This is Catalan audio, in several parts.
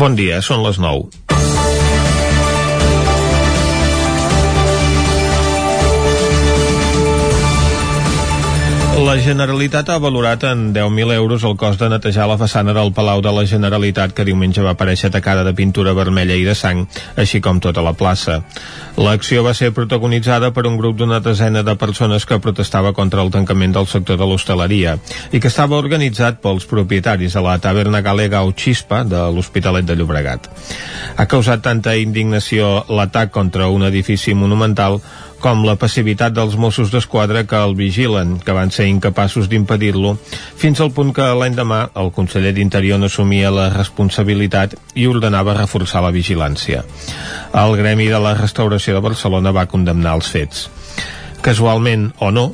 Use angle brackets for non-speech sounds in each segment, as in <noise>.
Bon dia, són les 9. La Generalitat ha valorat en 10.000 euros el cost de netejar la façana del Palau de la Generalitat que diumenge va aparèixer atacada de pintura vermella i de sang, així com tota la plaça. L'acció va ser protagonitzada per un grup d'una desena de persones que protestava contra el tancament del sector de l'hostaleria i que estava organitzat pels propietaris de la taverna galega o Xispa de l'Hospitalet de Llobregat. Ha causat tanta indignació l'atac contra un edifici monumental com la passivitat dels Mossos d'Esquadra que el vigilen, que van ser incapaços d'impedir-lo, fins al punt que l'endemà el conseller d'Interior no assumia la responsabilitat i ordenava reforçar la vigilància. El Gremi de la Restauració de Barcelona va condemnar els fets. Casualment, o no,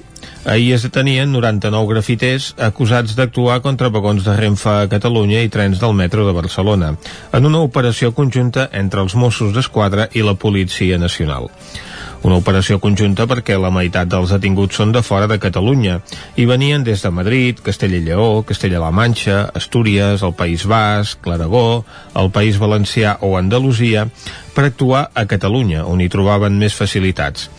Ahir es detenien 99 grafiters acusats d'actuar contra vagons de Renfe a Catalunya i trens del metro de Barcelona, en una operació conjunta entre els Mossos d'Esquadra i la Policia Nacional. Una operació conjunta perquè la meitat dels detinguts són de fora de Catalunya i venien des de Madrid, Castella i Lleó, Castella-La Manxa, Astúries, el País Basc, l'Aragó, el País Valencià o Andalusia per actuar a Catalunya, on hi trobaven més facilitats.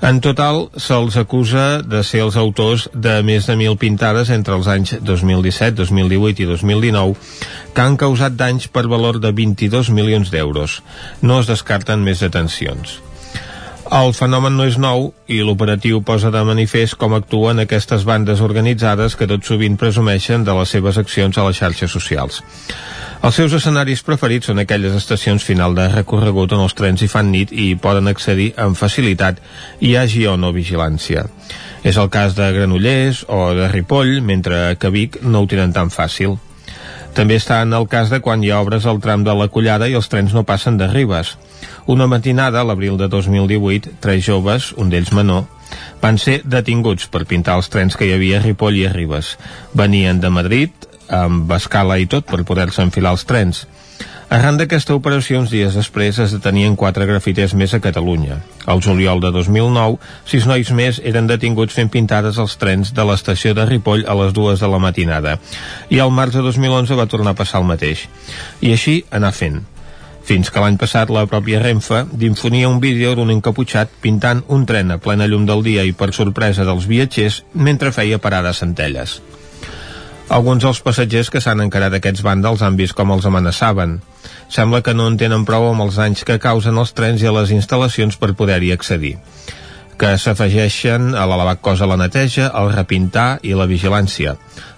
En total, se'ls acusa de ser els autors de més de mil pintades entre els anys 2017, 2018 i 2019 que han causat danys per valor de 22 milions d'euros. No es descarten més detencions. El fenomen no és nou i l'operatiu posa de manifest com actuen aquestes bandes organitzades que tot sovint presumeixen de les seves accions a les xarxes socials. Els seus escenaris preferits són aquelles estacions final de recorregut on els trens hi fan nit i poden accedir amb facilitat hi hagi o no vigilància. És el cas de Granollers o de Ripoll, mentre que Vic no ho tenen tan fàcil. També està en el cas de quan hi ha obres al tram de la Collada i els trens no passen de Ribes. Una matinada, a l'abril de 2018, tres joves, un d'ells menor, van ser detinguts per pintar els trens que hi havia a Ripoll i a Ribes. Venien de Madrid, amb escala i tot, per poder-se enfilar els trens. Arran d'aquesta operació, uns dies després, es detenien quatre grafiters més a Catalunya. Al juliol de 2009, sis nois més eren detinguts fent pintades als trens de l'estació de Ripoll a les dues de la matinada. I al març de 2011 va tornar a passar el mateix. I així anar fent fins que l'any passat la pròpia Renfe d'infonia un vídeo d'un encaputxat pintant un tren a plena llum del dia i per sorpresa dels viatgers mentre feia parades centelles. Alguns dels passatgers que s'han encarat aquests vàndals han vist com els amenaçaven. Sembla que no en tenen prou amb els danys que causen els trens i a les instal·lacions per poder-hi accedir que s'afegeixen a l'elevat cost a la neteja, el repintar i la vigilància,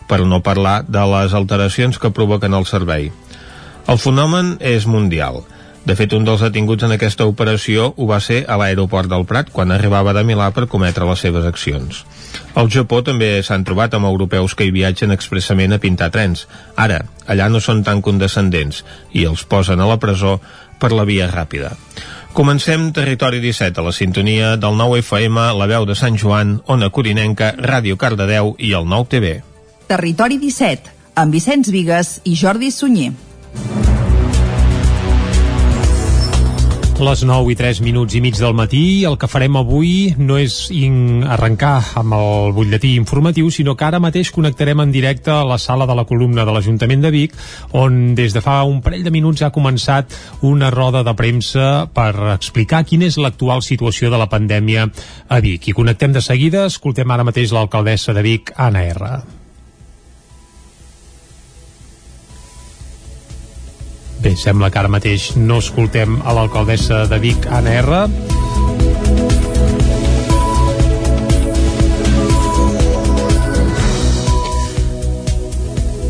per no parlar de les alteracions que provoquen el servei. El fenomen és mundial. De fet, un dels detinguts en aquesta operació ho va ser a l'aeroport del Prat quan arribava de Milà per cometre les seves accions. Al Japó també s'han trobat amb europeus que hi viatgen expressament a pintar trens. Ara, allà no són tan condescendents i els posen a la presó per la via ràpida. Comencem Territori 17 a la sintonia del 9 FM, la veu de Sant Joan, Ona Corinenca, Ràdio Cardedeu i el 9 TV. Territori 17, amb Vicenç Vigues i Jordi Sunyer. Les 9 i 3 minuts i mig del matí, el que farem avui no és arrencar amb el butlletí informatiu, sinó que ara mateix connectarem en directe a la sala de la columna de l'Ajuntament de Vic, on des de fa un parell de minuts ha començat una roda de premsa per explicar quina és l'actual situació de la pandèmia a Vic. I connectem de seguida, escoltem ara mateix l'alcaldessa de Vic, Anna R. Bé, sembla que ara mateix no escoltem a l'alcaldessa de Vic, Anna R.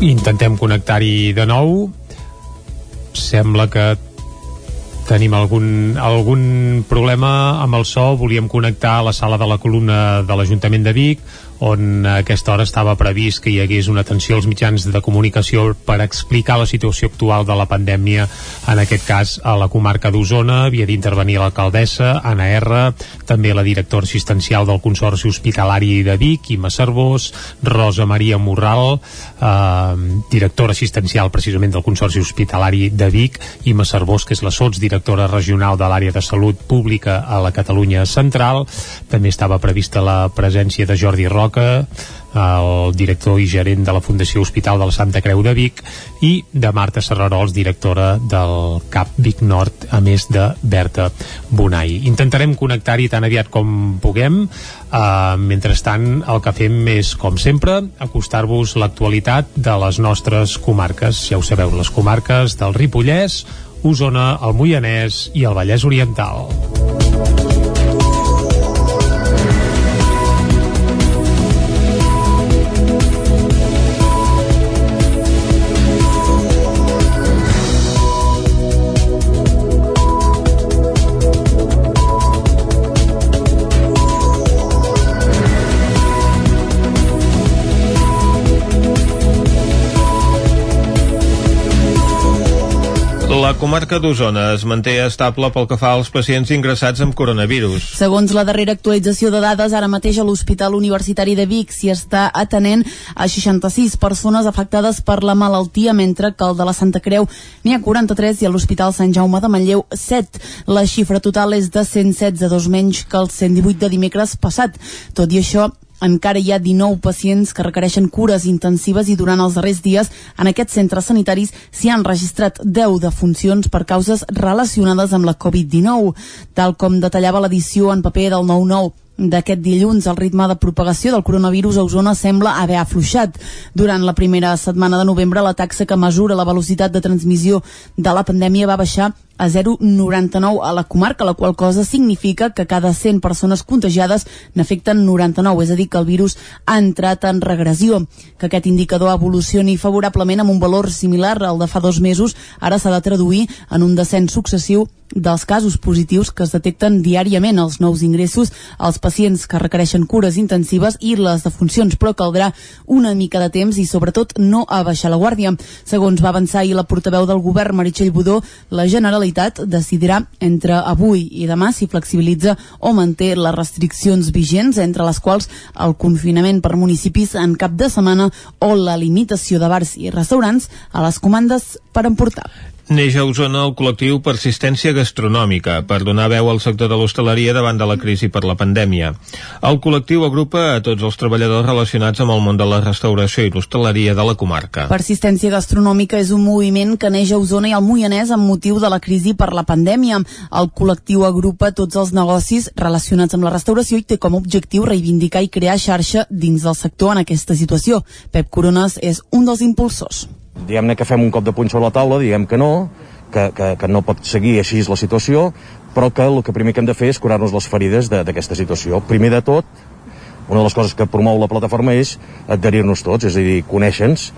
Intentem connectar-hi de nou. Sembla que tenim algun, algun problema amb el so. Volíem connectar a la sala de la columna de l'Ajuntament de Vic on a aquesta hora estava previst que hi hagués una atenció als mitjans de comunicació per explicar la situació actual de la pandèmia, en aquest cas a la comarca d'Osona, havia d'intervenir l'alcaldessa, Anna R, també la directora assistencial del Consorci Hospitalari de Vic, Ima Cervós, Rosa Maria Morral, eh, directora assistencial precisament del Consorci Hospitalari de Vic, Ima Cervós, que és la sots directora regional de l'àrea de salut pública a la Catalunya Central, també estava prevista la presència de Jordi Roc, Roca, el director i gerent de la Fundació Hospital de la Santa Creu de Vic, i de Marta Serrarols, directora del CAP Vic Nord, a més de Berta Bonai. Intentarem connectar-hi tan aviat com puguem. Uh, mentrestant, el que fem és, com sempre, acostar-vos l'actualitat de les nostres comarques. Ja ho sabeu, les comarques del Ripollès, Osona, el Moianès i el Vallès Oriental. La comarca d'Osona es manté estable pel que fa als pacients ingressats amb coronavirus. Segons la darrera actualització de dades, ara mateix a l'Hospital Universitari de Vic s'hi està atenent a 66 persones afectades per la malaltia, mentre que el de la Santa Creu n'hi ha 43 i a l'Hospital Sant Jaume de Manlleu 7. La xifra total és de 116, dos menys que el 118 de dimecres passat. Tot i això, encara hi ha 19 pacients que requereixen cures intensives i durant els darrers dies en aquests centres sanitaris s'hi han registrat 10 defuncions per causes relacionades amb la Covid-19. Tal com detallava l'edició en paper del 9-9 d'aquest dilluns, el ritme de propagació del coronavirus a Osona sembla haver afluixat. Durant la primera setmana de novembre, la taxa que mesura la velocitat de transmissió de la pandèmia va baixar a 0,99 a la comarca, la qual cosa significa que cada 100 persones contagiades n'afecten 99, és a dir, que el virus ha entrat en regressió. Que aquest indicador evolucioni favorablement amb un valor similar al de fa dos mesos, ara s'ha de traduir en un descens successiu dels casos positius que es detecten diàriament els nous ingressos, els pacients que requereixen cures intensives i les defuncions, però caldrà una mica de temps i sobretot no a baixar la guàrdia. Segons va avançar ahir la portaveu del govern, Meritxell Budó, la Generalitat decidirà entre avui i demà si flexibilitza o manté les restriccions vigents, entre les quals el confinament per municipis en cap de setmana o la limitació de bars i restaurants a les comandes per emportar. Neix a Osona el col·lectiu Persistència Gastronòmica per donar veu al sector de l'hostaleria davant de la crisi per la pandèmia. El col·lectiu agrupa a tots els treballadors relacionats amb el món de la restauració i l'hostaleria de la comarca. Persistència Gastronòmica és un moviment que neix a Osona i al Moianès amb motiu de la crisi per la pandèmia. El col·lectiu agrupa tots els negocis relacionats amb la restauració i té com a objectiu reivindicar i crear xarxa dins del sector en aquesta situació. Pep Corones és un dels impulsors diguem-ne que fem un cop de puny sobre la taula, diguem que no, que, que, que no pot seguir així la situació, però que el que primer que hem de fer és curar-nos les ferides d'aquesta situació. Primer de tot, una de les coses que promou la plataforma és adherir-nos tots, és a dir, conèixer-nos,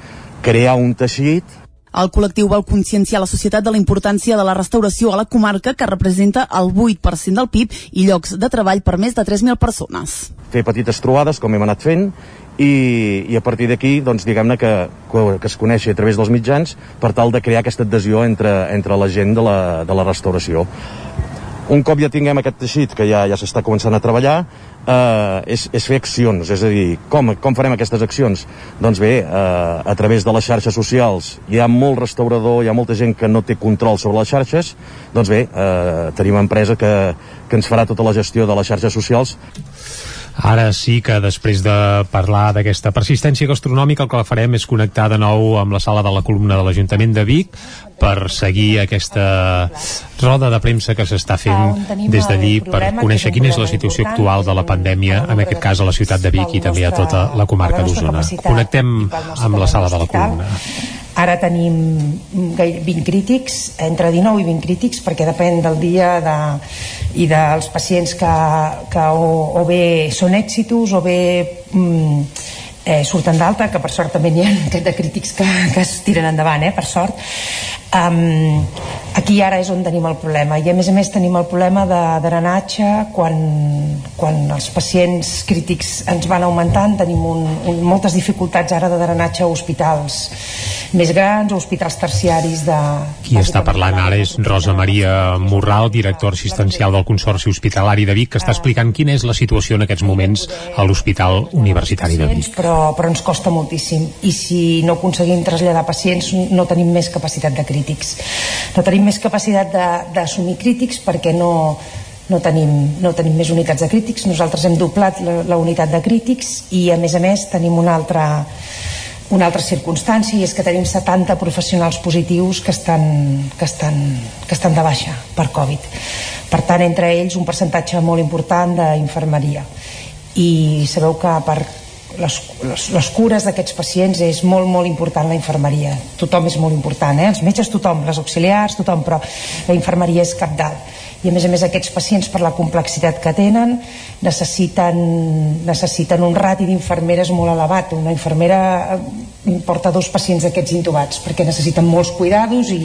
crear un teixit el col·lectiu vol conscienciar la societat de la importància de la restauració a la comarca, que representa el 8% del PIB i llocs de treball per més de 3.000 persones. Fer petites trobades, com hem anat fent, i, i a partir d'aquí doncs, diguem-ne que, que es coneixi a través dels mitjans per tal de crear aquesta adhesió entre, entre la gent de la, de la restauració. Un cop ja tinguem aquest teixit que ja, ja s'està començant a treballar eh, és, és fer accions, és a dir com, com farem aquestes accions? doncs bé, eh, a través de les xarxes socials. Hi ha molt restaurador, hi ha molta gent que no té control sobre les xarxes. Doncs bé, eh, tenim empresa que, que ens farà tota la gestió de les xarxes socials Ara sí que després de parlar d'aquesta persistència gastronòmica el que farem és connectar de nou amb la sala de la columna de l'Ajuntament de Vic per seguir aquesta roda de premsa que s'està fent des d'allí per conèixer quina és la situació actual de la pandèmia, en aquest cas a la ciutat de Vic i també a tota la comarca d'Osona. Connectem amb la sala de la columna. Ara tenim 20 crítics, entre 19 i 20 crítics, perquè depèn del dia de, i dels pacients que, que o, o bé són èxitos o bé mm, eh, surten d'alta, que per sort també n'hi ha de crítics que, que es tiren endavant, eh, per sort. Um, aquí ara és on tenim el problema i a més a més tenim el problema de drenatge quan, quan els pacients crítics ens van augmentant tenim un, un, moltes dificultats ara de drenatge a hospitals més grans o hospitals terciaris de... Qui està parlant ara és Rosa Maria Morral, director assistencial del Consorci Hospitalari de Vic, que està explicant quina és la situació en aquests moments a l'Hospital Universitari de Vic. Però, però ens costa moltíssim. I si no aconseguim traslladar pacients no tenim més capacitat de crítics. No tenim més capacitat d'assumir crítics perquè no, no tenim, no tenim més unitats de crítics. Nosaltres hem doblat la, la unitat de crítics i a més a més tenim una altra una altra circumstància i és que tenim 70 professionals positius que estan, que estan, que estan de baixa per Covid. Per tant entre ells un percentatge molt important d'infermeria. I sabeu que per les, les, les cures d'aquests pacients és molt, molt important la infermeria. Tothom és molt important, eh? els metges tothom, les auxiliars tothom, però la infermeria és cap dalt. I a més a més aquests pacients per la complexitat que tenen necessiten, necessiten un rati d'infermeres molt elevat. Una infermera eh, porta dos pacients d'aquests intubats perquè necessiten molts cuidados i,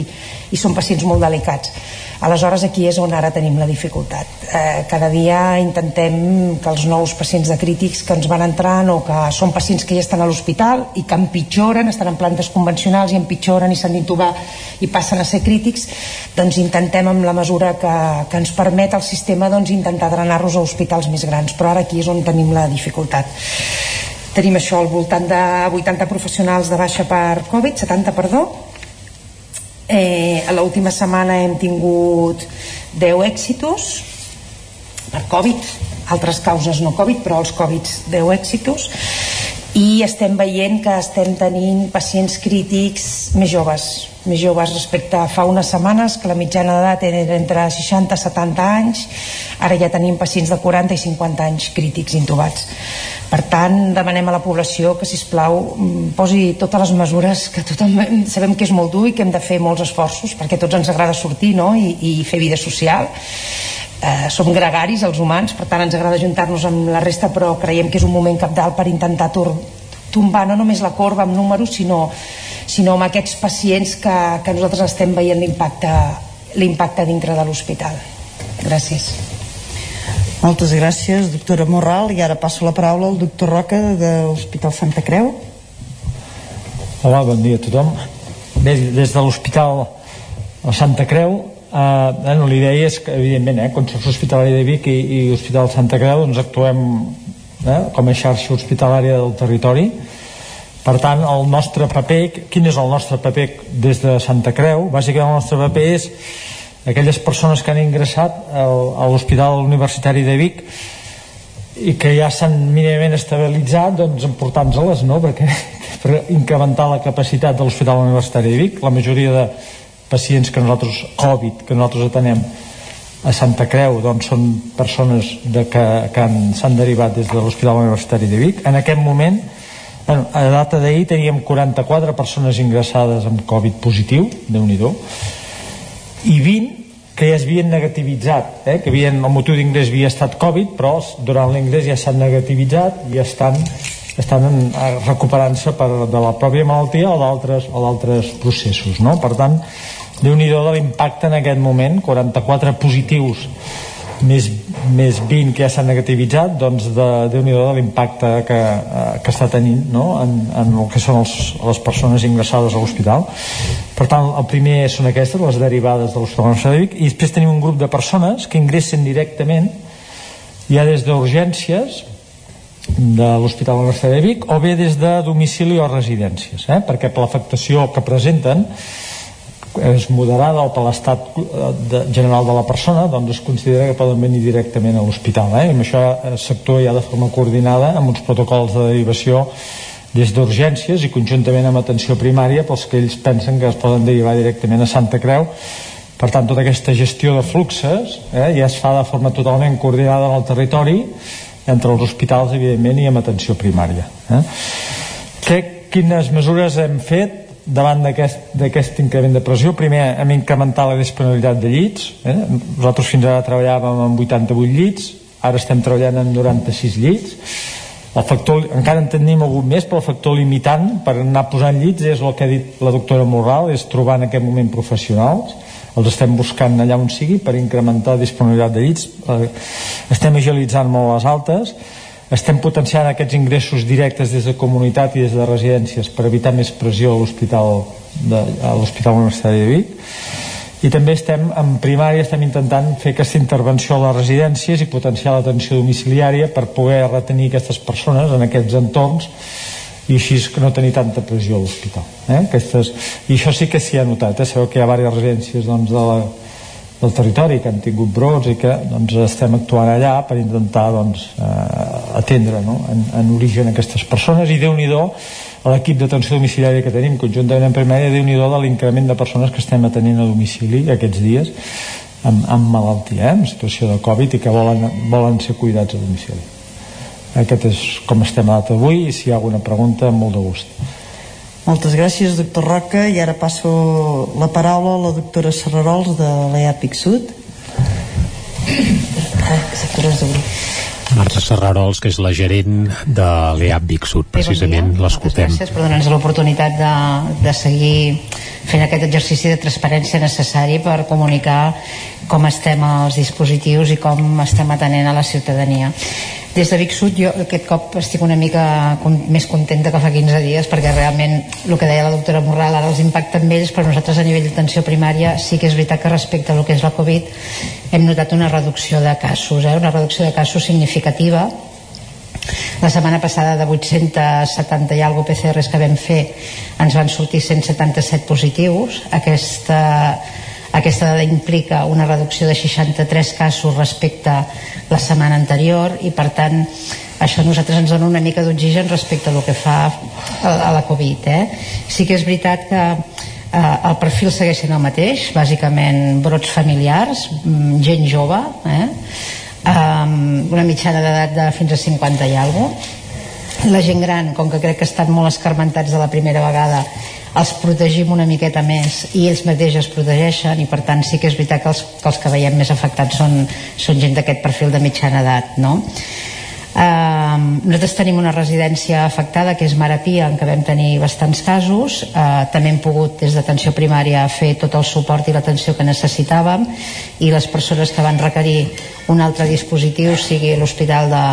i són pacients molt delicats aleshores aquí és on ara tenim la dificultat. Eh, cada dia intentem que els nous pacients de crítics que ens van entrant o que són pacients que ja estan a l'hospital i que empitjoren, estan en plantes convencionals i empitjoren i s'han d'intubar i passen a ser crítics doncs intentem amb la mesura que, que ens permet el sistema doncs, intentar drenar-los a hospitals més grans. Però ara aquí és on tenim la dificultat. Tenim això al voltant de 80 professionals de baixa per Covid, 70 perdó Eh, a l'última setmana hem tingut 10 èxitos per Covid, altres causes no Covid, però els Covid 10 èxitos i estem veient que estem tenint pacients crítics més joves, més joves respecte a fa unes setmanes que la mitjana d'edat era entre 60 i 70 anys ara ja tenim pacients de 40 i 50 anys crítics intubats per tant, demanem a la població que, si plau mm, posi totes les mesures que tothom <laughs> sabem que és molt dur i que hem de fer molts esforços perquè tots ens agrada sortir no? I, i fer vida social. Eh, som gregaris, els humans, per tant ens agrada juntar-nos amb la resta, però creiem que és un moment capdalt per intentar tombar no només la corba amb números, sinó, sinó amb aquests pacients que, que nosaltres estem veient l'impacte l'impacte dintre de l'hospital. Gràcies. Moltes gràcies, doctora Morral. I ara passo la paraula al doctor Roca de l'Hospital Santa Creu. Hola, bon dia a tothom. Bé, des de l'Hospital Santa Creu, eh, bueno, l'idea és que, evidentment, eh, Consorci Hospitalari de Vic i, i Hospital Santa Creu doncs actuem eh, com a xarxa hospitalària del territori. Per tant, el nostre paper, quin és el nostre paper des de Santa Creu? Bàsicament el nostre paper és aquelles persones que han ingressat a l'Hospital Universitari de Vic i que ja s'han mínimament estabilitzat doncs emportant-se-les no? perquè <laughs> per incrementar la capacitat de l'Hospital Universitari de Vic la majoria de pacients que nosaltres Covid que nosaltres atenem a Santa Creu doncs són persones de que, que s'han derivat des de l'Hospital Universitari de Vic en aquest moment bueno, a data d'ahir teníem 44 persones ingressades amb Covid positiu, déu nhi i 20 que ja es negativitzat, eh? que havien, el motiu d'ingrés havia estat Covid, però durant l'ingrés ja s'han negativitzat i estan, estan recuperant-se de la pròpia malaltia o d'altres processos. No? Per tant, déu nhi de l'impacte en aquest moment, 44 positius més, més 20 que ja s'han negativitzat doncs de, déu nhi de l'impacte que, eh, que està tenint no? en, en el que són els, les persones ingressades a l'hospital per tant el primer són aquestes les derivades de l'Hospital Vic i després tenim un grup de persones que ingressen directament ja des d'urgències de l'Hospital Universitari de Vic o bé des de domicili o residències eh? perquè per l'afectació que presenten és moderada o per l'estat de, general de la persona doncs es considera que poden venir directament a l'hospital eh? i amb això s'actua ja de forma coordinada amb uns protocols de derivació des d'urgències i conjuntament amb atenció primària pels que ells pensen que es poden derivar directament a Santa Creu per tant tota aquesta gestió de fluxes eh, ja es fa de forma totalment coordinada en el territori entre els hospitals evidentment i amb atenció primària eh? que, quines mesures hem fet davant d'aquest increment de pressió primer hem incrementat la disponibilitat de llits eh? nosaltres fins ara treballàvem amb 88 llits ara estem treballant amb 96 llits. El factor, encara en tenim algun més però el factor limitant per anar posant llits és el que ha dit la doctora Morral és trobar en aquest moment professionals. Els estem buscant allà on sigui per incrementar la disponibilitat de llits. Eh, estem agilitzant molt les altes estem potenciant aquests ingressos directes des de comunitat i des de residències per evitar més pressió a l'hospital a l'Hospital Universitari de Vic i també estem en primària estem intentant fer aquesta intervenció a les residències i potenciar l'atenció domiciliària per poder retenir aquestes persones en aquests entorns i així no tenir tanta pressió a l'hospital eh? Aquestes... i això sí que s'hi ha notat eh? sabeu que hi ha diverses residències doncs, de la del territori que han tingut brots i que doncs, estem actuant allà per intentar doncs, eh, atendre no? en, en origen aquestes persones i déu nhi a l'equip d'atenció domiciliària que tenim conjuntament amb primària, déu nhi de l'increment de persones que estem atenent a domicili aquests dies amb, amb malaltia, eh, en situació de Covid i que volen, volen ser cuidats a domicili. Aquest és com estem a data avui i si hi ha alguna pregunta, molt de gust. Moltes gràcies, doctor Roca. I ara passo la paraula a la doctora Serrarols de l'EAPIC Sud. Marta Serrarols, que és la gerent de l'EAPIC Sud, precisament, sí, l'escoltem. Gràcies per donar-nos l'oportunitat de, de seguir fent aquest exercici de transparència necessari per comunicar com estem als dispositius i com estem atenent a la ciutadania. Des de Vic Sud jo aquest cop estic una mica més contenta que fa 15 dies perquè realment el que deia la doctora Morral ara els impacta amb ells però nosaltres a nivell d'atenció primària sí que és veritat que respecte al que és la Covid hem notat una reducció de casos eh? una reducció de casos significativa la setmana passada de 870 i alguna PCRs que vam fer ens van sortir 177 positius aquesta aquesta dada implica una reducció de 63 casos respecte la setmana anterior i per tant això a nosaltres ens dona una mica d'oxigen respecte el que fa a la Covid. Eh? Sí que és veritat que eh, el perfil segueix sent el mateix, bàsicament brots familiars, mm, gent jove, eh? Um, una mitjana d'edat de fins a 50 i alguna la gent gran, com que crec que estan molt escarmentats de la primera vegada els protegim una miqueta més i ells mateixos es protegeixen i per tant sí que és veritat que els que, els que veiem més afectats són, són gent d'aquest perfil de mitjana edat no? Uh, nosaltres tenim una residència afectada que és Marapia en què vam tenir bastants casos. Uh, també hem pogut des d'atenció primària fer tot el suport i l'atenció que necessitàvem. I les persones que van requerir un altre dispositiu sigui l'Hospital de,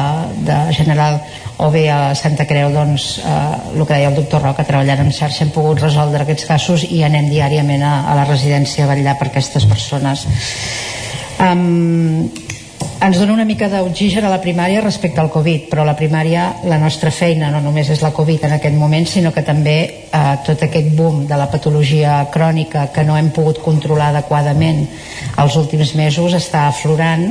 de General o bé a Santa Creu doncs eh, el que deia el doctor Roca treballant en xarxa hem pogut resoldre aquests casos i anem diàriament a, a la residència a vetllar per aquestes persones. Um, ens dona una mica d'oxigen a la primària respecte al Covid, però la primària, la nostra feina no només és la Covid en aquest moment, sinó que també eh, tot aquest boom de la patologia crònica que no hem pogut controlar adequadament els últims mesos està aflorant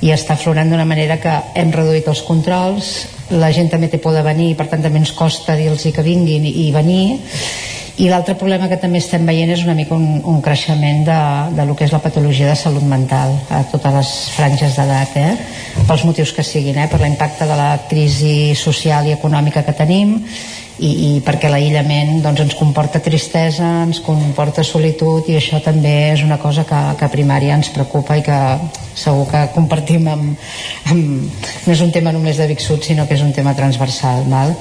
i està aflorant d'una manera que hem reduït els controls, la gent també té por de venir, per tant també ens costa dir-los que vinguin i venir i l'altre problema que també estem veient és una mica un, un creixement de, de lo que és la patologia de salut mental a totes les franges d'edat eh? pels motius que siguin eh? per l'impacte de la crisi social i econòmica que tenim i, i perquè l'aïllament doncs, ens comporta tristesa, ens comporta solitud i això també és una cosa que, que a primària ens preocupa i que segur que compartim amb, amb, no és un tema només de Vic Sud sinó que és un tema transversal val?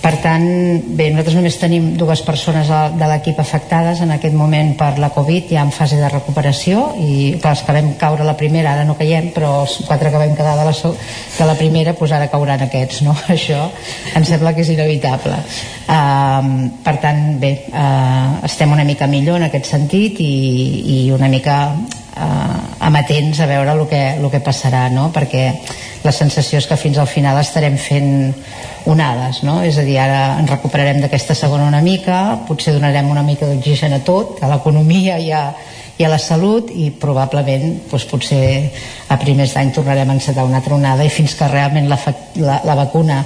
Per tant, bé, nosaltres només tenim dues persones de l'equip afectades en aquest moment per la Covid, ja en fase de recuperació, i clar, els que vam caure la primera ara no caiem, però els quatre que vam quedar de la, de la primera, doncs ara cauran aquests, no? <laughs> Això em sembla que és inevitable. Uh, per tant, bé, uh, estem una mica millor en aquest sentit i, i una mica uh, amatents a veure el que, el que passarà, no? Perquè la sensació és que fins al final estarem fent onades, no? És a dir, ara ens recuperarem d'aquesta segona una mica, potser donarem una mica d'oxigen a tot, a l'economia i, a, i a la salut i probablement doncs, potser a primers d'any tornarem a encetar una altra onada i fins que realment la, la, la vacuna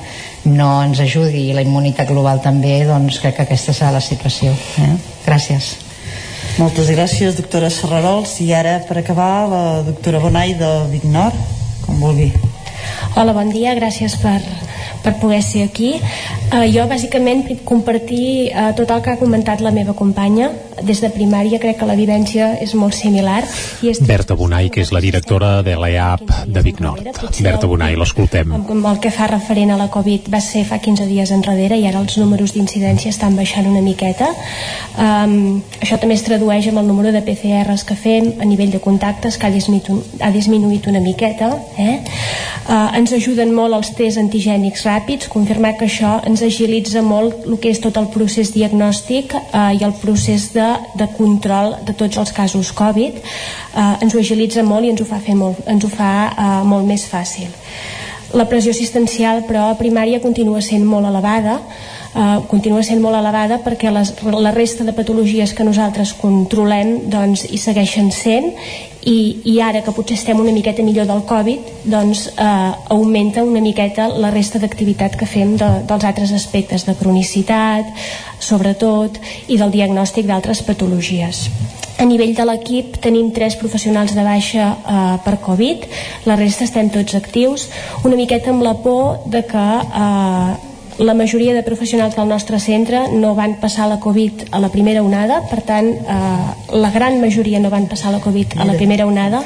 no ens ajudi i la immunitat global també, doncs crec que aquesta serà la situació. Eh? Gràcies. Moltes gràcies, doctora Serrarols. I ara, per acabar, la doctora Bonai de Vignor, com vulgui. Hola, bon dia, gràcies per, per poder ser aquí. Uh, jo bàsicament compartir uh, tot el que ha comentat la meva companya. Des de primària crec que la vivència és molt similar. I és... Berta Bonai, que és la directora de l'EAP de Vic Nord. Berta Bonai, l'escoltem. Amb, amb el que fa referent a la Covid va ser fa 15 dies enrere i ara els números d'incidència estan baixant una miqueta. Um, això també es tradueix amb el número de PCRs que fem a nivell de contactes que ha disminuït, ha disminuït una miqueta. Eh? Uh, ens ajuden molt els tests antigènics ràpids, confirmar que això ens agilitza molt el que és tot el procés diagnòstic eh, i el procés de, de control de tots els casos Covid. Eh, ens ho agilitza molt i ens ho fa, fer molt, ens ho fa eh, molt més fàcil. La pressió assistencial però a primària continua sent molt elevada eh, continua sent molt elevada perquè les, la resta de patologies que nosaltres controlem doncs, hi segueixen sent i, i ara que potser estem una miqueta millor del Covid doncs eh, augmenta una miqueta la resta d'activitat que fem de, dels altres aspectes de cronicitat sobretot i del diagnòstic d'altres patologies. A nivell de l'equip tenim tres professionals de baixa eh, per Covid, la resta estem tots actius, una miqueta amb la por de que eh, la majoria de professionals del nostre centre no van passar la Covid a la primera onada, per tant, eh, la gran majoria no van passar la Covid a la primera onada,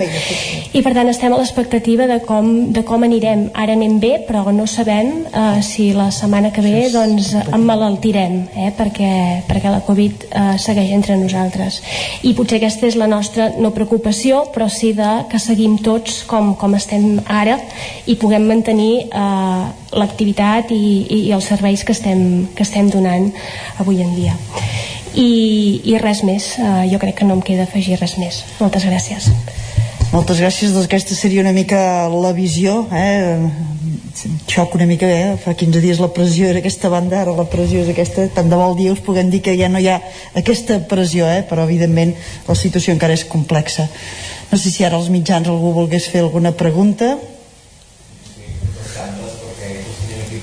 i per tant estem a l'expectativa de, com, de com anirem. Ara anem bé, però no sabem eh, si la setmana que ve doncs, emmalaltirem, eh, perquè, perquè la Covid eh, segueix entre nosaltres. I potser aquesta és la nostra no preocupació, però sí de que seguim tots com, com estem ara i puguem mantenir eh, l'activitat i, i, i els serveis que estem, que estem donant avui en dia. I, i res més, uh, jo crec que no em queda afegir res més. Moltes gràcies. Moltes gràcies, doncs aquesta seria una mica la visió, eh? xoc una mica eh? fa 15 dies la pressió era aquesta banda, ara la pressió és aquesta tant de vol dia us puguem dir que ja no hi ha aquesta pressió, eh? però evidentment la situació encara és complexa no sé si ara els mitjans algú volgués fer alguna pregunta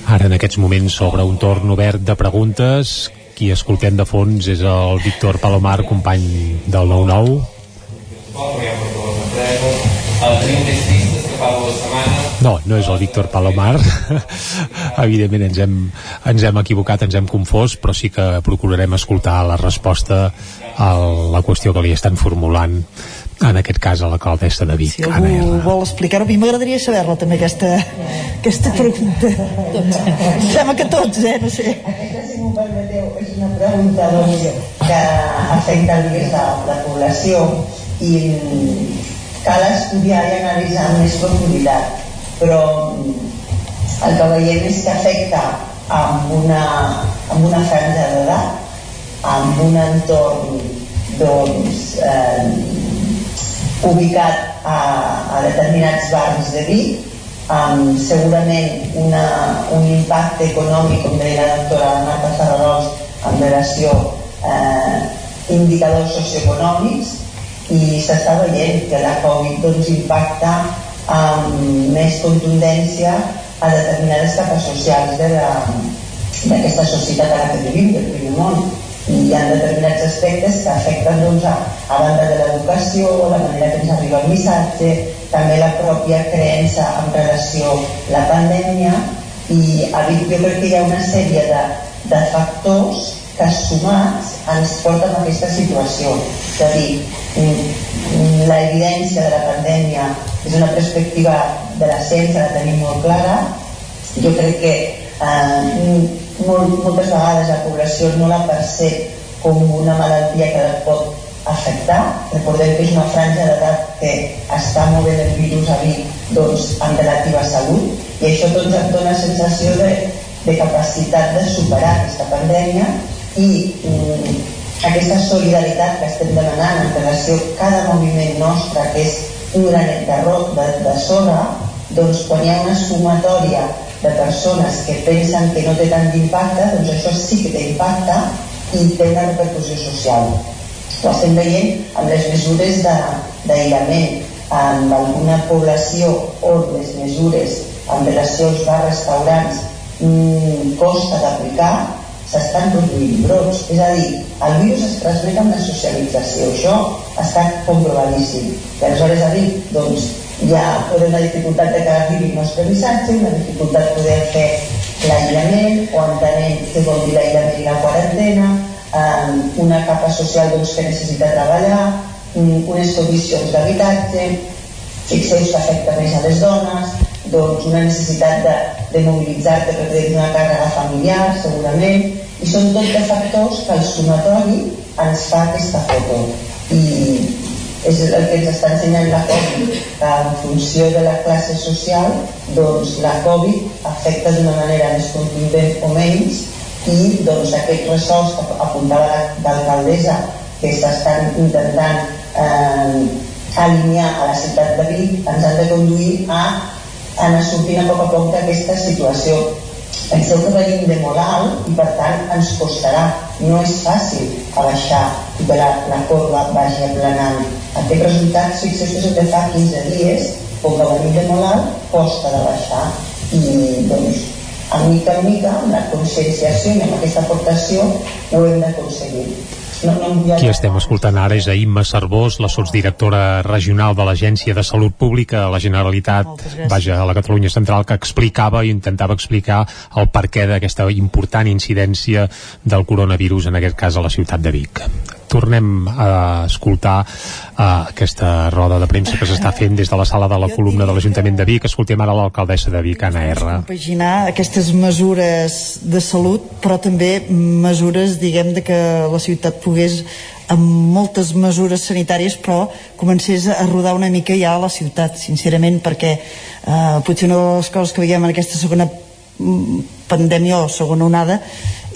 Ara en aquests moments s'obre un torn obert de preguntes. Qui escoltem de fons és el Víctor Palomar, company del 9-9. No, no és el Víctor Palomar. <laughs> Evidentment ens hem, ens hem equivocat, ens hem confós, però sí que procurarem escoltar la resposta a la qüestió que li estan formulant en aquest cas a l'alcaldessa de Vic si algú Anna vol explicar-ho, a mi m'agradaria saber-la també aquesta, aquesta pregunta em sembla que tots, eh? no sé aquesta si m'ho permeteu és una pregunta doncs, que afecta el de la població i cal estudiar i analitzar amb més profunditat però el que veiem és que afecta amb una, amb una franja d'edat amb un entorn doncs, eh, ubicat a, a determinats barris de Vic, amb segurament una, un impacte econòmic, com deia la doctora Marta Ferrarols, en relació eh, indicadors socioeconòmics i s'està veient que la Covid doncs, impacta amb més contundència a determinades capes socials d'aquesta societat a la que vivim, del primer món. I hi ha determinats aspectes que afecten doncs, a, a banda de l'educació, la manera que ens arriba el missatge, també la pròpia creença en relació a la pandèmia. I jo crec que hi ha una sèrie de, de factors que sumats ens porten a aquesta situació. És a dir, mm, la evidència de la pandèmia és una perspectiva de la ciència, la tenim molt clara. Jo crec que eh, molt, moltes vegades la població no la percep com una malaltia que la pot afectar. Recordem que és una franja d'edat que està movent el virus a Vic doncs, amb relativa salut i això doncs, et dona sensació de, de capacitat de superar aquesta pandèmia i mm, aquesta solidaritat que estem demanant en relació a cada moviment nostre que és un granet de, de, de sorra doncs quan hi ha una sumatòria de persones que pensen que no té tant d'impacte, doncs això sí que té impacte i té una repercussió social. Ho estem veient amb les mesures d'aïllament, amb alguna població on les mesures en relació als bars, restaurants, mmm, costa d'aplicar, s'estan produint brots. És a dir, el virus es transmet amb la socialització. Això està comprovadíssim. I aleshores a dir, doncs, hi ha poder una dificultat de que arribi el nostre missatge, una dificultat poder fer l'aïllament o entenent què vol dir l'aïllament i la quarantena, eh, una capa social doncs, que necessita treballar, mm, unes condicions d'habitatge, fixeu que afecta més a les dones, doncs una necessitat de, de mobilitzar-te per tenir una càrrega familiar, segurament, i són tots de factors que el sumatori ens fa aquesta foto. I, és el que ens està ensenyant la Covid, que en funció de la classe social, doncs la Covid afecta d'una manera més contundent o menys i doncs aquests ressorts que apuntava l'alcaldessa que s'estan intentant eh, alinear a la ciutat de Vic ens han de conduir a anar sortint a poc a poc d'aquesta situació. Penseu que venim de molt alt i per tant ens costarà, no és fàcil abaixar que la, la corba vagi aplanant. Aquest resultat, fixeu-vos que fa 15 dies, com que venim de molt alt, costa de baixar i doncs a mica en mica, amb la conscienciació i amb aquesta aportació, ho hem d'aconseguir. Qui estem escoltant ara és a Imma Cervós, la sotsdirectora regional de l'Agència de Salut Pública a la Generalitat, vaja, a la Catalunya Central, que explicava i intentava explicar el perquè d'aquesta important incidència del coronavirus, en aquest cas a la ciutat de Vic tornem a escoltar uh, aquesta roda de premsa que s'està fent des de la sala de la columna de l'Ajuntament de Vic. Escoltem ara l'alcaldessa de Vic, Anna R. Compaginar aquestes mesures de salut, però també mesures, diguem, de que la ciutat pogués amb moltes mesures sanitàries però comencés a rodar una mica ja a la ciutat, sincerament, perquè eh, potser una de les coses que veiem en aquesta segona pandèmia o segona onada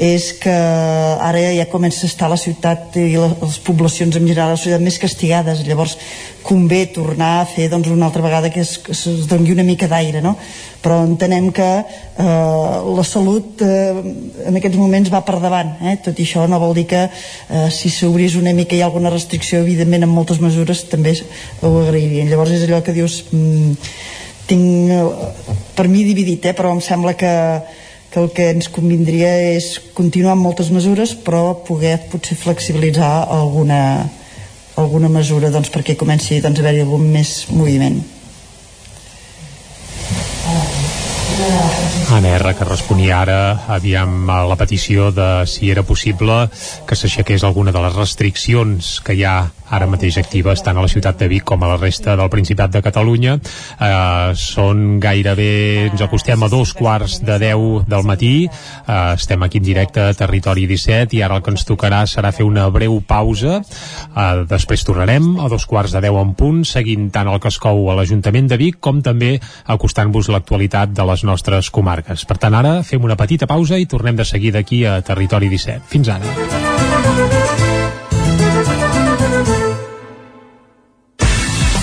és que ara ja comença a estar la ciutat i les poblacions en general la ciutat més castigades llavors convé tornar a fer doncs, una altra vegada que es, que es doni una mica d'aire no? però entenem que eh, la salut eh, en aquests moments va per davant eh? tot i això no vol dir que eh, si s'obrís una mica hi ha alguna restricció evidentment amb moltes mesures també ho agrairien llavors és allò que dius mm, tinc eh, per mi dividit eh? però em sembla que que el que ens convindria és continuar amb moltes mesures però poder potser flexibilitzar alguna, alguna mesura doncs, perquè comenci doncs, a haver-hi algun més moviment. Anna R, que responia ara aviam a la petició de si era possible que s'aixequés alguna de les restriccions que hi ha ara mateix actives tant a la ciutat de Vic com a la resta del Principat de Catalunya. Eh, són gairebé, ens acostem a dos quarts de 10 del matí, eh, estem aquí en directe a Territori 17 i ara el que ens tocarà serà fer una breu pausa, eh, després tornarem a dos quarts de 10 en punt, seguint tant el que es cou a l'Ajuntament de Vic com també acostant-vos l'actualitat de les nostres comarques. Per tant, ara fem una petita pausa i tornem de seguida aquí a Territori 17. Fins ara.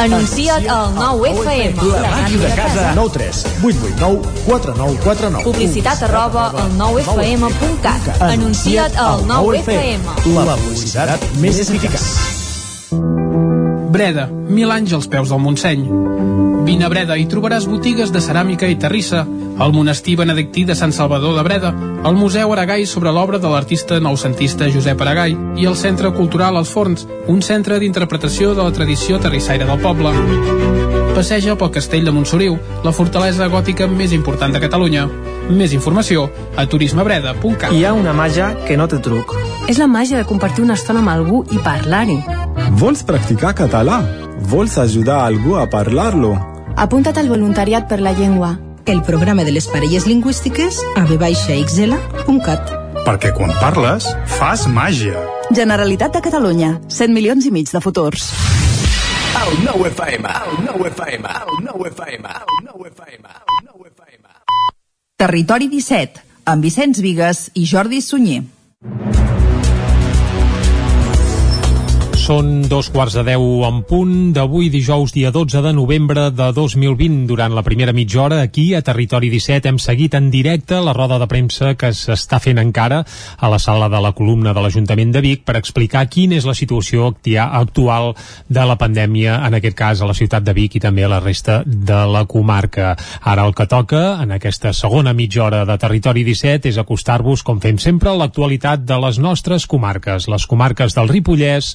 Anuncia't al 9FM. La màquina de casa. 9 3 8 8 9 4 9 4 9. Publicitat arroba al 9FM.cat. Anuncia't al 9FM. La publicitat més eficaç. Breda, mil anys als peus del Montseny. Vine a Breda i trobaràs botigues de ceràmica i terrissa, el monestir benedictí de Sant Salvador de Breda, el Museu Aragai sobre l'obra de l'artista noucentista Josep Aragai i el Centre Cultural Els Forns, un centre d'interpretació de la tradició terrissaire del poble. Passeja pel castell de Montsoriu, la fortalesa gòtica més important de Catalunya. Més informació a turismebreda.cat. Hi ha una màgia que no té truc. És la màgia de compartir una estona amb algú i parlar-hi. Vols practicar català? Vols ajudar algú a parlar-lo? Apunta't al voluntariat per la llengua. El programa de les parelles lingüístiques a vxl.cat Perquè quan parles, fas màgia. Generalitat de Catalunya. 100 milions i mig de futurs. El nou FM, el nou FM, el nou FM, el nou FM, el nou FM. Territori 17, amb Vicenç Vigues i Jordi Sunyer. Són dos quarts de deu en punt d'avui dijous dia 12 de novembre de 2020. Durant la primera mitja hora aquí a Territori 17 hem seguit en directe la roda de premsa que s'està fent encara a la sala de la columna de l'Ajuntament de Vic per explicar quina és la situació actual de la pandèmia, en aquest cas a la ciutat de Vic i també a la resta de la comarca. Ara el que toca en aquesta segona mitja hora de Territori 17 és acostar-vos, com fem sempre, a l'actualitat de les nostres comarques, les comarques del Ripollès,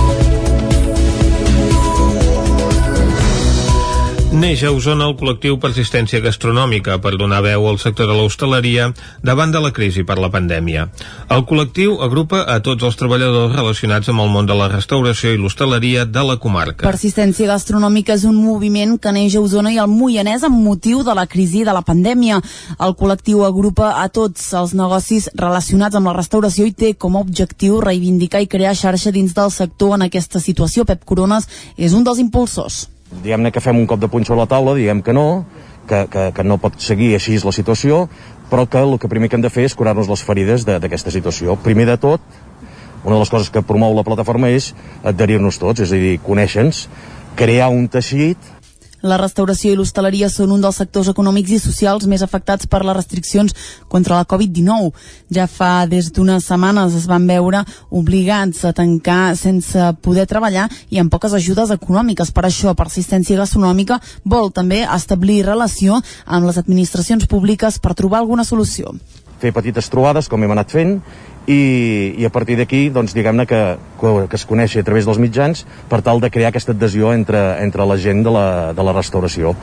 Neix a Osona el col·lectiu Persistència Gastronòmica per donar veu al sector de l'hostaleria davant de la crisi per la pandèmia. El col·lectiu agrupa a tots els treballadors relacionats amb el món de la restauració i l'hostaleria de la comarca. Persistència Gastronòmica és un moviment que neix a Osona i al Moianès amb motiu de la crisi de la pandèmia. El col·lectiu agrupa a tots els negocis relacionats amb la restauració i té com a objectiu reivindicar i crear xarxa dins del sector en aquesta situació. Pep Corones és un dels impulsors diguem-ne que fem un cop de puny sobre la taula, diguem que no, que, que, que no pot seguir així la situació, però que el que primer que hem de fer és curar-nos les ferides d'aquesta situació. Primer de tot, una de les coses que promou la plataforma és adherir-nos tots, és a dir, conèixer-nos, crear un teixit la restauració i l'hostaleria són un dels sectors econòmics i socials més afectats per les restriccions contra la Covid-19. Ja fa des d'unes setmanes es van veure obligats a tancar sense poder treballar i amb poques ajudes econòmiques. Per això, Persistència Gastronòmica vol també establir relació amb les administracions públiques per trobar alguna solució. Fer petites trobades, com hem anat fent, i, i a partir d'aquí doncs diguem-ne que, que es coneixi a través dels mitjans per tal de crear aquesta adhesió entre, entre la gent de la, de la restauració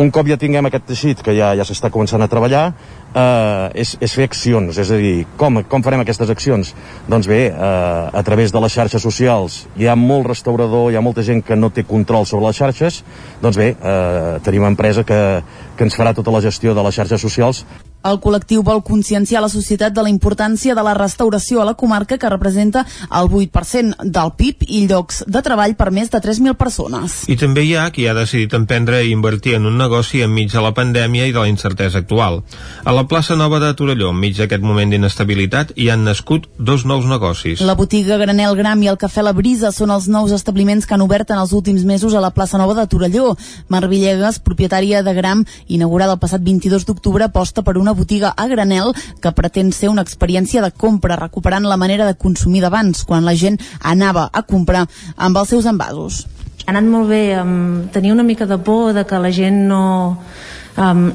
un cop ja tinguem aquest teixit que ja, ja s'està començant a treballar eh, és, és fer accions, és a dir com, com farem aquestes accions? doncs bé, eh, a través de les xarxes socials hi ha molt restaurador, hi ha molta gent que no té control sobre les xarxes doncs bé, eh, tenim empresa que, que ens farà tota la gestió de les xarxes socials el col·lectiu vol conscienciar la societat de la importància de la restauració a la comarca que representa el 8% del PIB i llocs de treball per més de 3.000 persones. I també hi ha qui ha decidit emprendre i invertir en un negoci enmig de la pandèmia i de la incertesa actual. A la plaça Nova de Torelló, enmig d'aquest moment d'inestabilitat, hi han nascut dos nous negocis. La botiga Granel Gram i el Cafè La Brisa són els nous establiments que han obert en els últims mesos a la plaça Nova de Torelló. Mar Villegas, propietària de Gram, inaugurada el passat 22 d'octubre, aposta per una una botiga a granel que pretén ser una experiència de compra, recuperant la manera de consumir d'abans, quan la gent anava a comprar amb els seus envasos. Ha anat molt bé, um, tenia una mica de por de que la gent no, um,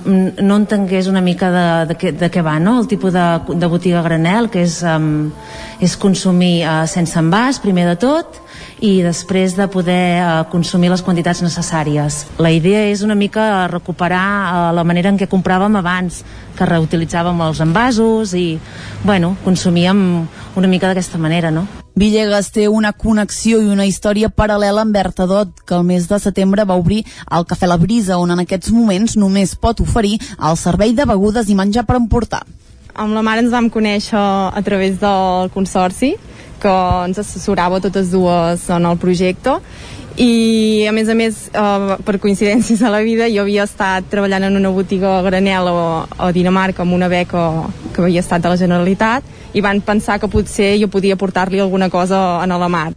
no entengués una mica de, de, què, de què va, no? el tipus de, de botiga granel, que és, um, és consumir uh, sense envàs, primer de tot, i després de poder uh, consumir les quantitats necessàries. La idea és una mica recuperar uh, la manera en què compràvem abans, que reutilitzàvem els envasos i, bueno, consumíem una mica d'aquesta manera, no? Villegas té una connexió i una història paral·lela amb Bertadot, que el mes de setembre va obrir el Cafè La Brisa, on en aquests moments només pot oferir el servei de begudes i menjar per emportar. Amb la mare ens vam conèixer a través del consorci, que ens assessorava totes dues en el projecte, i a més a més eh, per coincidències a la vida jo havia estat treballant en una botiga a granel a, a Dinamarca amb una beca que havia estat de la Generalitat i van pensar que potser jo podia portar-li alguna cosa a la mar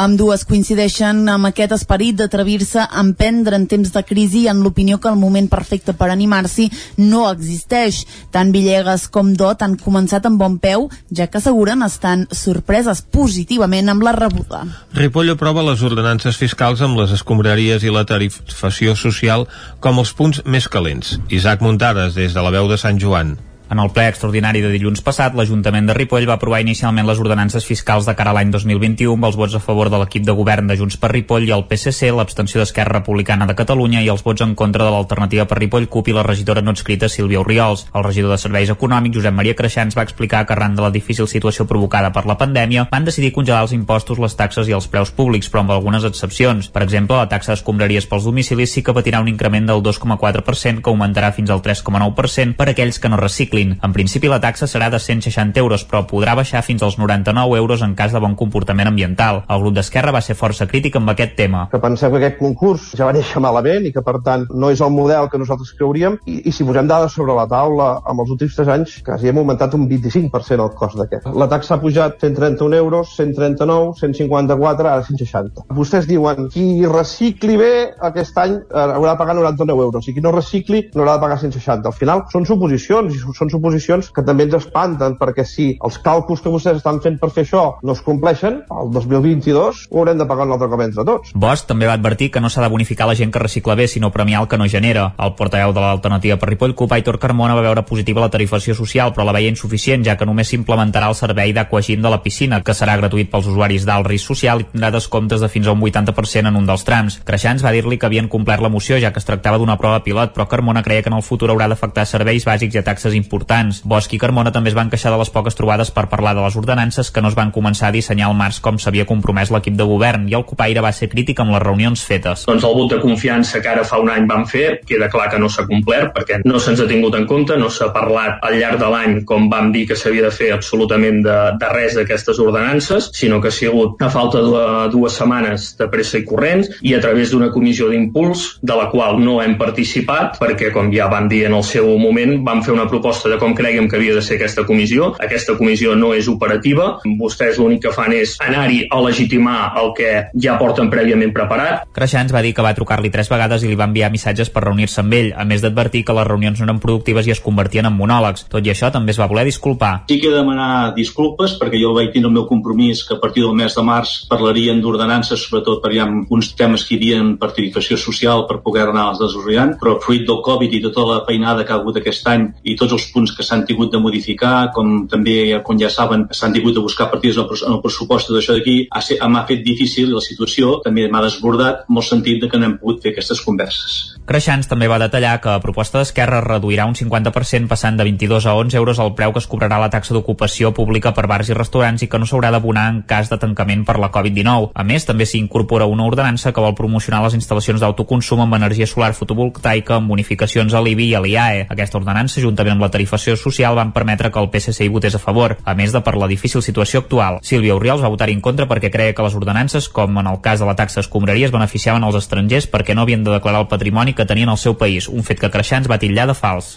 Amb dues coincideixen amb aquest esperit d'atrevir-se a emprendre en temps de crisi en l'opinió que el moment perfecte per animar-s'hi no existeix. Tant Villegas com Dot han començat amb bon peu, ja que asseguren estan sorpreses positivament amb la rebuda. Ripoll aprova les ordenances fiscals amb les escombraries i la tarifació social com els punts més calents. Isaac Muntades, des de la veu de Sant Joan. En el ple extraordinari de dilluns passat, l'Ajuntament de Ripoll va aprovar inicialment les ordenances fiscals de cara a l'any 2021 amb els vots a favor de l'equip de govern de Junts per Ripoll i el PSC, l'abstenció d'Esquerra Republicana de Catalunya i els vots en contra de l'alternativa per Ripoll CUP i la regidora no escrita Sílvia Oriols. El regidor de Serveis Econòmics, Josep Maria Creixans, va explicar que arran de la difícil situació provocada per la pandèmia van decidir congelar els impostos, les taxes i els preus públics, però amb algunes excepcions. Per exemple, la taxa d'escombraries pels domicilis sí que patirà un increment del 2,4% que augmentarà fins al 3,9% per aquells que no reciclin. En principi, la taxa serà de 160 euros, però podrà baixar fins als 99 euros en cas de bon comportament ambiental. El grup d'Esquerra va ser força crític amb aquest tema. Que pensem que aquest concurs ja va néixer malament i que, per tant, no és el model que nosaltres creuríem i, i si posem dades sobre la taula, amb els últims 3 anys quasi hem augmentat un 25% el cost d'aquest. La taxa ha pujat 131 euros, 139, 154, ara 160. Vostès diuen, qui recicli bé aquest any haurà de pagar 99 euros i qui no recicli no haurà de pagar 160. Al final són suposicions i són suposicions que també ens espanten perquè si els càlculs que vostès estan fent per fer això no es compleixen, el 2022 ho haurem de pagar un altre cop entre tots. Bosch també va advertir que no s'ha de bonificar la gent que recicla bé, sinó premiar el que no genera. El portaveu de l'alternativa per Ripoll, CUP, Aitor Carmona, va veure positiva la tarifació social, però la veia insuficient, ja que només s'implementarà el servei d'aquagim de la piscina, que serà gratuït pels usuaris d'alt risc social i tindrà descomptes de fins a un 80% en un dels trams. Creixans va dir-li que havien complert la moció, ja que es tractava d'una prova pilot, però Carmona creia que en el futur haurà d'afectar serveis bàsics i a taxes importants. Bosch i Carmona també es van queixar de les poques trobades per parlar de les ordenances que no es van començar a dissenyar al març com s'havia compromès l'equip de govern i el Copaire va ser crític amb les reunions fetes. Doncs el vot de confiança que ara fa un any vam fer queda clar que no s'ha complert perquè no se'ns ha tingut en compte, no s'ha parlat al llarg de l'any com vam dir que s'havia de fer absolutament de, de res d'aquestes ordenances, sinó que ha sigut a falta de dues setmanes de pressa i corrents i a través d'una comissió d'impuls de la qual no hem participat perquè, com ja vam dir en el seu moment, vam fer una proposta de com creguem que havia de ser aquesta comissió. Aquesta comissió no és operativa. Vostès l'únic que fan és anar-hi a legitimar el que ja porten prèviament preparat. Creixans va dir que va trucar-li tres vegades i li va enviar missatges per reunir-se amb ell, a més d'advertir que les reunions no eren productives i es convertien en monòlegs. Tot i això, també es va voler disculpar. Sí que he de demanar disculpes perquè jo vaig dir el meu compromís que a partir del mes de març parlarien d'ordenances, sobretot perquè hi ha uns temes que hi havia en participació social per poder anar-les desenvolupant, però fruit del Covid i de tota la feinada que ha hagut aquest any i tots els punts que s'han tingut de modificar, com també, com ja saben, s'han tingut de buscar partides en el pressupost d'això d'aquí, m'ha fet difícil la situació, també m'ha desbordat molt sentit de que no hem pogut fer aquestes converses. Creixans també va detallar que a proposta d'Esquerra reduirà un 50% passant de 22 a 11 euros el preu que es cobrarà la taxa d'ocupació pública per bars i restaurants i que no s'haurà d'abonar en cas de tancament per la Covid-19. A més, també s'hi incorpora una ordenança que vol promocionar les instal·lacions d'autoconsum amb energia solar fotovoltaica amb bonificacions a l'IBI i a l'IAE. Aquesta ordenança, juntament amb la tarifació social, van permetre que el PSC hi votés a favor, a més de per la difícil situació actual. Sílvia Oriols va votar en contra perquè creia que les ordenances, com en el cas de la taxa escombraries, beneficiaven els estrangers perquè no havien de declarar el patrimoni que tenien al seu país, un fet que Creixans va titllar de fals.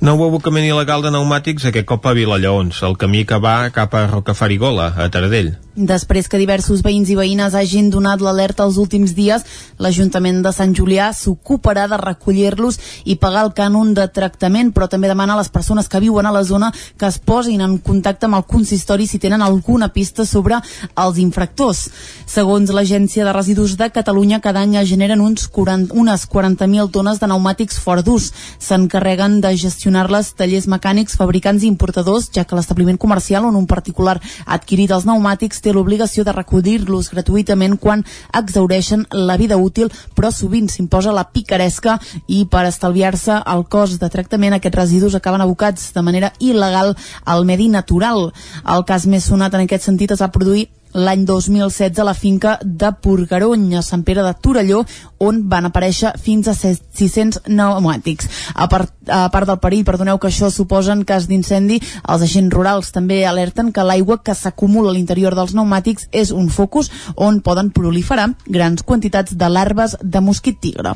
Nou abocament il·legal de pneumàtics aquest cop a Vilalleons, el camí que va cap a Rocafarigola, a Taradell. Després que diversos veïns i veïnes hagin donat l'alerta els últims dies, l'Ajuntament de Sant Julià s'ocuparà de recollir-los i pagar el cànon de tractament, però també demana a les persones que viuen a la zona que es posin en contacte amb el consistori si tenen alguna pista sobre els infractors. Segons l'Agència de Residus de Catalunya, cada any es generen uns 40, unes 40.000 tones de pneumàtics fora d'ús. S'encarreguen de gestionar-les tallers mecànics, fabricants i importadors, ja que l'establiment comercial on un particular ha adquirit els pneumàtics té l'obligació de recollir-los gratuïtament quan exaureixen la vida útil, però sovint s'imposa la picaresca i per estalviar-se el cost de tractament aquests residus acaben abocats de manera il·legal al medi natural. El cas més sonat en aquest sentit es va produir l'any 2016 a la finca de Porgarony, a Sant Pere de Torelló, on van aparèixer fins a 600 pneumàtics. A part, a part del perill, perdoneu que això suposa en cas d'incendi, els agents rurals també alerten que l'aigua que s'acumula a l'interior dels pneumàtics és un focus on poden proliferar grans quantitats de larves de mosquit tigre.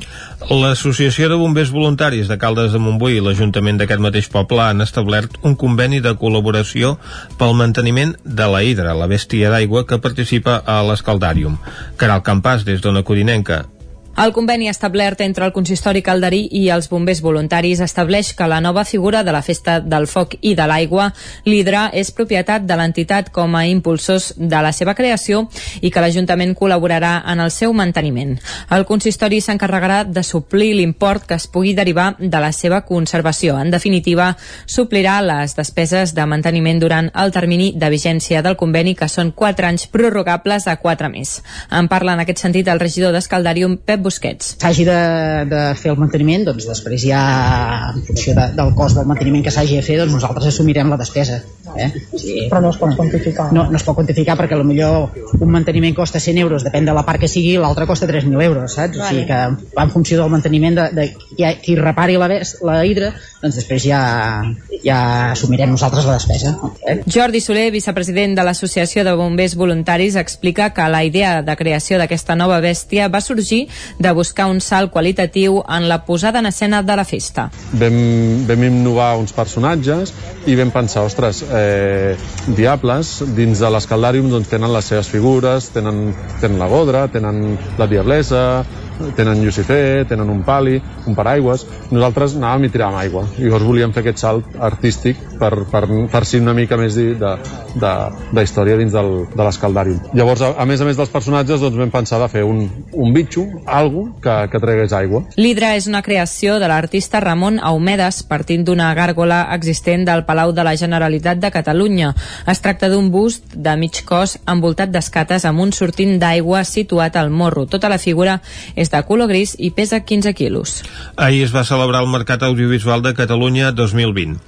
L'Associació de Bombers Voluntaris de Caldes de Montbui i l'Ajuntament d'aquest mateix poble han establert un conveni de col·laboració pel manteniment de la hidra, la bèstia d'aigua que participa a l'Escaldàrium. Caral Campàs, des d'Ona Codinenca. El conveni establert entre el consistori calderí i els bombers voluntaris estableix que la nova figura de la Festa del Foc i de l'Aigua, l'Hidra, és propietat de l'entitat com a impulsors de la seva creació i que l'Ajuntament col·laborarà en el seu manteniment. El consistori s'encarregarà de suplir l'import que es pugui derivar de la seva conservació. En definitiva, suplirà les despeses de manteniment durant el termini de vigència del conveni, que són 4 anys prorrogables a 4 més. En parla en aquest sentit el regidor d'Escaldàrium, Pep Busquets. S'hagi de, de fer el manteniment, doncs després ja, en funció de, del cost del manteniment que s'hagi de fer, doncs nosaltres assumirem la despesa. Eh? Sí. Però no es pot quantificar. No, no es pot quantificar perquè potser un manteniment costa 100 euros, depèn de la part que sigui, l'altre costa 3.000 euros, saps? Vale. O sigui que en funció del manteniment de, de qui, qui repari la, la hidra, doncs després ja, ja assumirem nosaltres la despesa. Eh? Jordi Soler, vicepresident de l'Associació de Bombers Voluntaris, explica que la idea de creació d'aquesta nova bèstia va sorgir de buscar un salt qualitatiu en la posada en escena de la festa. Vam, vam innovar uns personatges i vam pensar, ostres, eh, Diables, dins de l'escaldàrium doncs, tenen les seves figures, tenen, tenen la Godra, tenen la Diablesa, tenen Lucifer, tenen un pali, un paraigües. Nosaltres anàvem i tiràvem aigua. I llavors volíem fer aquest salt artístic per, per farcir una mica més de, de, de, de història dins del, de l'escaldàrium. Llavors, a, a més a més dels personatges, doncs vam pensar de fer un, un bitxo, algo que, que tregués aigua. L'Hidra és una creació de l'artista Ramon Aumedes, partint d'una gàrgola existent del Palau de la Generalitat de Catalunya. Es tracta d'un bust de mig cos envoltat d'escates amb un sortint d'aigua situat al morro. Tota la figura és és de color gris i pesa 15 quilos. Ahir es va celebrar el Mercat Audiovisual de Catalunya 2020.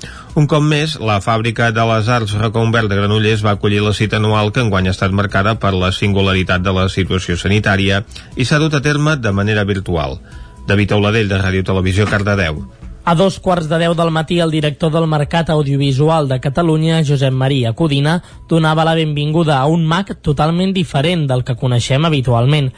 Un cop més, la Fàbrica de les Arts Reconvert de Granollers va acollir la cita anual que enguany ha estat marcada per la singularitat de la situació sanitària i s'ha dut a terme de manera virtual. David Auladell, de Ràdio Televisió, Cardedeu. A dos quarts de deu del matí, el director del Mercat Audiovisual de Catalunya, Josep Maria Codina, donava la benvinguda a un MAC totalment diferent del que coneixem habitualment.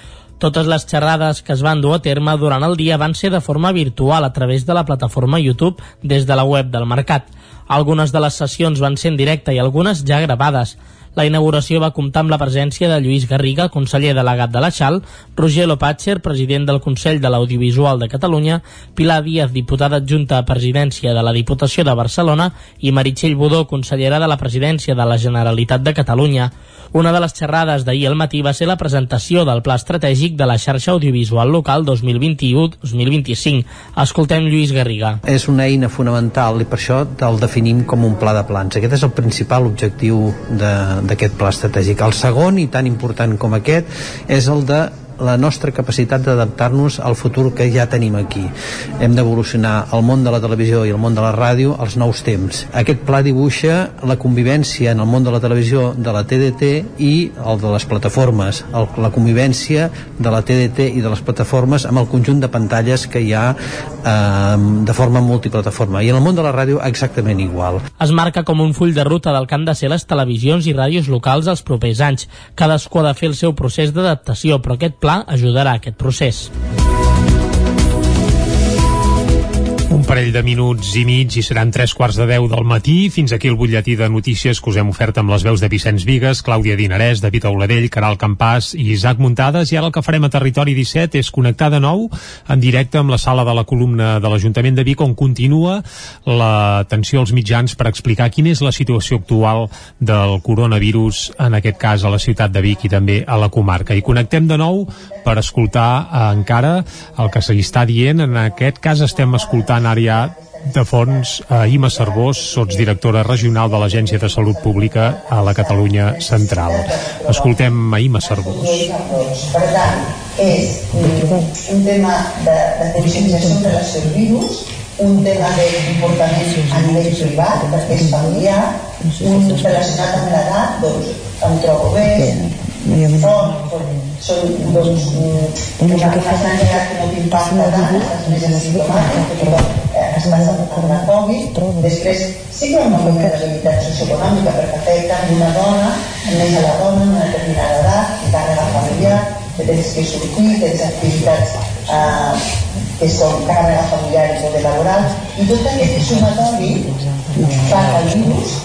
Totes les xerrades que es van dur a terme durant el dia van ser de forma virtual a través de la plataforma YouTube des de la web del mercat. Algunes de les sessions van ser en directe i algunes ja gravades. La inauguració va comptar amb la presència de Lluís Garriga, conseller delegat de la XAL, Roger Lopatger, president del Consell de l'Audiovisual de Catalunya, Pilar Díaz, diputada adjunta a presidència de la Diputació de Barcelona i Meritxell Budó, consellera de la presidència de la Generalitat de Catalunya. Una de les xerrades d'ahir al matí va ser la presentació del Pla Estratègic de la xarxa audiovisual local 2021-2025. Escoltem Lluís Garriga. És una eina fonamental i per això el definim com un pla de plans. Aquest és el principal objectiu de, d'aquest pla estratègic. El segon, i tan important com aquest, és el de la nostra capacitat d'adaptar-nos al futur que ja tenim aquí. Hem d'evolucionar el món de la televisió i el món de la ràdio als nous temps. Aquest pla dibuixa la convivència en el món de la televisió de la TDT i el de les plataformes, el, la convivència de la TDT i de les plataformes amb el conjunt de pantalles que hi ha eh, de forma multiplataforma. I en el món de la ràdio exactament igual. Es marca com un full de ruta del que han de ser les televisions i ràdios locals els propers anys. Cadascú ha de fer el seu procés d'adaptació, però aquest pla ajudarà a aquest procés. Parell de minuts i mig i seran tres quarts de deu del matí. Fins aquí el butlletí de notícies que us hem ofert amb les veus de Vicenç Vigues, Clàudia Dinarès, David Auladell, Caral Campàs i Isaac Muntades. I ara el que farem a Territori 17 és connectar de nou en directe amb la sala de la columna de l'Ajuntament de Vic on continua l'atenció als mitjans per explicar quina és la situació actual del coronavirus, en aquest cas a la ciutat de Vic i també a la comarca. I connectem de nou per escoltar eh, encara el que se li està dient. En aquest cas estem escoltant escoltant ja de fons a Ima Cervós, sotsdirectora regional de l'Agència de Salut Pública a la Catalunya Central. Escoltem a Ima Cervós. Per tant, és un tema de, de conscienciació en relació al virus, un tema de comportament a nivell privat, perquè és familiar, un relacionat amb l'edat, doncs em trobo bé, són doncs, una persona que no t'impacta tant, és més asimptomàtic, però es passa amb la Covid, després sí que hi ha una vulnerabilitat socioeconòmica perquè afecta una dona, més a la dona, una determinada edat, que càrrega familiar, que tens que sortir, tens activitats eh, que són càrrega familiar i poder laboral, i tot aquest sumatori fa que el virus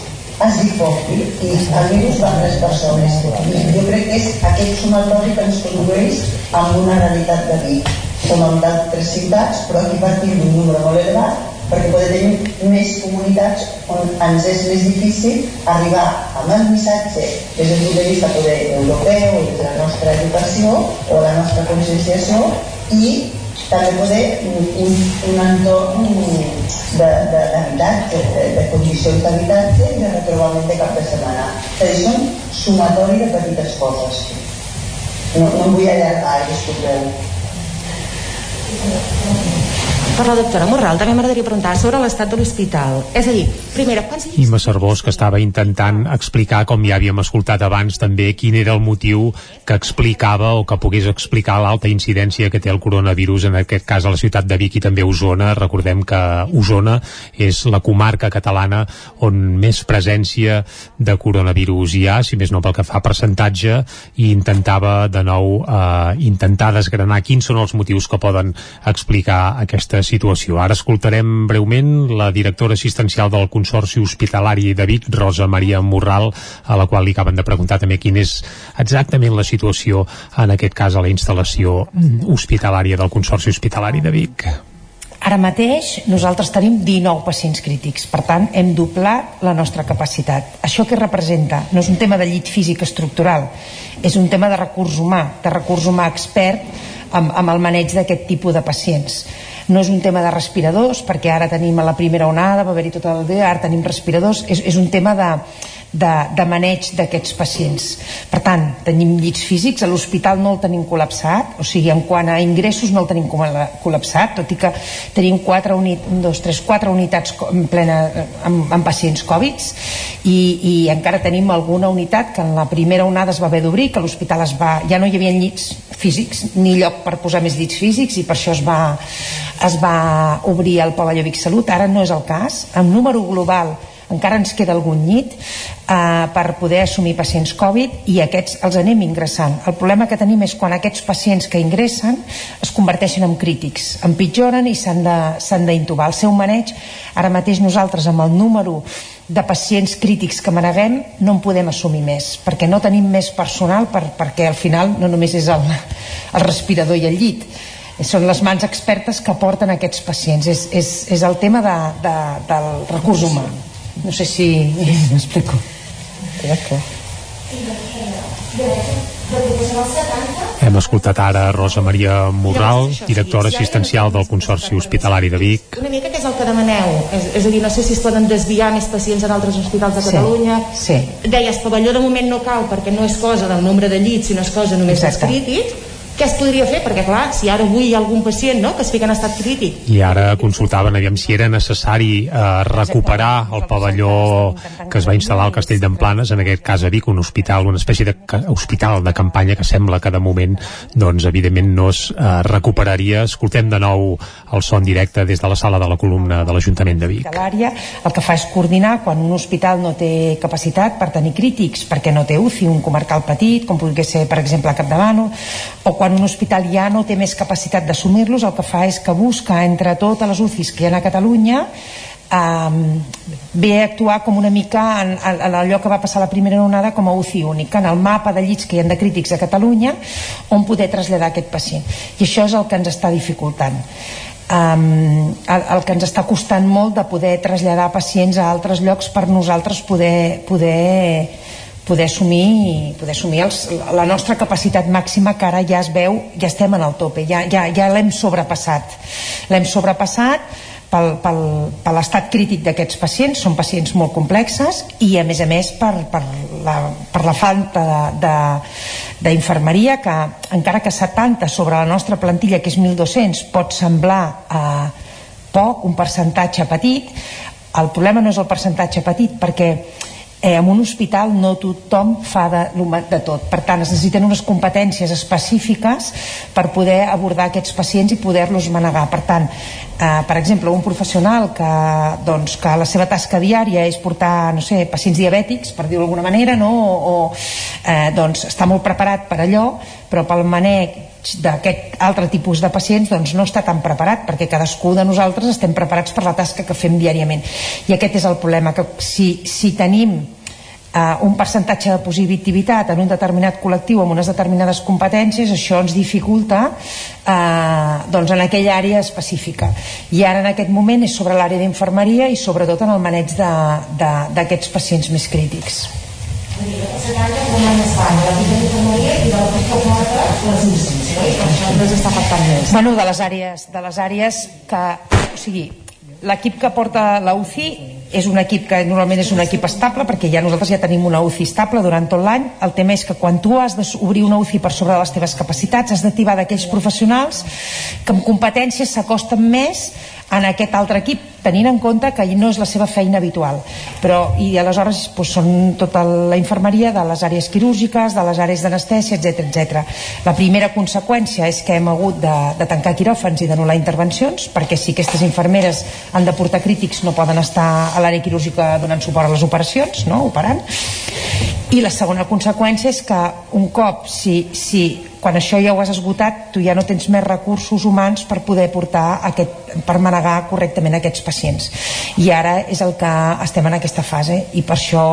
es difongui i el virus va a les persones. I jo crec que és aquest sumatori que ens condueix a una realitat de Vic com en d'altres ciutats però aquí partim d'un número molt elevat perquè podem tenir més comunitats on ens és més difícil arribar amb el missatge des del punt de vista poder europeu, de la nostra educació o la nostra conscienciació i també poder un, un, entorn d'habitatge, de, de, de condicions d'habitatge i de retrobament de cap de setmana. És dir, són sumatori de petites coses. No, no em vull allargar, disculpeu. Per la doctora Morral també m'agradaria preguntar sobre l'estat de l'hospital. És a dir, primera, quants Imma Cervós, que estava intentant explicar, com ja havíem escoltat abans, també quin era el motiu que explicava o que pogués explicar l'alta incidència que té el coronavirus, en aquest cas a la ciutat de Vic i també a Osona. Recordem que Osona és la comarca catalana on més presència de coronavirus hi ha, si més no pel que fa a percentatge, i intentava de nou eh, intentar desgranar quins són els motius que poden explicar aquesta situació. Ara escoltarem breument la directora assistencial del Consorci Hospitalari de Vic, Rosa Maria Morral, a la qual li acaben de preguntar també quina és exactament la situació, en aquest cas a la instal·lació hospitalària del Consorci Hospitalari de Vic. Ara mateix nosaltres tenim 19 pacients crítics, per tant hem doblat la nostra capacitat. Això que representa no és un tema de llit físic estructural, és un tema de recurs humà, de recurs humà expert amb, amb el maneig d'aquest tipus de pacients no és un tema de respiradors perquè ara tenim a la primera onada va haver-hi tot el dia, ara tenim respiradors. És, és un tema de, de, de maneig d'aquests pacients. Per tant, tenim llits físics a l'hospital no el tenim col·lapsat o sigui, en quant a ingressos no el tenim col·lapsat tot i que tenim 4, unit, 1, 2, 3, 4 unitats en plena, amb, amb pacients Covid i, i encara tenim alguna unitat que en la primera onada es va haver d'obrir que l'hospital es va, ja no hi havia llits físics ni lloc per posar més llits físics i per això es va, es va obrir el pavelló Vic Salut, ara no és el cas, en número global encara ens queda algun llit eh, per poder assumir pacients Covid i aquests els anem ingressant. El problema que tenim és quan aquests pacients que ingressen es converteixen en crítics, empitjoren i s'han d'intubar. El seu maneig, ara mateix nosaltres amb el número de pacients crítics que maneguem no en podem assumir més perquè no tenim més personal per, perquè al final no només és el, el respirador i el llit són les mans expertes que porten aquests pacients és, és, és el tema de, de, del recurs humà no sé si m'explico hem escoltat ara Rosa Maria Morral, directora assistencial del Consorci Hospitalari de Vic. Una mica què és el que demaneu? És, és a dir, no sé si es poden desviar més pacients en altres hospitals de Catalunya. Sí. sí. Deies, pavelló de moment no cal perquè no és cosa del nombre de llits, sinó és cosa només dels crítics què es podria fer? Perquè clar, si ara avui hi ha algun pacient no, que es fica en estat crític i ara consultaven aviam si era necessari eh, recuperar el pavelló que es va instal·lar al Castell d'Emplanes en aquest cas a Vic, un hospital, una espècie de hospital de campanya que sembla que de moment doncs evidentment no es eh, recuperaria. Escoltem de nou el son directe des de la sala de la columna de l'Ajuntament de Vic. L'àrea el que fa és coordinar quan un hospital no té capacitat per tenir crítics perquè no té UCI, un comarcal petit com podria ser per exemple a Capdavano o quan quan un hospital ja no té més capacitat d'assumir-los, el que fa és que busca entre totes les UCIs que hi ha a Catalunya um, ve a actuar com una mica en, en allò que va passar la primera onada com a UCI únic, en el mapa de llits que hi ha de crítics a Catalunya on poder traslladar aquest pacient. I això és el que ens està dificultant. Um, el, el que ens està costant molt de poder traslladar pacients a altres llocs per nosaltres poder, poder poder assumir, poder assumir els, la nostra capacitat màxima que ara ja es veu, ja estem en el tope, ja, ja, ja l'hem sobrepassat. L'hem sobrepassat pel, pel, per l'estat crític d'aquests pacients, són pacients molt complexes i a més a més per, per, la, per la falta d'infermeria que encara que 70 sobre la nostra plantilla que és 1.200 pot semblar eh, poc, un percentatge petit el problema no és el percentatge petit perquè eh, en un hospital no tothom fa de, de tot. Per tant, es necessiten unes competències específiques per poder abordar aquests pacients i poder-los manegar. Per tant, eh, per exemple, un professional que, doncs, que la seva tasca diària és portar, no sé, pacients diabètics, per dir-ho d'alguna manera, no? o, o eh, doncs, està molt preparat per allò, però pel maneig d'aquest altre tipus de pacients doncs no està tan preparat perquè cadascú de nosaltres estem preparats per la tasca que fem diàriament i aquest és el problema que si, si tenim uh, un percentatge de positivitat en un determinat col·lectiu amb unes determinades competències, això ens dificulta uh, doncs en aquella àrea específica. I ara en aquest moment és sobre l'àrea d'infermeria i sobretot en el maneig d'aquests pacients més crítics. Bueno, de les àrees, de les àrees que, o sigui, l'equip que porta la UCI és un equip que normalment és un equip estable perquè ja nosaltres ja tenim una UCI estable durant tot l'any el tema és que quan tu has d'obrir una UCI per sobre de les teves capacitats has d'activar d'aquells professionals que amb competències s'acosten més en aquest altre equip tenint en compte que no és la seva feina habitual però i aleshores doncs, són tota la infermeria de les àrees quirúrgiques de les àrees d'anestèsia, etc etc. La primera conseqüència és que hem hagut de, de tancar quiròfans i d'anul·lar intervencions perquè si aquestes infermeres han de portar crítics no poden estar a l'àrea quirúrgica donant suport a les operacions, no? operant. I la segona conseqüència és que un cop si, si quan això ja ho has esgotat tu ja no tens més recursos humans per poder portar aquest, per manegar correctament aquests pacients. I ara és el que estem en aquesta fase i per això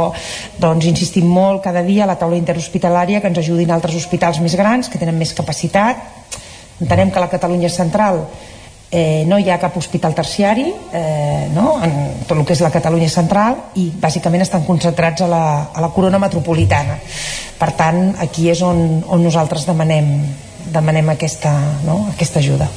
doncs insistim molt cada dia a la taula interhospitalària que ens ajudin altres hospitals més grans que tenen més capacitat. Entenem que la Catalunya central eh, no hi ha cap hospital terciari eh, no? en tot el que és la Catalunya central i bàsicament estan concentrats a la, a la corona metropolitana per tant aquí és on, on nosaltres demanem, demanem aquesta, no? aquesta ajuda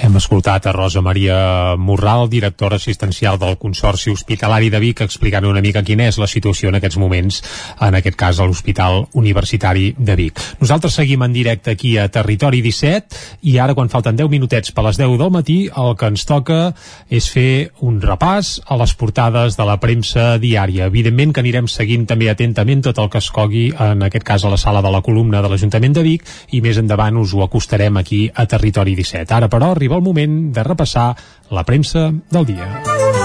hem escoltat a Rosa Maria Morral, directora assistencial del Consorci Hospitalari de Vic, explicant una mica quina és la situació en aquests moments, en aquest cas a l'Hospital Universitari de Vic. Nosaltres seguim en directe aquí a Territori 17 i ara quan falten 10 minutets per les 10 del matí el que ens toca és fer un repàs a les portades de la premsa diària. Evidentment que anirem seguint també atentament tot el que es cogui, en aquest cas a la sala de la columna de l'Ajuntament de Vic i més endavant us ho acostarem aquí a Territori 17. Ara però arriba el moment de repassar la premsa del dia.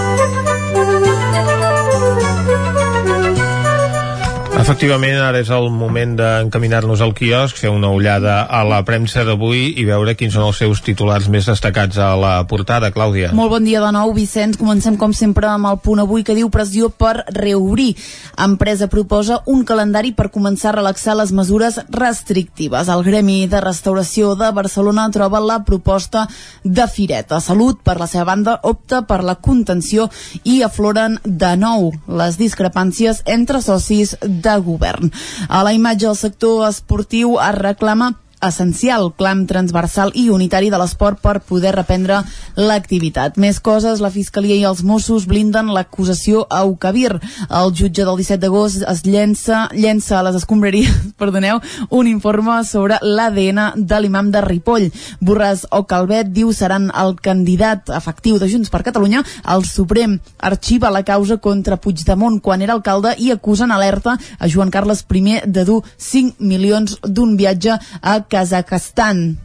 Efectivament, ara és el moment d'encaminar-nos al quiosc, fer una ullada a la premsa d'avui i veure quins són els seus titulars més destacats a la portada, Clàudia. Molt bon dia de nou, Vicenç. Comencem, com sempre, amb el punt avui que diu pressió per reobrir. Empresa proposa un calendari per començar a relaxar les mesures restrictives. El Gremi de Restauració de Barcelona troba la proposta de Fireta. Salut, per la seva banda, opta per la contenció i afloren de nou les discrepàncies entre socis de govern. A la imatge del sector esportiu es reclama essencial, clam transversal i unitari de l'esport per poder reprendre l'activitat. Més coses, la Fiscalia i els Mossos blinden l'acusació a Ucabir. El jutge del 17 d'agost es llença, llença a les escombraries <laughs> perdoneu, un informe sobre l'ADN de l'imam de Ripoll. Borràs o Calvet diu seran el candidat efectiu de Junts per Catalunya. El Suprem arxiva la causa contra Puigdemont quan era alcalde i acusen alerta a Joan Carles I de dur 5 milions d'un viatge a Kazakhstan.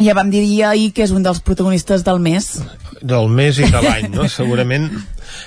Ja vam dir ahir que és un dels protagonistes del mes. Del mes i de l'any, no? Segurament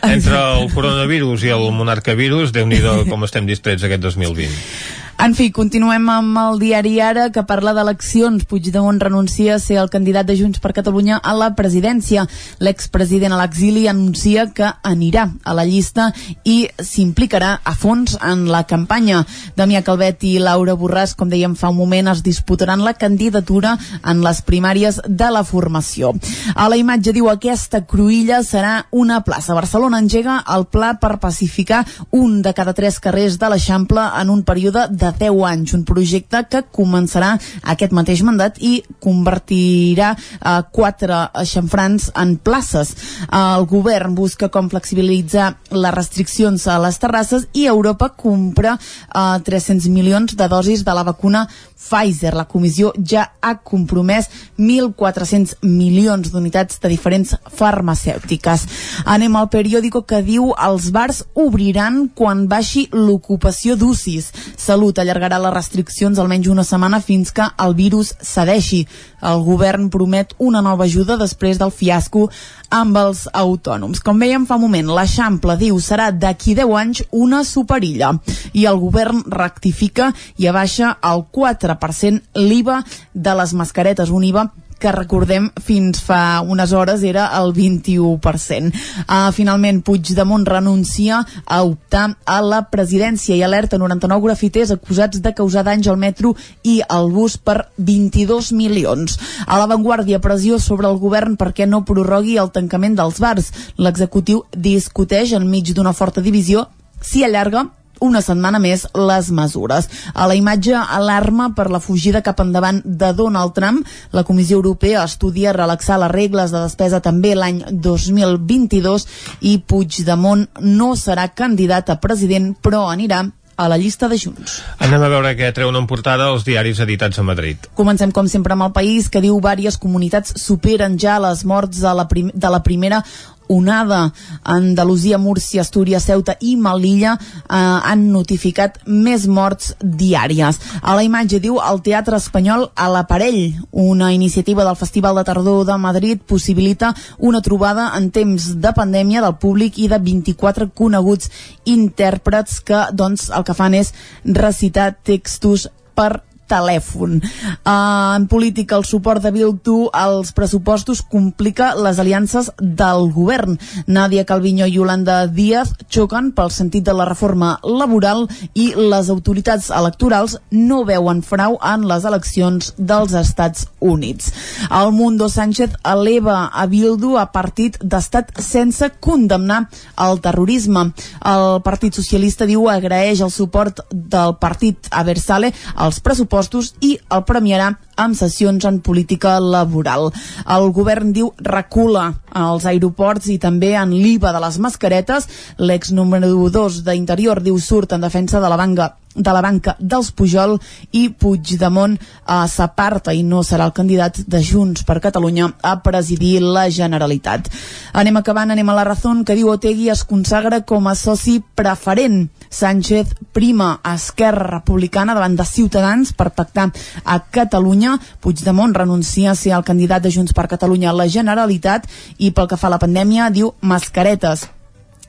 entre el coronavirus i el monarcavirus, déu nhi com estem distrets aquest 2020. En fi, continuem amb el diari Ara, que parla d'eleccions. Puigdemont renuncia a ser el candidat de Junts per Catalunya a la presidència. L'expresident a l'exili anuncia que anirà a la llista i s'implicarà a fons en la campanya. Damià Calvet i Laura Borràs, com dèiem fa un moment, es disputaran la candidatura en les primàries de la formació. A la imatge diu aquesta cruïlla serà una plaça. Barcelona engega el pla per pacificar un de cada tres carrers de l'Eixample en un període de de 10 anys, un projecte que començarà aquest mateix mandat i convertirà eh, quatre xamfrans en places. El govern busca com flexibilitzar les restriccions a les terrasses i Europa compra eh, 300 milions de dosis de la vacuna Pfizer. La comissió ja ha compromès 1.400 milions d'unitats de diferents farmacèutiques. Anem al periòdico que diu els bars obriran quan baixi l'ocupació d'UCIs. Salut allargarà les restriccions almenys una setmana fins que el virus cedeixi. El govern promet una nova ajuda després del fiasco amb els autònoms. Com veiem fa moment, l'Eixample diu serà d'aquí 10 anys una superilla i el govern rectifica i abaixa el 4% l'IVA de les mascaretes, un IVA que recordem fins fa unes hores era el 21%. Uh, finalment, Puigdemont renuncia a optar a la presidència i alerta 99 grafiters acusats de causar danys al metro i al bus per 22 milions. A l'avantguàrdia, pressió sobre el govern perquè no prorrogui el tancament dels bars. L'executiu discuteix enmig d'una forta divisió si allarga una setmana més les mesures. A la imatge alarma per la fugida cap endavant de Donald Trump, la Comissió Europea estudia relaxar les regles de despesa també l'any 2022 i Puigdemont no serà candidat a president però anirà a la llista de Junts. Anem a veure què treuen en portada els diaris editats a Madrid. Comencem, com sempre, amb el país, que diu diverses comunitats superen ja les morts de la, prim de la primera onada. Andalusia, Múrcia, Astúries, Ceuta i Melilla eh, han notificat més morts diàries. A la imatge diu el Teatre Espanyol a l'aparell. Una iniciativa del Festival de Tardor de Madrid possibilita una trobada en temps de pandèmia del públic i de 24 coneguts intèrprets que doncs, el que fan és recitar textos per telèfon. Uh, en política, el suport de Bildu als pressupostos complica les aliances del govern. Nàdia Calviño i Yolanda Díaz xoquen pel sentit de la reforma laboral i les autoritats electorals no veuen frau en les eleccions dels Estats Units. El Mundo Sánchez eleva a Bildu a partit d'estat sense condemnar el terrorisme. El Partit Socialista diu agraeix el suport del partit a Versale als pressupostos i el premiarà amb sessions en política laboral. El govern diu recula als aeroports i també en l'IVA de les mascaretes. L'ex número 2 d'Interior diu surt en defensa de la banca de la banca dels Pujol i Puigdemont eh, s'aparta i no serà el candidat de Junts per Catalunya a presidir la Generalitat. Anem acabant, anem a la raó que diu Otegui es consagra com a soci preferent. Sánchez prima a Esquerra Republicana davant de Ciutadans per pactar a Catalunya. Puigdemont renuncia a ser el candidat de Junts per Catalunya a la Generalitat i pel que fa a la pandèmia diu mascaretes.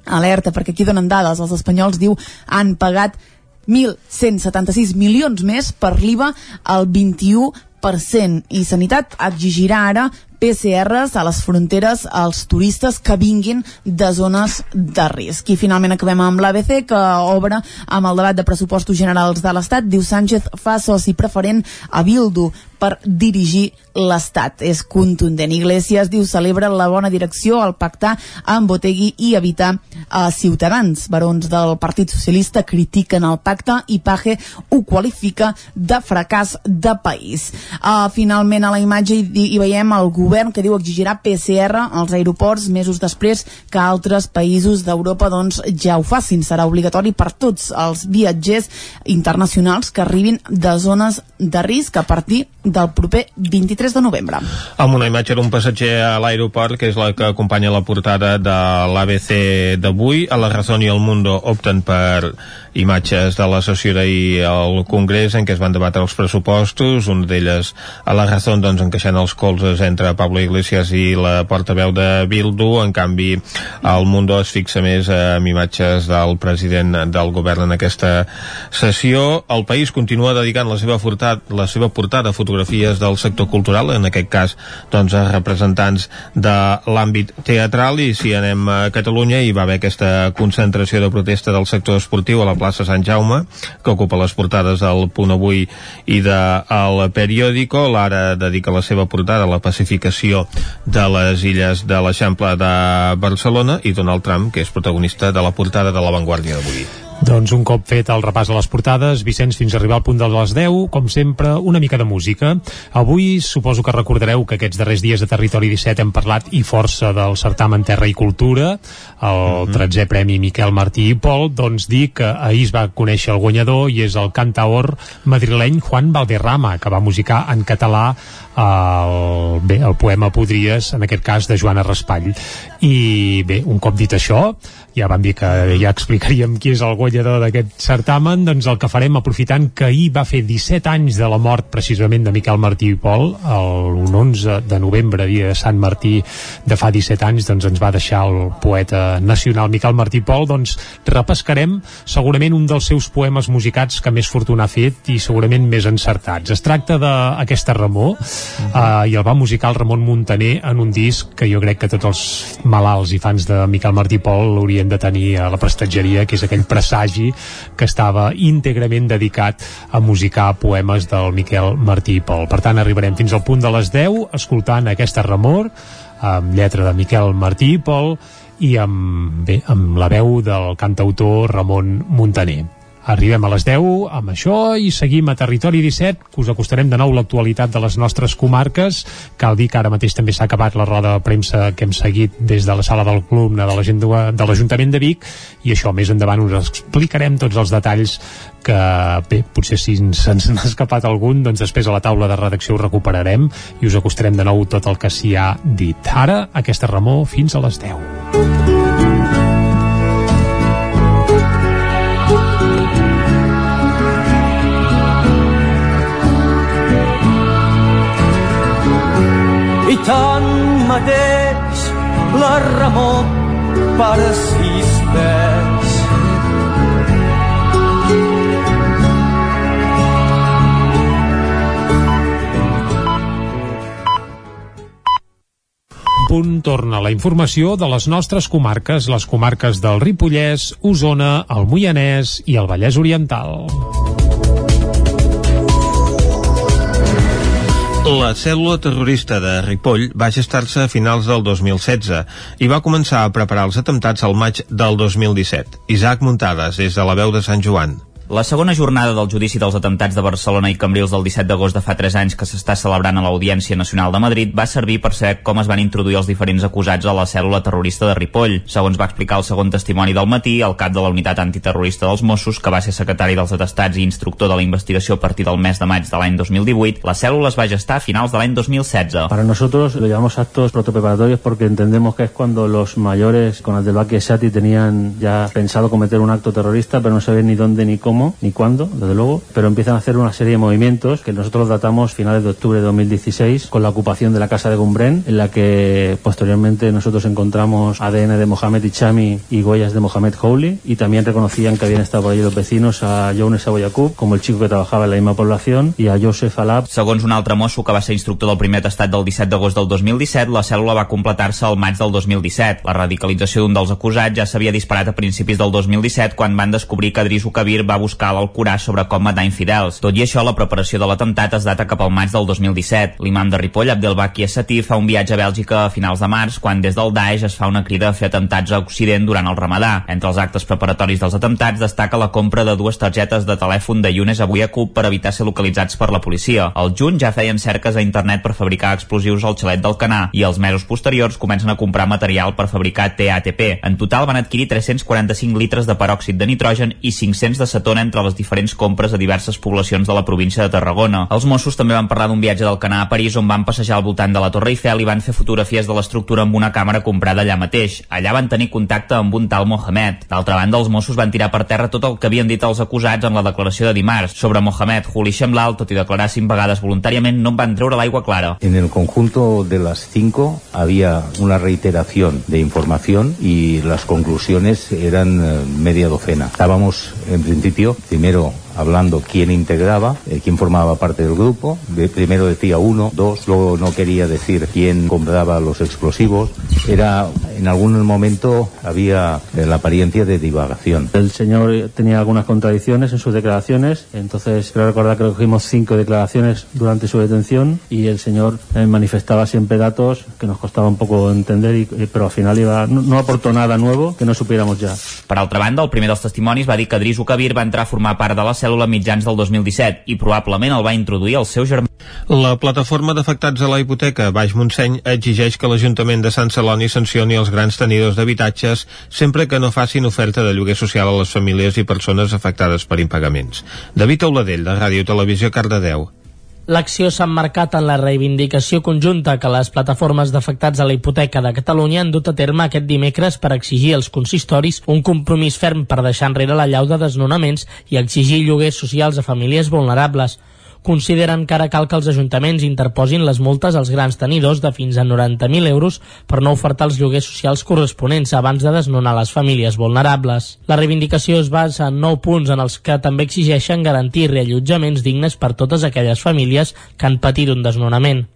Alerta, perquè aquí donen dades. Els espanyols, diu, han pagat 1.176 milions més per l'IVA al 21% i Sanitat exigirà ara PCRs a les fronteres als turistes que vinguin de zones de risc. I finalment acabem amb l'ABC, que obre amb el debat de pressupostos generals de l'Estat. Diu Sánchez fa soci preferent a Bildu per dirigir l'Estat. És contundent. Iglesias diu celebra la bona direcció al pactar amb Botegui i evitar a Ciutadans. Barons del Partit Socialista critiquen el pacte i Paje ho qualifica de fracàs de país. Uh, finalment a la imatge hi, hi veiem el govern que diu exigirà PCR als aeroports mesos després que altres països d'Europa doncs, ja ho facin. Serà obligatori per tots els viatgers internacionals que arribin de zones de risc a partir del proper 23 de novembre. Amb una imatge d'un passatger a l'aeroport, que és la que acompanya la portada de l'ABC d'avui, a la Razón i el Mundo opten per imatges de la sessió d'ahir al Congrés en què es van debatre els pressupostos, una d'elles a la Razón doncs, encaixant els colzes entre Pablo Iglesias i la portaveu de Bildu, en canvi el Mundo es fixa més en imatges del president del govern en aquesta sessió. El país continua dedicant la seva, fortat, la seva portada a fotografies del sector cultural, en aquest cas doncs, representants de l'àmbit teatral i si anem a Catalunya hi va haver aquesta concentració de protesta del sector esportiu a la plaça Sant Jaume que ocupa les portades del Punt Avui i de Periódico l'ara dedica la seva portada a la pacificació de les illes de l'Eixample de Barcelona i Donald Trump que és protagonista de la portada de l'avantguàrdia d'avui. Doncs un cop fet el repàs a les portades, Vicenç, fins a arribar al punt de les 10, com sempre, una mica de música. Avui suposo que recordareu que aquests darrers dies de Territori 17 hem parlat i força del certamen Terra i Cultura, el uh -huh. 13è Premi Miquel Martí i Pol, doncs dir que ahir es va conèixer el guanyador i és el cantaor madrileny Juan Valderrama, que va musicar en català el, bé, el poema Podries, en aquest cas de Joana Raspall. I bé, un cop dit això, ja vam dir que ja explicaríem qui és el guanyador d'aquest certamen, doncs el que farem aprofitant que ahir va fer 17 anys de la mort precisament de Miquel Martí i Pol, el 11 de novembre, dia de Sant Martí de fa 17 anys, doncs ens va deixar el poeta nacional Miquel Martí i Pol, doncs repescarem segurament un dels seus poemes musicats que més fortuna ha fet i segurament més encertats. Es tracta d'aquesta Ramó uh -huh. uh, i el va musicar el Ramon Montaner en un disc que jo crec que tots els malalts i fans de Miquel Martí Pol l'haurien haurien de tenir a la prestatgeria, que és aquell presagi que estava íntegrament dedicat a musicar poemes del Miquel Martí Pol. Per tant, arribarem fins al punt de les 10 escoltant aquesta remor amb lletra de Miquel Martí Pol i amb, bé, amb la veu del cantautor Ramon Montaner. Arribem a les 10 amb això i seguim a Territori 17, que us acostarem de nou l'actualitat de les nostres comarques. Cal dir que ara mateix també s'ha acabat la roda de premsa que hem seguit des de la sala del club de l'Ajuntament de Vic i això més endavant us explicarem tots els detalls que bé, potser si se'ns <laughs> n'ha escapat algun, doncs després a la taula de redacció ho recuperarem i us acostarem de nou tot el que s'hi ha dit. Ara, aquesta remor fins a les 10. Tanmateix la remor persisteix. punt torna la informació de les nostres comarques, les comarques del Ripollès, Osona, el Moianès i el Vallès Oriental. La cèl·lula terrorista de Ripoll va gestar-se a finals del 2016 i va començar a preparar els atemptats al maig del 2017. Isaac Muntades, des de la veu de Sant Joan. La segona jornada del judici dels atemptats de Barcelona i Cambrils del 17 d'agost de fa 3 anys que s'està celebrant a l'Audiència Nacional de Madrid va servir per saber com es van introduir els diferents acusats a la cèl·lula terrorista de Ripoll. Segons va explicar el segon testimoni del matí, el cap de la unitat antiterrorista dels Mossos, que va ser secretari dels atestats i instructor de la investigació a partir del mes de maig de l'any 2018, la cèl·lula es va gestar a finals de l'any 2016. Para nosotros lo llamamos actos protopeparatorios porque entendemos que es cuando los mayores con Abdelbaki Sati tenían ya pensado cometer un acto terrorista, pero no sabían ni dónde ni cómo ni cuándo, desde luego, pero empiezan a hacer una serie de movimientos que nosotros datamos finales de octubre de 2016 con la ocupación de la casa de Gumbrén, en la que posteriormente nosotros encontramos ADN de Mohamed Ichami y huellas de Mohamed Howley y también reconocían que habían estado por allí los vecinos a Younes Aboyakub, como el chico que trabajaba en la misma población, y a Joseph Alab. Segons un altre mosso que va ser instructor del primer testat del 17 d'agost del 2017, la cèl·lula va completar-se al maig del 2017. La radicalització d'un dels acusats ja s'havia disparat a principis del 2017 quan van descobrir que Drisu Kabir va buscar l'Alcorà sobre com matar infidels. Tot i això, la preparació de l'atemptat es data cap al maig del 2017. L'imam de Ripoll, Abdelbaki Essatí, fa un viatge a Bèlgica a finals de març, quan des del Daesh es fa una crida a fer atemptats a Occident durant el Ramadà. Entre els actes preparatoris dels atemptats destaca la compra de dues targetes de telèfon de Younes avui a Cub per evitar ser localitzats per la policia. Al juny ja feien cerques a internet per fabricar explosius al xalet del Canà i els mesos posteriors comencen a comprar material per fabricar TATP. En total van adquirir 345 litres de peròxid de nitrogen i 500 de cetona entre les diferents compres a diverses poblacions de la província de Tarragona. Els Mossos també van parlar d'un viatge del Canà a París on van passejar al voltant de la Torre Eiffel i van fer fotografies de l'estructura amb una càmera comprada allà mateix. Allà van tenir contacte amb un tal Mohamed. D'altra banda, els Mossos van tirar per terra tot el que havien dit els acusats en la declaració de dimarts. Sobre Mohamed Juli Shemlal, tot i declarar cinc vegades voluntàriament, no en van treure l'aigua clara. En el conjunto de las cinco había una reiteración de información y las conclusiones eran eh, media docena. Estábamos, en principio, principio, primero hablando quién integraba, eh, quién formaba parte del grupo. De, primero decía uno, dos, luego no quería decir quién compraba los explosivos. Era, en algún momento había eh, la apariencia de divagación. El señor tenía algunas contradicciones en sus declaraciones, entonces creo recordar que cogimos cinco declaraciones durante su detención y el señor eh, manifestaba siempre datos que nos costaba un poco entender, y, pero al final iba, no, no aportó nada nuevo que no supiéramos ya. Per altra banda, el primer dels testimonis va dir que Drisu Kabir va entrar a formar part de la cèl·lula mitjans del 2017 i probablement el va introduir el seu germà. La plataforma d'afectats a la hipoteca Baix Montseny exigeix que l'Ajuntament de Sant Celoni sancioni els grans tenidors d'habitatges sempre que no facin oferta de lloguer social a les famílies i persones afectades per impagaments. David Auladell, de Ràdio Televisió Cardedeu. L'acció s'ha emmarcat en la reivindicació conjunta que les plataformes d'afectats a la hipoteca de Catalunya han dut a terme aquest dimecres per exigir als consistoris un compromís ferm per deixar enrere la llau de desnonaments i exigir lloguers socials a famílies vulnerables consideren que ara cal que els ajuntaments interposin les multes als grans tenidors de fins a 90.000 euros per no ofertar els lloguers socials corresponents abans de desnonar les famílies vulnerables. La reivindicació es basa en nou punts en els que també exigeixen garantir reallotjaments dignes per totes aquelles famílies que han patit un desnonament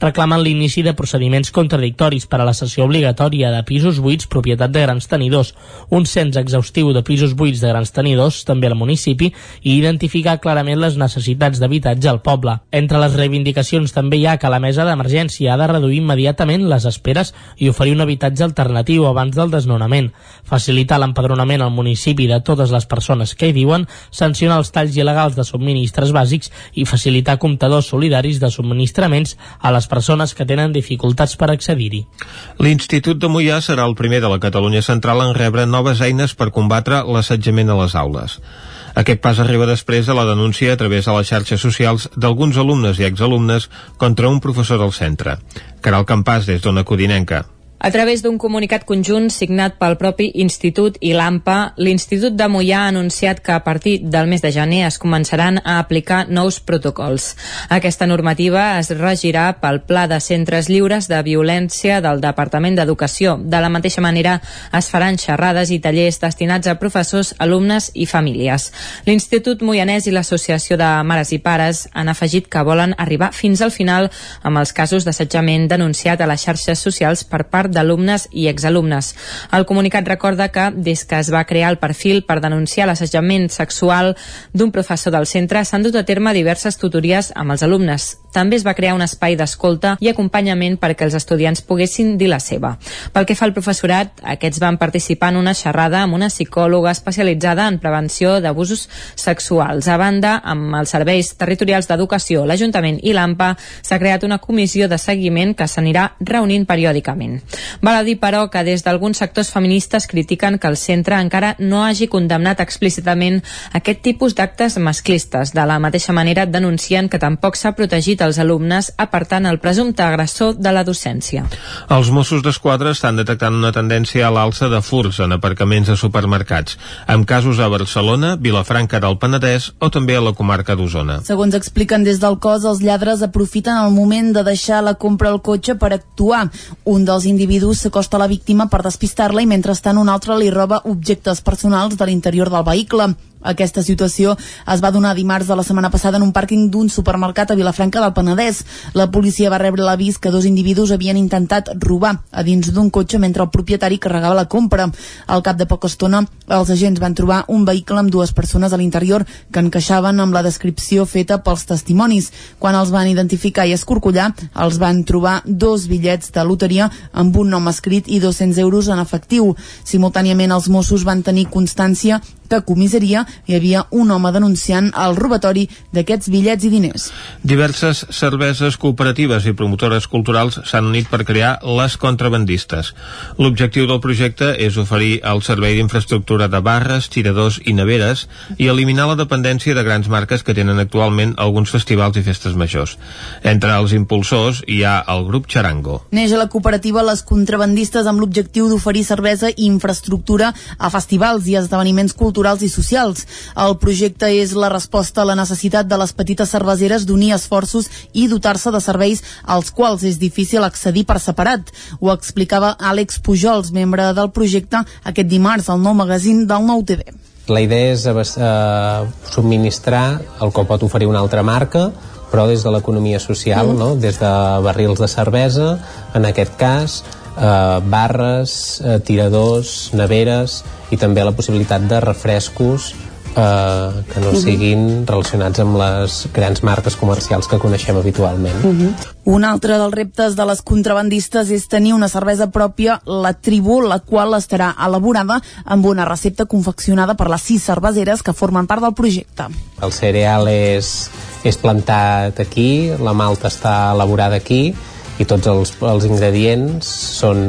reclamen l'inici de procediments contradictoris per a la sessió obligatòria de pisos buits propietat de grans tenidors, un cens exhaustiu de pisos buits de grans tenidors també al municipi i identificar clarament les necessitats d'habitatge al poble. Entre les reivindicacions també hi ha que la mesa d'emergència ha de reduir immediatament les esperes i oferir un habitatge alternatiu abans del desnonament, facilitar l'empadronament al municipi de totes les persones que hi viuen, sancionar els talls il·legals de subministres bàsics i facilitar comptadors solidaris de subministraments a les persones que tenen dificultats per accedir-hi. L'Institut de Mollà serà el primer de la Catalunya Central en rebre noves eines per combatre l'assetjament a les aules. Aquest pas arriba després de la denúncia a través de les xarxes socials d'alguns alumnes i exalumnes contra un professor del centre. Caral Campàs, des d'Ona Codinenca. A través d'un comunicat conjunt signat pel propi Institut i l'AMPA, l'Institut de Mollà ha anunciat que a partir del mes de gener es començaran a aplicar nous protocols. Aquesta normativa es regirà pel Pla de Centres Lliures de Violència del Departament d'Educació. De la mateixa manera, es faran xerrades i tallers destinats a professors, alumnes i famílies. L'Institut Moianès i l'Associació de Mares i Pares han afegit que volen arribar fins al final amb els casos d'assetjament denunciat a les xarxes socials per part d'alumnes i exalumnes. El comunicat recorda que, des que es va crear el perfil per denunciar l'assetjament sexual d'un professor del centre, s'han dut a terme diverses tutories amb els alumnes. També es va crear un espai d'escolta i acompanyament perquè els estudiants poguessin dir la seva. Pel que fa al professorat, aquests van participar en una xerrada amb una psicòloga especialitzada en prevenció d'abusos sexuals. A banda, amb els serveis territorials d'educació, l'Ajuntament i l'AMPA, s'ha creat una comissió de seguiment que s'anirà reunint periòdicament. Val a dir, però, que des d'alguns sectors feministes critiquen que el centre encara no hagi condemnat explícitament aquest tipus d'actes masclistes. De la mateixa manera, denuncien que tampoc s'ha protegit els alumnes apartant el presumpte agressor de la docència. Els Mossos d'Esquadra estan detectant una tendència a l'alça de furs en aparcaments de supermercats, amb casos a Barcelona, Vilafranca del Penedès o també a la comarca d'Osona. Segons expliquen des del cos, els lladres aprofiten el moment de deixar la compra al cotxe per actuar. Un dels individus s'acosta a la víctima per despistar-la i mentrestant un altre li roba objectes personals de l'interior del vehicle. Aquesta situació es va donar dimarts de la setmana passada en un pàrquing d'un supermercat a Vilafranca del Penedès. La policia va rebre l'avís que dos individus havien intentat robar a dins d'un cotxe mentre el propietari carregava la compra. Al cap de poca estona, els agents van trobar un vehicle amb dues persones a l'interior que encaixaven amb la descripció feta pels testimonis. Quan els van identificar i escorcollar, els van trobar dos bitllets de loteria amb un nom escrit i 200 euros en efectiu. Simultàniament, els Mossos van tenir constància que a comissaria hi havia un home denunciant el robatori d'aquests bitllets i diners. Diverses cerveses cooperatives i promotores culturals s'han unit per crear les contrabandistes. L'objectiu del projecte és oferir el servei d'infraestructura de barres, tiradors i neveres i eliminar la dependència de grans marques que tenen actualment alguns festivals i festes majors. Entre els impulsors hi ha el grup Charango. Neix a la cooperativa les contrabandistes amb l'objectiu d'oferir cervesa i infraestructura a festivals i esdeveniments culturals culturals i socials. El projecte és la resposta a la necessitat de les petites cerveseres d'unir esforços i dotar-se de serveis als quals és difícil accedir per separat. Ho explicava Àlex Pujols, membre del projecte, aquest dimarts al nou magazín del Nou TV. La idea és eh, subministrar el que pot oferir una altra marca, però des de l'economia social, mm. no? des de barrils de cervesa, en aquest cas, eh, barres, eh, tiradors, neveres i també la possibilitat de refrescos eh, que no siguin relacionats amb les grans marques comercials que coneixem habitualment. Uh -huh. Un altre dels reptes de les contrabandistes és tenir una cervesa pròpia, la Tribu, la qual estarà elaborada amb una recepta confeccionada per les sis cerveseres que formen part del projecte. El cereal és, és plantat aquí, la malta està elaborada aquí i tots els, els ingredients són,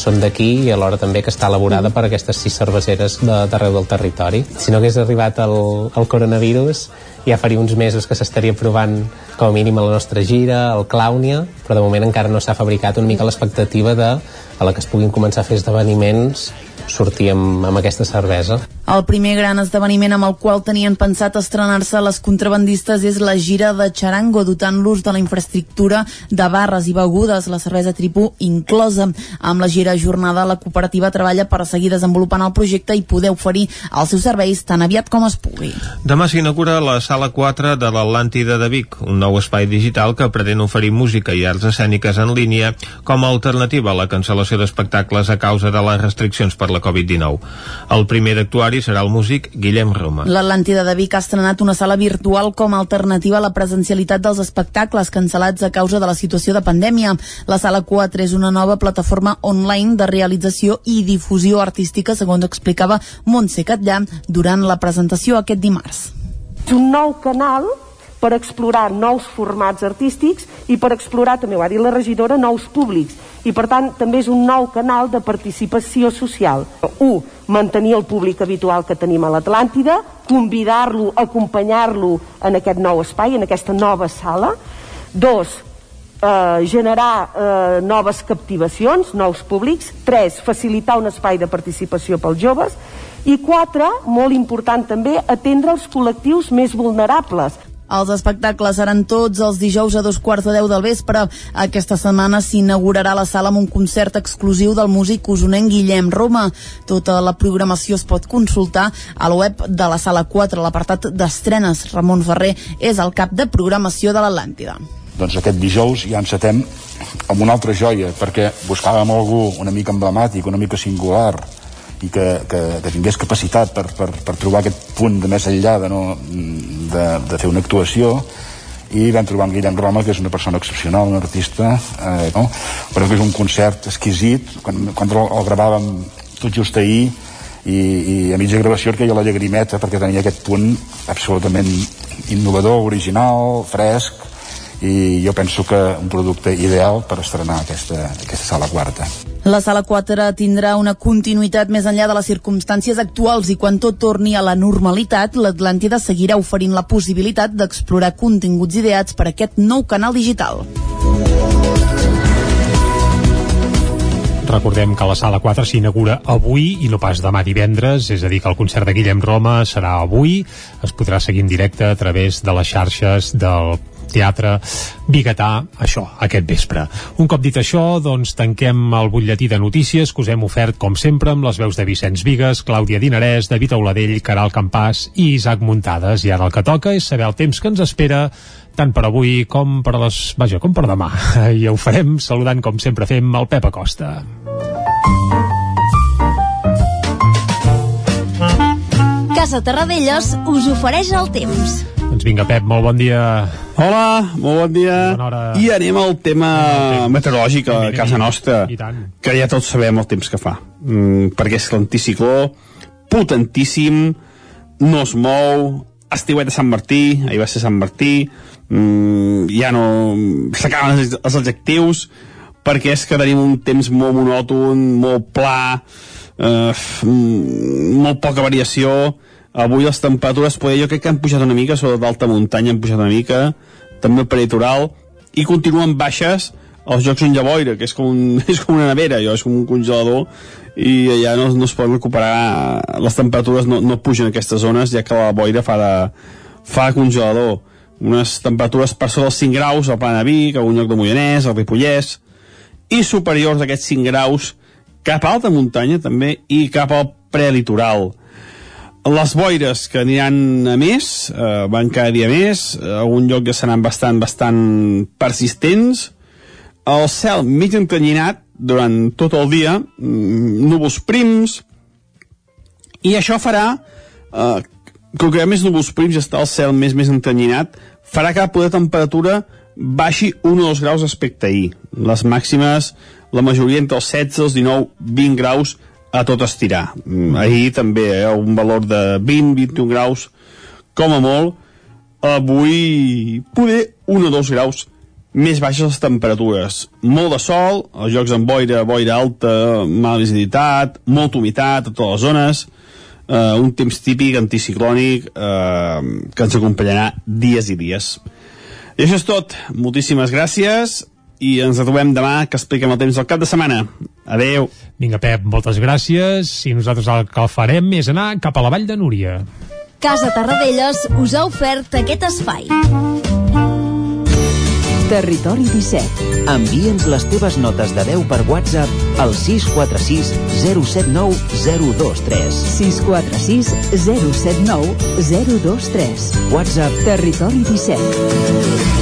són d'aquí i alhora també que està elaborada per aquestes sis cerveseres d'arreu del territori. Si no hagués arribat el, el coronavirus, ja faria uns mesos que s'estaria provant com a mínim a la nostra gira, el Clownia, però de moment encara no s'ha fabricat una mica l'expectativa de a la que es puguin començar a fer esdeveniments sortir amb, amb aquesta cervesa. El primer gran esdeveniment amb el qual tenien pensat estrenar-se les contrabandistes és la gira de Charango, dotant-los de la infraestructura de barres i begudes, la cervesa tripú inclosa. Amb la gira jornada, la cooperativa treballa per seguir desenvolupant el projecte i poder oferir els seus serveis tan aviat com es pugui. Demà s'inaugura la Sala 4 de l'Atlàntida de Vic, un nou espai digital que pretén oferir música i arts escèniques en línia com a alternativa a la cancel·lació d'espectacles a causa de les restriccions per la Covid-19. El primer d'actuari serà el músic Guillem Roma. L'Atlàntida de Vic ha estrenat una sala virtual com a alternativa a la presencialitat dels espectacles cancel·lats a causa de la situació de pandèmia. La sala 4 és una nova plataforma online de realització i difusió artística, segons explicava Montse Catllà durant la presentació aquest dimarts. És un nou canal per explorar nous formats artístics i per explorar, també ho ha dit la regidora, nous públics i per tant també és un nou canal de participació social. Un, mantenir el públic habitual que tenim a l'Atlàntida, convidar-lo, acompanyar-lo en aquest nou espai, en aquesta nova sala. Dos, eh, generar eh, noves captivacions, nous públics. Tres, facilitar un espai de participació pels joves. I quatre, molt important també, atendre els col·lectius més vulnerables. Els espectacles seran tots els dijous a dos quarts de deu del vespre. Aquesta setmana s'inaugurarà la sala amb un concert exclusiu del músic usonenc Guillem Roma. Tota la programació es pot consultar a la web de la sala 4, l'apartat d'estrenes. Ramon Ferrer és el cap de programació de l'Atlàntida. Doncs aquest dijous ja encetem amb una altra joia, perquè buscàvem algú una mica emblemàtic, una mica singular, i que, que, que tingués capacitat per, per, per trobar aquest punt de més enllà de, no, de, de fer una actuació i vam trobar en Guillem Roma, que és una persona excepcional, un artista, eh, no? però que és un concert exquisit, quan, quan el, el gravàvem tot just ahir, i, i a mitja gravació et queia la llagrimeta perquè tenia aquest punt absolutament innovador, original, fresc, i jo penso que un producte ideal per estrenar aquesta, aquesta sala quarta. La sala 4 tindrà una continuïtat més enllà de les circumstàncies actuals i quan tot torni a la normalitat, l'Atlàntida seguirà oferint la possibilitat d'explorar continguts ideats per aquest nou canal digital. Recordem que la sala 4 s'inaugura avui i no pas demà divendres, és a dir, que el concert de Guillem Roma serà avui. Es podrà seguir en directe a través de les xarxes del teatre biguetà, això, aquest vespre. Un cop dit això, doncs tanquem el butlletí de notícies que us hem ofert, com sempre, amb les veus de Vicenç Vigues, Clàudia Dinarès, David Auladell, Caral Campàs i Isaac Muntades. I ara el que toca és saber el temps que ens espera tant per avui com per les... vaja, com per demà. <laughs> I ho farem saludant, com sempre fem, el Pep Acosta. Casa Terradellos us ofereix el temps. Doncs vinga, Pep, molt bon dia. Hola, molt bon dia. Bona hora. I anem al tema meteorològic a casa nostra, que ja tots sabem el temps que fa. Mm, perquè és l'anticicló, potentíssim, no es mou, estiuet de Sant Martí, ahir va ser Sant Martí, mm, ja no... s'acaben els, els adjectius, perquè és que tenim un temps molt monòton, molt pla, eh, mm, molt poca variació, avui les temperatures poder, jo crec que han pujat una mica sobre d'alta muntanya han pujat una mica també per litoral i continuen baixes als jocs on hi ha boira que és com, un, <laughs> és com una nevera allò, és com un congelador i allà no, no es poden recuperar les temperatures no, no pugen a aquestes zones ja que la boira fa de, fa congelador. Unes temperatures per sobre dels 5 graus al Plana Vic, a algun lloc de Moianès, al Ripollès i superiors a aquests 5 graus cap a alta muntanya també i cap al prelitoral les boires que aniran a més, eh, van cada dia més, a algun lloc ja seran bastant, bastant persistents, el cel mig encanyinat durant tot el dia, mm, núvols prims, i això farà, eh, com que hi ha més núvols prims i està el cel més més encanyinat, farà que la poder temperatura baixi 1 o 2 graus respecte a ahir. Les màximes, la majoria entre els 16, els 19, 20 graus a tot estirar. Mm, Ahir també, eh, un valor de 20-21 graus, com a molt. Avui, poder 1 o 2 graus més baixes les temperatures. Molt de sol, els jocs amb boira, boira alta, mala visibilitat, molta humitat a totes les zones, eh, un temps típic anticiclònic eh, que ens acompanyarà dies i dies. I això és tot. Moltíssimes gràcies i ens trobem demà que expliquem el temps del cap de setmana. Adeu. Vinga, Pep, moltes gràcies. I nosaltres el que farem és anar cap a la Vall de Núria. Casa Tarradellas us ha ofert aquest espai. Territori 17. Envia'ns les teves notes de veu per WhatsApp al 646 079 023. 646 079 023. WhatsApp Territori 17.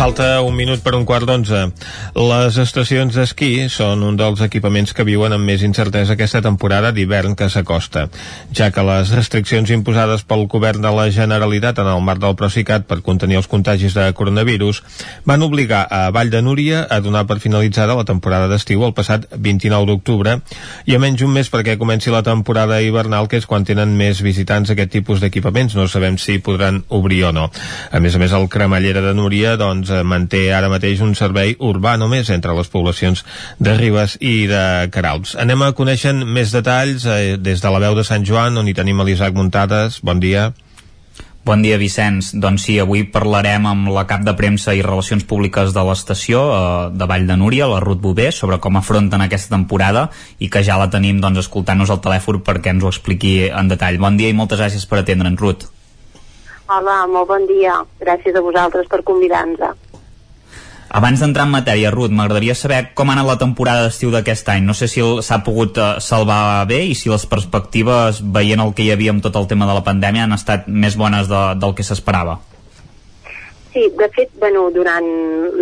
Falta un minut per un quart d'onze. Les estacions d'esquí són un dels equipaments que viuen amb més incertesa aquesta temporada d'hivern que s'acosta, ja que les restriccions imposades pel govern de la Generalitat en el marc del Procicat per contenir els contagis de coronavirus van obligar a Vall de Núria a donar per finalitzada la temporada d'estiu el passat 29 d'octubre i a menys un mes perquè comenci la temporada hivernal, que és quan tenen més visitants aquest tipus d'equipaments. No sabem si podran obrir o no. A més a més, el cremallera de Núria, doncs, eh, manté ara mateix un servei urbà només entre les poblacions de Ribes i de Caralps. Anem a conèixer més detalls eh, des de la veu de Sant Joan, on hi tenim l'Isaac Muntades. Bon dia. Bon dia, Vicenç. Doncs sí, avui parlarem amb la cap de premsa i relacions públiques de l'estació eh, de Vall de Núria, la Ruth Bové, sobre com afronten aquesta temporada i que ja la tenim doncs, escoltant-nos al telèfon perquè ens ho expliqui en detall. Bon dia i moltes gràcies per atendre'ns, Ruth. Hola, molt bon dia. Gràcies a vosaltres per convidar-nos. Abans d'entrar en matèria, Ruth, m'agradaria saber com ha anat la temporada d'estiu d'aquest any. No sé si s'ha pogut eh, salvar bé i si les perspectives, veient el que hi havia amb tot el tema de la pandèmia, han estat més bones de, del que s'esperava. Sí, de fet, bueno, durant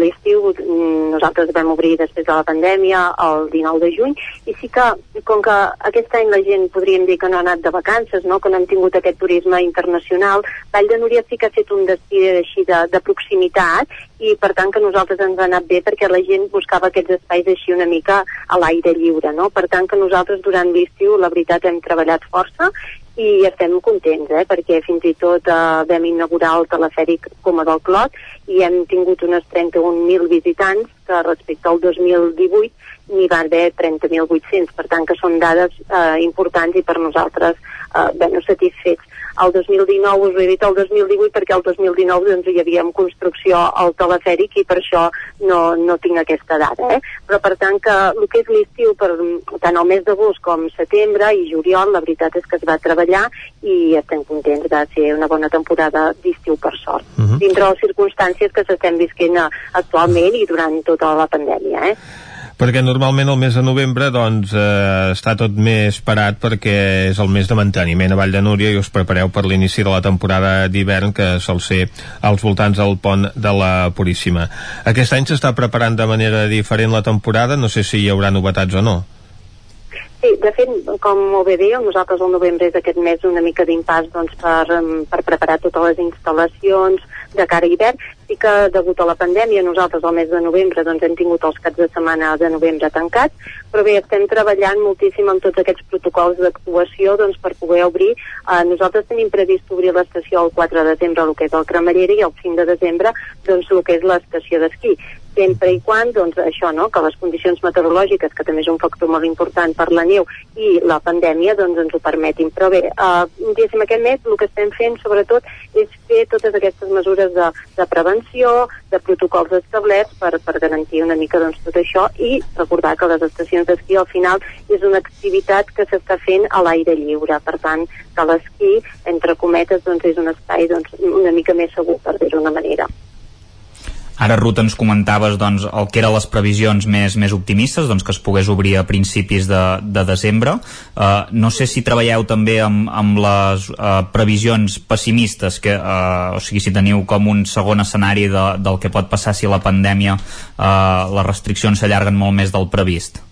l'estiu mm, nosaltres vam obrir després de la pandèmia el 19 de juny i sí que, com que aquest any la gent podríem dir que no ha anat de vacances, no? que no hem tingut aquest turisme internacional, Vall de Núria sí que ha fet un destí així de, de proximitat i per tant que nosaltres ens ha anat bé perquè la gent buscava aquests espais així una mica a l'aire lliure, no? Per tant que nosaltres durant l'estiu la veritat hem treballat força i estem contents, eh? perquè fins i tot eh, vam inaugurar el telefèric Coma del Clot i hem tingut unes 31.000 visitants que respecte al 2018 n'hi va haver 30.800, per tant que són dades eh, importants i per nosaltres eh, ben satisfets. El 2019 us ho he dit el 2018 perquè el 2019 doncs, hi havia en construcció el telefèric i per això no, no tinc aquesta data. Eh? Però per tant que el que és l'estiu, tant el mes d'agost com setembre i juliol, la veritat és que es va treballar i estem contents de ser una bona temporada d'estiu per sort. Uh -huh. Dintre les circumstàncies que s'estem visquent eh, actualment i durant tota la pandèmia. Eh? Perquè normalment el mes de novembre doncs, eh, està tot més parat perquè és el mes de manteniment a Vall de Núria i us prepareu per l'inici de la temporada d'hivern que sol ser als voltants del pont de la Puríssima. Aquest any s'està preparant de manera diferent la temporada, no sé si hi haurà novetats o no. Sí, de fet, com molt bé diu, nosaltres el novembre és aquest mes una mica d'impàs doncs, per, per preparar totes les instal·lacions de cara a hivern. Sí que degut a la pandèmia nosaltres el mes de novembre doncs, hem tingut els caps de setmana de novembre tancats, però bé, estem treballant moltíssim amb tots aquests protocols d'actuació doncs, per poder obrir. Eh, nosaltres tenim previst obrir l'estació el 4 de desembre, el que és el cremallera, i el 5 de desembre doncs, el que és l'estació d'esquí sempre i quan, doncs, això, no?, que les condicions meteorològiques, que també és un factor molt important per la neu, i la pandèmia, doncs, ens ho permetin. Però bé, eh, diguéssim, aquest mes el que estem fent, sobretot, és fer totes aquestes mesures de, de prevenció, de protocols establerts per, per garantir una mica, doncs, tot això, i recordar que les estacions d'esquí, al final, és una activitat que s'està fent a l'aire lliure. Per tant, que l'esquí, entre cometes, doncs, és un espai, doncs, una mica més segur, per dir-ho d'una manera. Ara, Ruth, ens comentaves doncs, el que eren les previsions més, més optimistes, doncs, que es pogués obrir a principis de, de desembre. Uh, no sé si treballeu també amb, amb les uh, previsions pessimistes, que, uh, o sigui, si teniu com un segon escenari de, del que pot passar si la pandèmia, uh, les restriccions s'allarguen molt més del previst.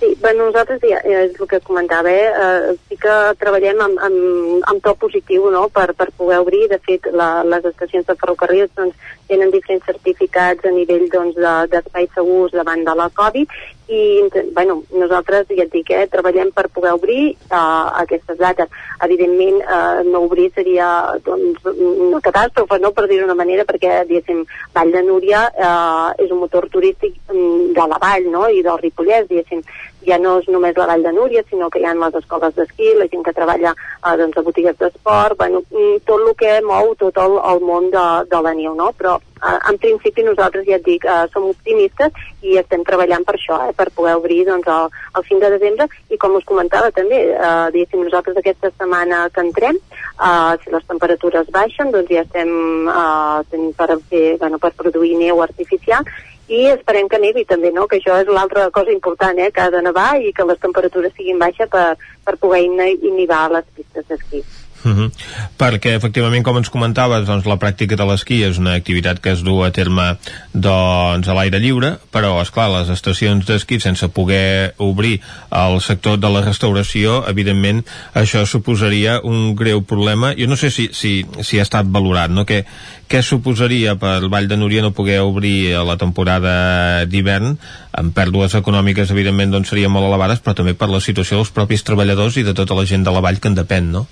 Sí, bueno, nosaltres ja, és el que comentava, eh? eh sí que treballem amb, amb, amb to positiu no? per, per poder obrir. De fet, la, les estacions de ferrocarrils doncs, tenen diferents certificats a nivell doncs, d'espais de, segurs davant de la Covid i bueno, nosaltres, ja et dic, eh, treballem per poder obrir uh, aquestes dates. Evidentment, uh, no obrir seria doncs, una catàstrofe, no? per dir-ho d'una manera, perquè, diguéssim, Vall de Núria uh, és un motor turístic um, de la vall no? i del Ripollès, diguéssim, ja no és només la Vall de Núria, sinó que hi ha les escoles d'esquí, la gent que treballa eh, doncs, a botigues d'esport, bueno, mm, tot el que mou tot el, el món de, de la neu, no? Però eh, en principi nosaltres, ja et dic, eh, som optimistes i estem treballant per això, eh, per poder obrir doncs, el, el 5 de desembre i com us comentava també, eh, diguéssim, nosaltres aquesta setmana que entrem, eh, si les temperatures baixen, doncs ja estem eh, per, fer, bueno, per produir neu artificial i esperem que nevi també, no? que això és l'altra cosa important, eh? que ha de nevar i que les temperatures siguin baixes per, per poder inhibar les pistes d'esquí. Uh mhm. -huh. Perquè efectivament, com ens comentaves, doncs, la pràctica de l'esquí és una activitat que es du a terme doncs, a l'aire lliure, però és clar les estacions d'esquí sense poder obrir el sector de la restauració, evidentment això suposaria un greu problema. Jo no sé si, si, si ha estat valorat, no? què, què suposaria per Vall de Núria no poder obrir la temporada d'hivern amb pèrdues econòmiques, evidentment, doncs serien molt elevades, però també per la situació dels propis treballadors i de tota la gent de la vall que en depèn, no?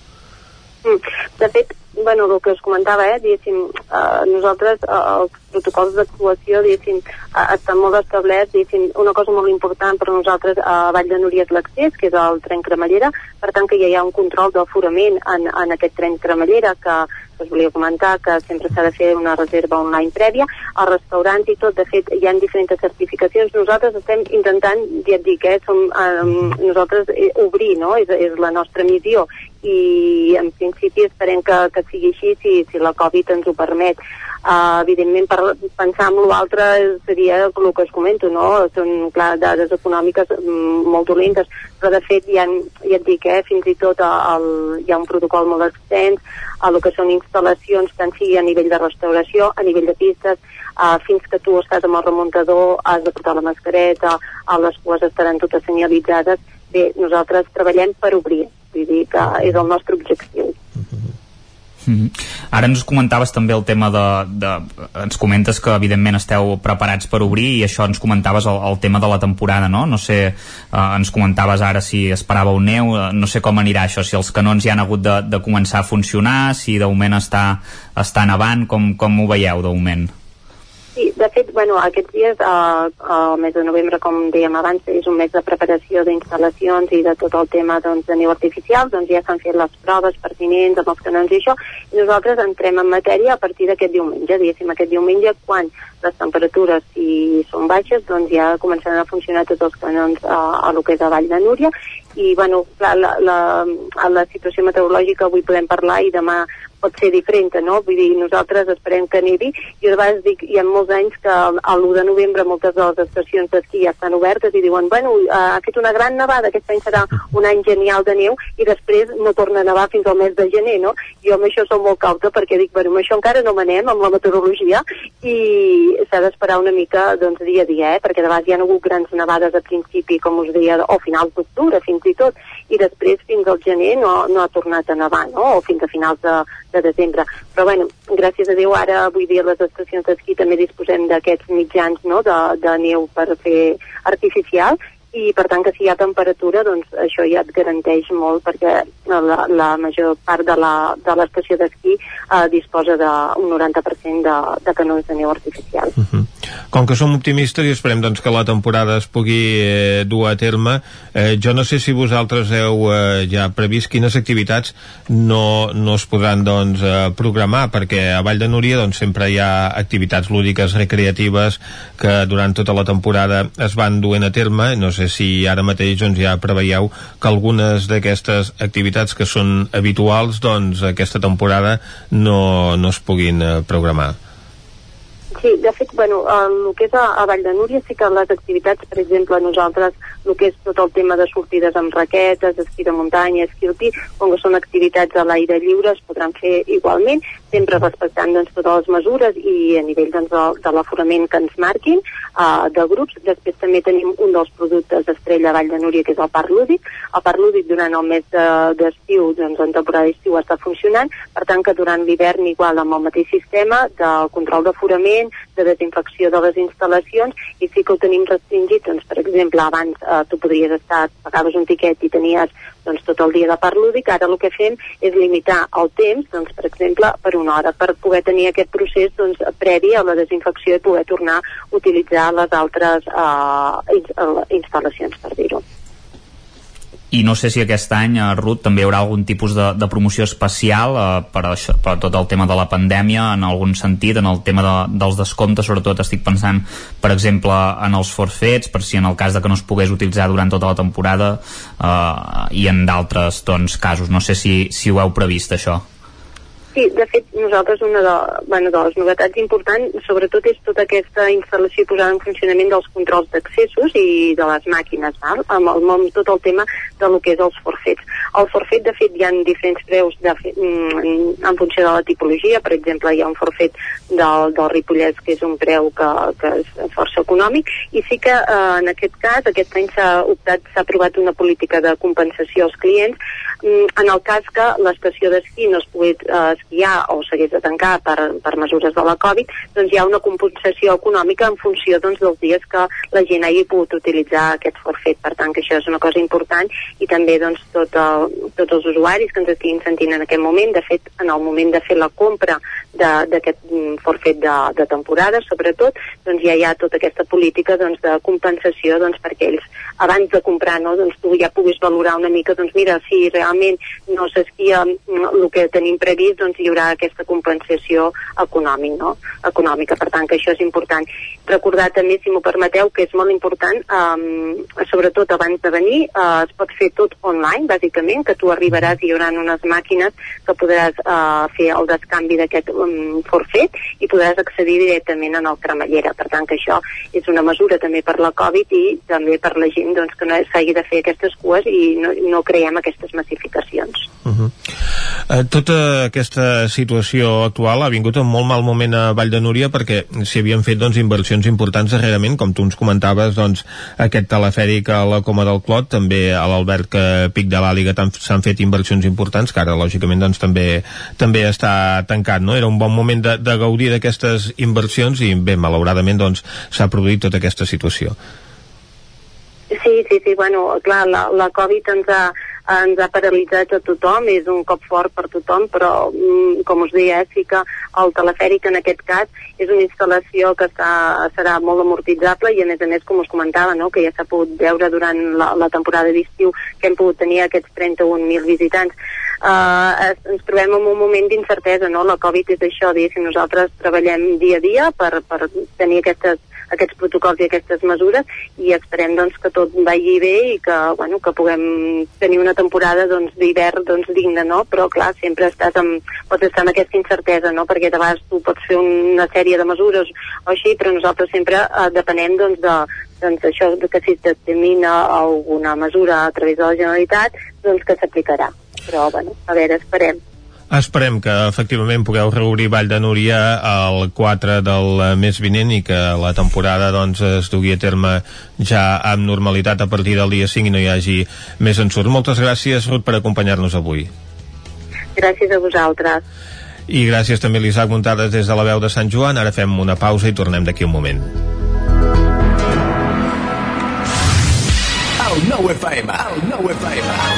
De fet, bueno, el que us comentava, eh, diguéssim, eh, nosaltres, eh, els protocols d'actuació, diguéssim, eh, estan molt establerts, diguéssim, una cosa molt important per nosaltres a Vall de Núria és l'accés, que és el tren cremallera, per tant que ja hi ha un control d'aforament en, en aquest tren cremallera que us volia comentar que sempre s'ha de fer una reserva online prèvia, els restaurants i tot, de fet, hi ha diferents certificacions. Nosaltres estem intentant, ja et dic, eh, som, eh, nosaltres eh, obrir, no?, és, és la nostra missió i en principi esperem que, que sigui així si, si la Covid ens ho permet. Uh, evidentment, per pensar en l'altre seria el que us comento, no? Són, clar, dades econòmiques mm, molt dolentes, però de fet ja, ja et dic, eh, fins i tot el, hi ha un protocol molt extens a el que són instal·lacions, tant sigui a nivell de restauració, a nivell de pistes, uh, fins que tu estàs amb el remuntador, has de portar la mascareta, a les cues estaran totes senyalitzades. Bé, nosaltres treballem per obrir, vull dir que és el nostre objectiu. Mm -hmm. Ara ens comentaves també el tema de, de... Ens comentes que evidentment esteu preparats per obrir i això ens comentaves el, el tema de la temporada, no? No sé, eh, ens comentaves ara si esperàveu neu, eh, no sé com anirà això, si els canons ja han hagut de, de començar a funcionar, si de moment està, està nevant, com, com ho veieu de moment? Sí, de fet, bueno, aquests dies, eh, el mes de novembre, com dèiem abans, és un mes de preparació d'instal·lacions i de tot el tema doncs, de neu artificial, doncs ja s'han fet les proves pertinents amb els canons i això, i nosaltres entrem en matèria a partir d'aquest diumenge, diguéssim, aquest diumenge, quan les temperatures si són baixes, doncs ja començaran a funcionar tots els canons a, a lo que és a Vall de Núria, i bueno, la, la, la, la situació meteorològica avui podem parlar i demà pot ser diferent, no? Vull dir, nosaltres esperem que nevi. Jo de vegades dic, hi ha molts anys que l'1 de novembre moltes de les estacions d'esquí ja estan obertes i diuen, bueno, eh, ha fet una gran nevada, aquest any serà un any genial de neu i després no torna a nevar fins al mes de gener, no? Jo amb això som molt cauta perquè dic, bueno, amb això encara no manem amb la meteorologia i s'ha d'esperar una mica, doncs, dia a dia, eh? Perquè de vegades hi ha hagut grans nevades a principi, com us deia, o finals d'octubre fins i tot, i després fins al gener no, no ha tornat a nevar, no? O fins a finals de, de desembre. Però bueno, gràcies a Déu ara avui dia les estacions d'esquí també disposem d'aquests mitjans no, de, de neu per fer artificial i per tant que si hi ha temperatura doncs això ja et garanteix molt perquè la, la major part de l'estació de d'esquí eh, disposa d'un 90% de, de canons de neu artificial. Uh -huh. Com que som optimistes i esperem doncs, que la temporada es pugui eh, dur a terme, eh, jo no sé si vosaltres heu eh, ja previst quines activitats no, no es podran doncs, eh, programar, perquè a Vall de Núria doncs, sempre hi ha activitats lúdiques recreatives que durant tota la temporada es van duent a terme, no sé si ara mateix doncs, ja preveieu que algunes d'aquestes activitats que són habituals doncs aquesta temporada no, no es puguin eh, programar. Sí, de fet, bueno, el que és a, a Vall de Núria sí que les activitats, per exemple, nosaltres, el que és tot el tema de sortides amb raquetes, esquí de muntanya, esquí alpí, com que són activitats a l'aire lliure, es podran fer igualment. sempre respectant doncs, totes les mesures i a nivell doncs, de, de l'aforament que ens marquin uh, de grups. Després també tenim un dels productes d'Estrella Vall de Núria, que és el Parc Lúdic. El Parc Lúdic durant el mes d'estiu, de, doncs en temporada d'estiu està funcionant, per tant que durant l'hivern igual amb el mateix sistema de control d'aforament, de desinfecció de les instal·lacions i sí que ho tenim restringit, doncs per exemple abans eh, tu podries estar, pagaves un tiquet i tenies doncs, tot el dia de part lúdic, ara el que fem és limitar el temps, doncs, per exemple, per una hora, per poder tenir aquest procés doncs, previ a la desinfecció i poder tornar a utilitzar les altres eh, instal·lacions, per dir-ho i no sé si aquest any, eh, Ruth, també hi haurà algun tipus de, de promoció especial eh, per, això, per tot el tema de la pandèmia, en algun sentit, en el tema de, dels descomptes, sobretot estic pensant, per exemple, en els forfets, per si en el cas de que no es pogués utilitzar durant tota la temporada, eh, i en d'altres doncs, casos. No sé si, si ho heu previst, això. Sí, de fet, nosaltres una de, bueno, de les novetats importants, sobretot, és tota aquesta instal·lació posada en funcionament dels controls d'accessos i de les màquines, val? amb, el, amb tot el tema de lo que és els forfets. El forfet, de fet, hi ha diferents preus de fet, mm, en funció de la tipologia. Per exemple, hi ha un forfet del, del Ripollès, que és un preu que, que és força econòmic, i sí que eh, en aquest cas, aquest any s'ha optat, s'ha aprovat una política de compensació als clients mm, en el cas que l'estació d'esquí no es pogués eh, esquiar o s'hagués de tancar per, per mesures de la Covid, doncs hi ha una compensació econòmica en funció doncs, dels dies que la gent hagi pogut utilitzar aquest forfet. Per tant, que això és una cosa important i també doncs, tot el, tots els usuaris que ens estiguin sentint en aquest moment, de fet, en el moment de fer la compra d'aquest mm, forfet de, de temporada, sobretot, doncs ja hi ha tota aquesta política doncs, de compensació doncs, perquè ells, abans de comprar, no, doncs, tu ja puguis valorar una mica, doncs mira, si realment no s'esquia mm, el que tenim previst, doncs hi haurà aquesta compensació econòmic, no? econòmica. Per tant, que això és important. Recordar també, si m'ho permeteu, que és molt important, um, sobretot abans de venir, uh, es pot fer tot online, bàsicament, que tu arribaràs i hi haurà unes màquines que podràs uh, fer el descanvi d'aquest um, forfet i podràs accedir directament en el cremallera. Per tant, que això és una mesura també per la Covid i també per la gent doncs, que no s'hagi de fer aquestes cues i no, no creem aquestes massificacions. Uh -huh. uh, tota aquesta situació actual ha vingut en molt mal moment a Vall de Núria perquè s'hi havien fet doncs, inversions importants darrerament, com tu ens comentaves doncs, aquest telefèric a la Coma del Clot, també a l'Albert Pic de l'Àliga s'han fet inversions importants que ara lògicament doncs, també, també està tancat. No? Era un bon moment de, de gaudir d'aquestes inversions i bé, malauradament doncs, s'ha produït tota aquesta situació. Sí, sí, sí, bueno, clar, la, la Covid ens ha, ens ha paralitzat a tothom, és un cop fort per tothom, però mm, com us deia, sí que el telefèric en aquest cas és una instal·lació que està, serà molt amortitzable i a més a més, com us comentava, no, que ja s'ha pogut veure durant la, la temporada d'estiu que hem pogut tenir aquests 31.000 visitants. Uh, ens trobem en un moment d'incertesa, no? La Covid és això, diguéssim, nosaltres treballem dia a dia per, per tenir aquestes aquests protocols i aquestes mesures i esperem doncs, que tot vagi bé i que, bueno, que puguem tenir una temporada doncs, d'hivern doncs, digna, no? però clar, sempre estàs amb, pots estar amb aquesta incertesa, no? perquè de vegades tu pots fer una sèrie de mesures o així, però nosaltres sempre eh, depenem doncs, de, doncs, això que si determina alguna mesura a través de la Generalitat, doncs que s'aplicarà. Però, bueno, a veure, esperem. Esperem que efectivament pugueu reobrir Vall de Núria el 4 del mes vinent i que la temporada doncs, es dugui a terme ja amb normalitat a partir del dia 5 i no hi hagi més ensurt. Moltes gràcies, Ruth, per acompanyar-nos avui. Gràcies a vosaltres. I gràcies també a l'Isaac Muntades des de la veu de Sant Joan. Ara fem una pausa i tornem d'aquí un moment. El nou FM, el nou FM.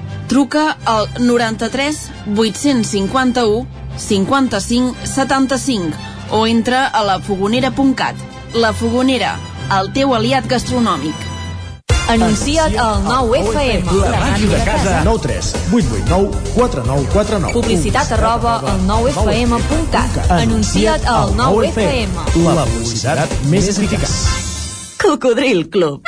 Truca al 93 851 55 75 o entra a lafogonera.cat. La Fogonera, el teu aliat gastronòmic. Anuncia't al 9FM. La màquina de casa. 9 3 8 8 9 4 9 4 9. Publicitat arroba al 9FM.cat. Anuncia't al 9FM. La publicitat més eficaç. Cocodril Club.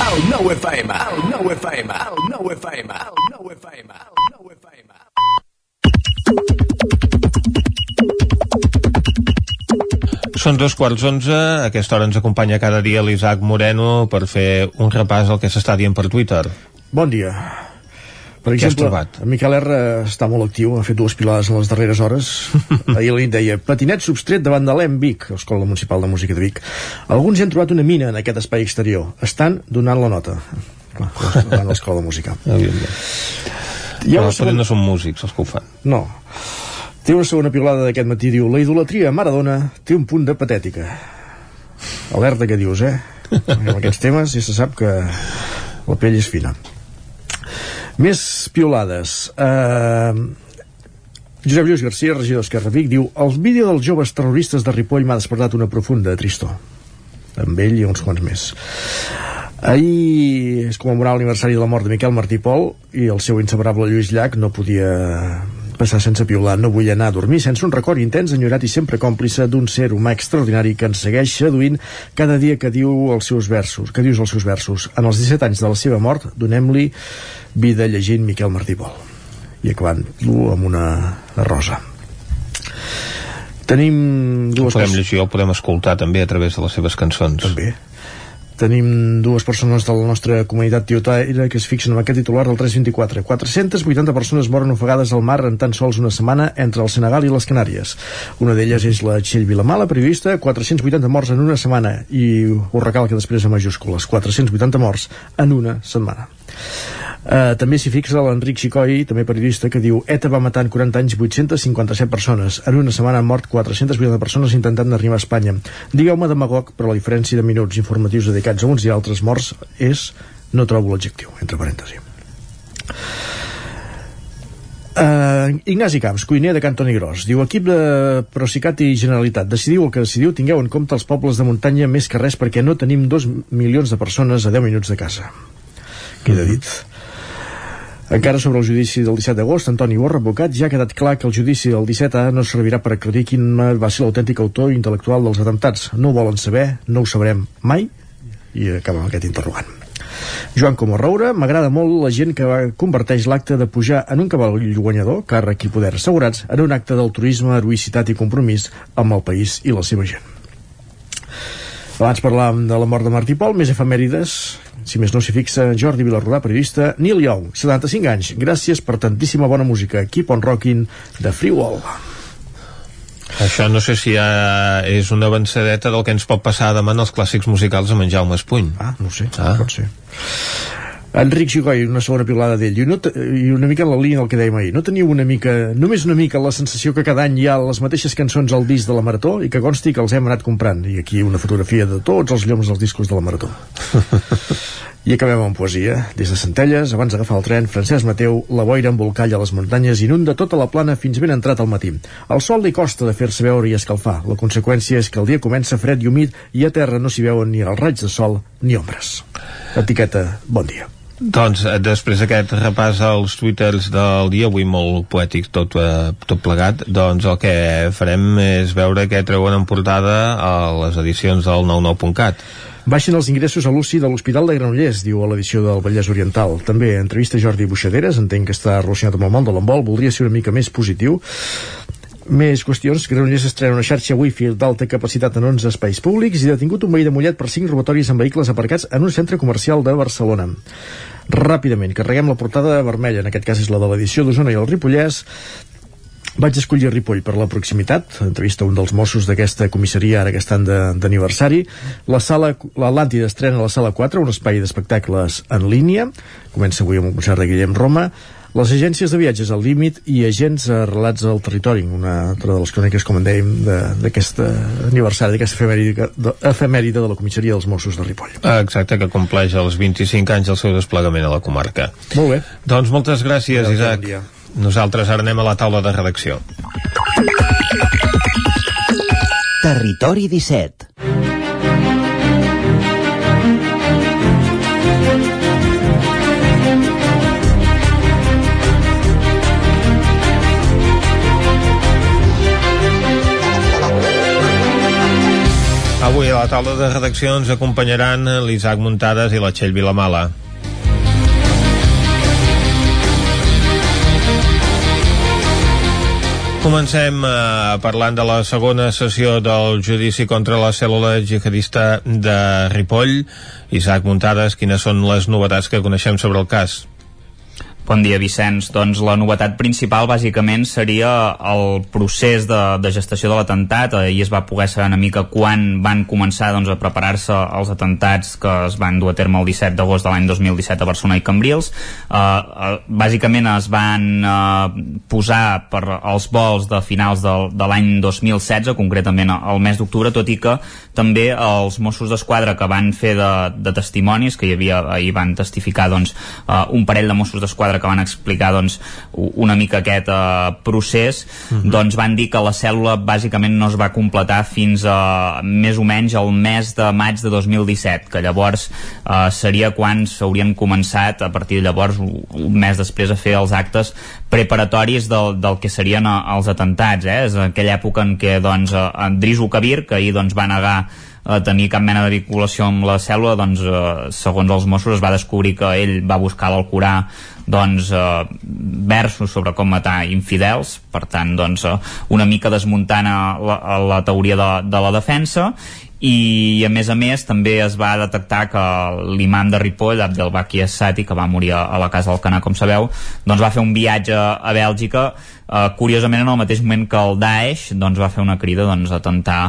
El nou FM, el nou FM, el nou FM, el nou FM, el nou FM. Són dos quarts onze, a aquesta hora ens acompanya cada dia l'Isaac Moreno per fer un repàs al que s'està dient per Twitter. Bon dia. Per exemple, en Miquel R està molt actiu, ha fet dues pilades en les darreres hores. <laughs> Ahir a la nit deia, patinet substret davant de l'EM Vic, Escola Municipal de Música de Vic. Alguns hi han trobat una mina en aquest espai exterior. Estan donant la nota. Clar, davant l'escola de música. <laughs> Hi ha Però segona... no són músics els que ho fan. No. Té una segona piulada d'aquest matí, diu La idolatria a Maradona té un punt de patètica. Alerta que dius, eh? <laughs> Amb aquests temes ja se sap que la pell és fina. Més piolades. Uh, Josep Lluís García, regidor d'Esquerra Vic, diu El vídeo dels joves terroristes de Ripoll m'ha despertat una profunda tristor. Amb ell i uns quants més. Ahir es commemorava l'aniversari de la mort de Miquel Martí Pol i el seu inseparable Lluís Llach no podia passar sense piular. No vull anar a dormir sense un record intens, enyorat i sempre còmplice d'un ser humà extraordinari que ens segueix seduint cada dia que diu els seus versos, que dius els seus versos. En els 17 anys de la seva mort, donem-li vida llegint Miquel Martí Pol. I acabant-lo amb una rosa. Tenim dues... El podem llegir o podem escoltar també a través de les seves cançons. També. Tenim dues persones de la nostra comunitat tiotaire que es fixen en aquest titular del 324. 480 persones moren ofegades al mar en tan sols una setmana entre el Senegal i les Canàries. Una d'elles és la Txell Vilamala, periodista, 480 morts en una setmana, i ho recalca després a majúscules, 480 morts en una setmana. Uh, també s'hi fixa l'Enric Xicoi, també periodista, que diu ETA va matar en 40 anys 857 persones. En una setmana han mort 480 persones intentant arribar a Espanya. Digueu-me demagog, però la diferència de minuts informatius dedicats a uns i altres morts és no trobo l'adjectiu, entre parèntesi. Uh, Ignasi Camps, cuiner de Cantoni Gros diu, equip de Procicat i Generalitat decidiu el que decidiu, tingueu en compte els pobles de muntanya més que res perquè no tenim dos milions de persones a 10 minuts de casa queda dit encara sobre el judici del 17 d'agost, Antoni Borra, advocat, ja ha quedat clar que el judici del 17A no servirà per acreditar quin va ser l'autèntic autor intel·lectual dels atemptats. No ho volen saber, no ho sabrem mai, i acaba amb aquest interrogant. Joan Comorroura, m'agrada molt la gent que converteix l'acte de pujar en un cavall guanyador, càrrec i poder assegurats, en un acte d'altruisme, heroïcitat i compromís amb el país i la seva gent. Abans parlàvem de la mort de Martí Pol, més efemèrides Si més no s'hi fixa, Jordi Vilarrodà, periodista, Neil Young, 75 anys. Gràcies per tantíssima bona música. Keep on rocking de Free Wall. Això no sé si ja és una avançadeta del que ens pot passar demà en els clàssics musicals amb en Jaume Espuny. Ah, no sé, ah. pot ser. Enric Gigoi, una segona pilada d'ell. I, no i una mica en la línia del que dèiem ahir no teniu una mica, només una mica la sensació que cada any hi ha les mateixes cançons al disc de la Marató i que consti que els hem anat comprant. I aquí una fotografia de tots els lloms dels discos de la Marató <laughs> i acabem amb poesia. Des de Centelles, abans d'agafar el tren Francesc Mateu, la boira embolcalla les muntanyes inunda tota la plana fins ben entrat al matí. El sol li costa de fer-se veure i escalfar. La conseqüència és que el dia comença fred i humit i a terra no s'hi veuen ni els raigs de sol ni ombres. Etiqueta, bon dia. Doncs eh, després d'aquest repàs als twitters del dia, avui molt poètic tot, eh, tot plegat, doncs el que farem és veure què treuen en portada a les edicions del 99.cat. Baixen els ingressos a l'UCI de l'Hospital de Granollers, diu a l'edició del Vallès Oriental. També entrevista Jordi Buixaderes, entenc que està relacionat amb el món de l'embol, voldria ser una mica més positiu. Més qüestions. Granollers estrena una xarxa wifi d'alta capacitat en 11 espais públics i detingut un veí de Mollet per 5 robatoris amb vehicles aparcats en un centre comercial de Barcelona. Ràpidament, carreguem la portada vermella, en aquest cas és la de l'edició d'Osona i el Ripollès, vaig escollir Ripoll per la proximitat, entrevista un dels Mossos d'aquesta comissaria ara que estan d'aniversari. La sala l'Atlàntida estrena la sala 4, un espai d'espectacles en línia. Comença avui amb un concert de Guillem Roma. Les agències de viatges al límit i agents arrelats al territori, una altra de les cròniques, com en dèiem, d'aquest aniversari, d'aquesta efemèride, de, efemèride de la comissaria dels Mossos de Ripoll. Exacte, que compleix els 25 anys del seu desplegament a la comarca. Molt bé. Doncs moltes gràcies, Isaac. Bon Nosaltres ara anem a la taula de redacció. Territori 17 Avui a la taula de redacció ens acompanyaran l'Isaac Muntades i la Txell Vilamala. Comencem eh, parlant de la segona sessió del judici contra la cèl·lula jihadista de Ripoll. Isaac Muntades, quines són les novetats que coneixem sobre el cas? Bon dia, Vicenç. Doncs la novetat principal, bàsicament, seria el procés de, de gestació de l'atemptat. Ahir es va poder saber una mica quan van començar doncs, a preparar-se els atemptats que es van dur a terme el 17 d'agost de l'any 2017 a Barcelona i Cambrils. Uh, uh, bàsicament es van uh, posar per als vols de finals de, de l'any 2016, concretament al mes d'octubre, tot i que també els Mossos d'Esquadra que van fer de, de testimonis, que hi havia, ahir van testificar doncs, uh, un parell de Mossos d'Esquadra que van explicar doncs, una mica aquest uh, procés, uh mhm. -huh. doncs van dir que la cèl·lula bàsicament no es va completar fins a més o menys el mes de maig de 2017, que llavors uh, seria quan s'haurien començat a partir de llavors, un mes després, a fer els actes preparatoris del, del que serien uh, els atentats. Eh? És aquella època en què doncs, en Drisu Kabir, que ahir doncs, va negar eh, tenir cap mena de vinculació amb la cèl·lula doncs, eh, segons els Mossos es va descobrir que ell va buscar l'Alcorà doncs, eh, versos sobre com matar infidels, per tant, doncs, eh, una mica desmuntant la, la teoria de, de la defensa. I a més a més també es va detectar que l'imam de Ripoll, Abdelbaki Assati, que va morir a la casa del Canà, com sabeu, doncs va fer un viatge a Bèlgica eh, curiosament en el mateix moment que el Daesh doncs, va fer una crida doncs, a tentar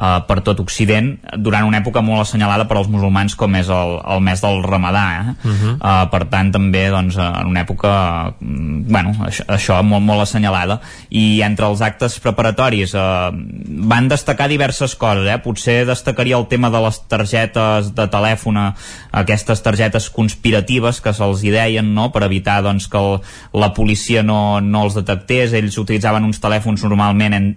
eh, per tot Occident durant una època molt assenyalada per als musulmans com és el, el mes del Ramadà eh? Uh -huh. uh, per tant també doncs, en una època mm, bueno, això, això molt, molt assenyalada i entre els actes preparatoris uh, van destacar diverses coses eh? potser destacaria el tema de les targetes de telèfon aquestes targetes conspiratives que se'ls hi deien no? per evitar doncs, que el, la policia no, no els detectés ells utilitzaven uns telèfons normalment en,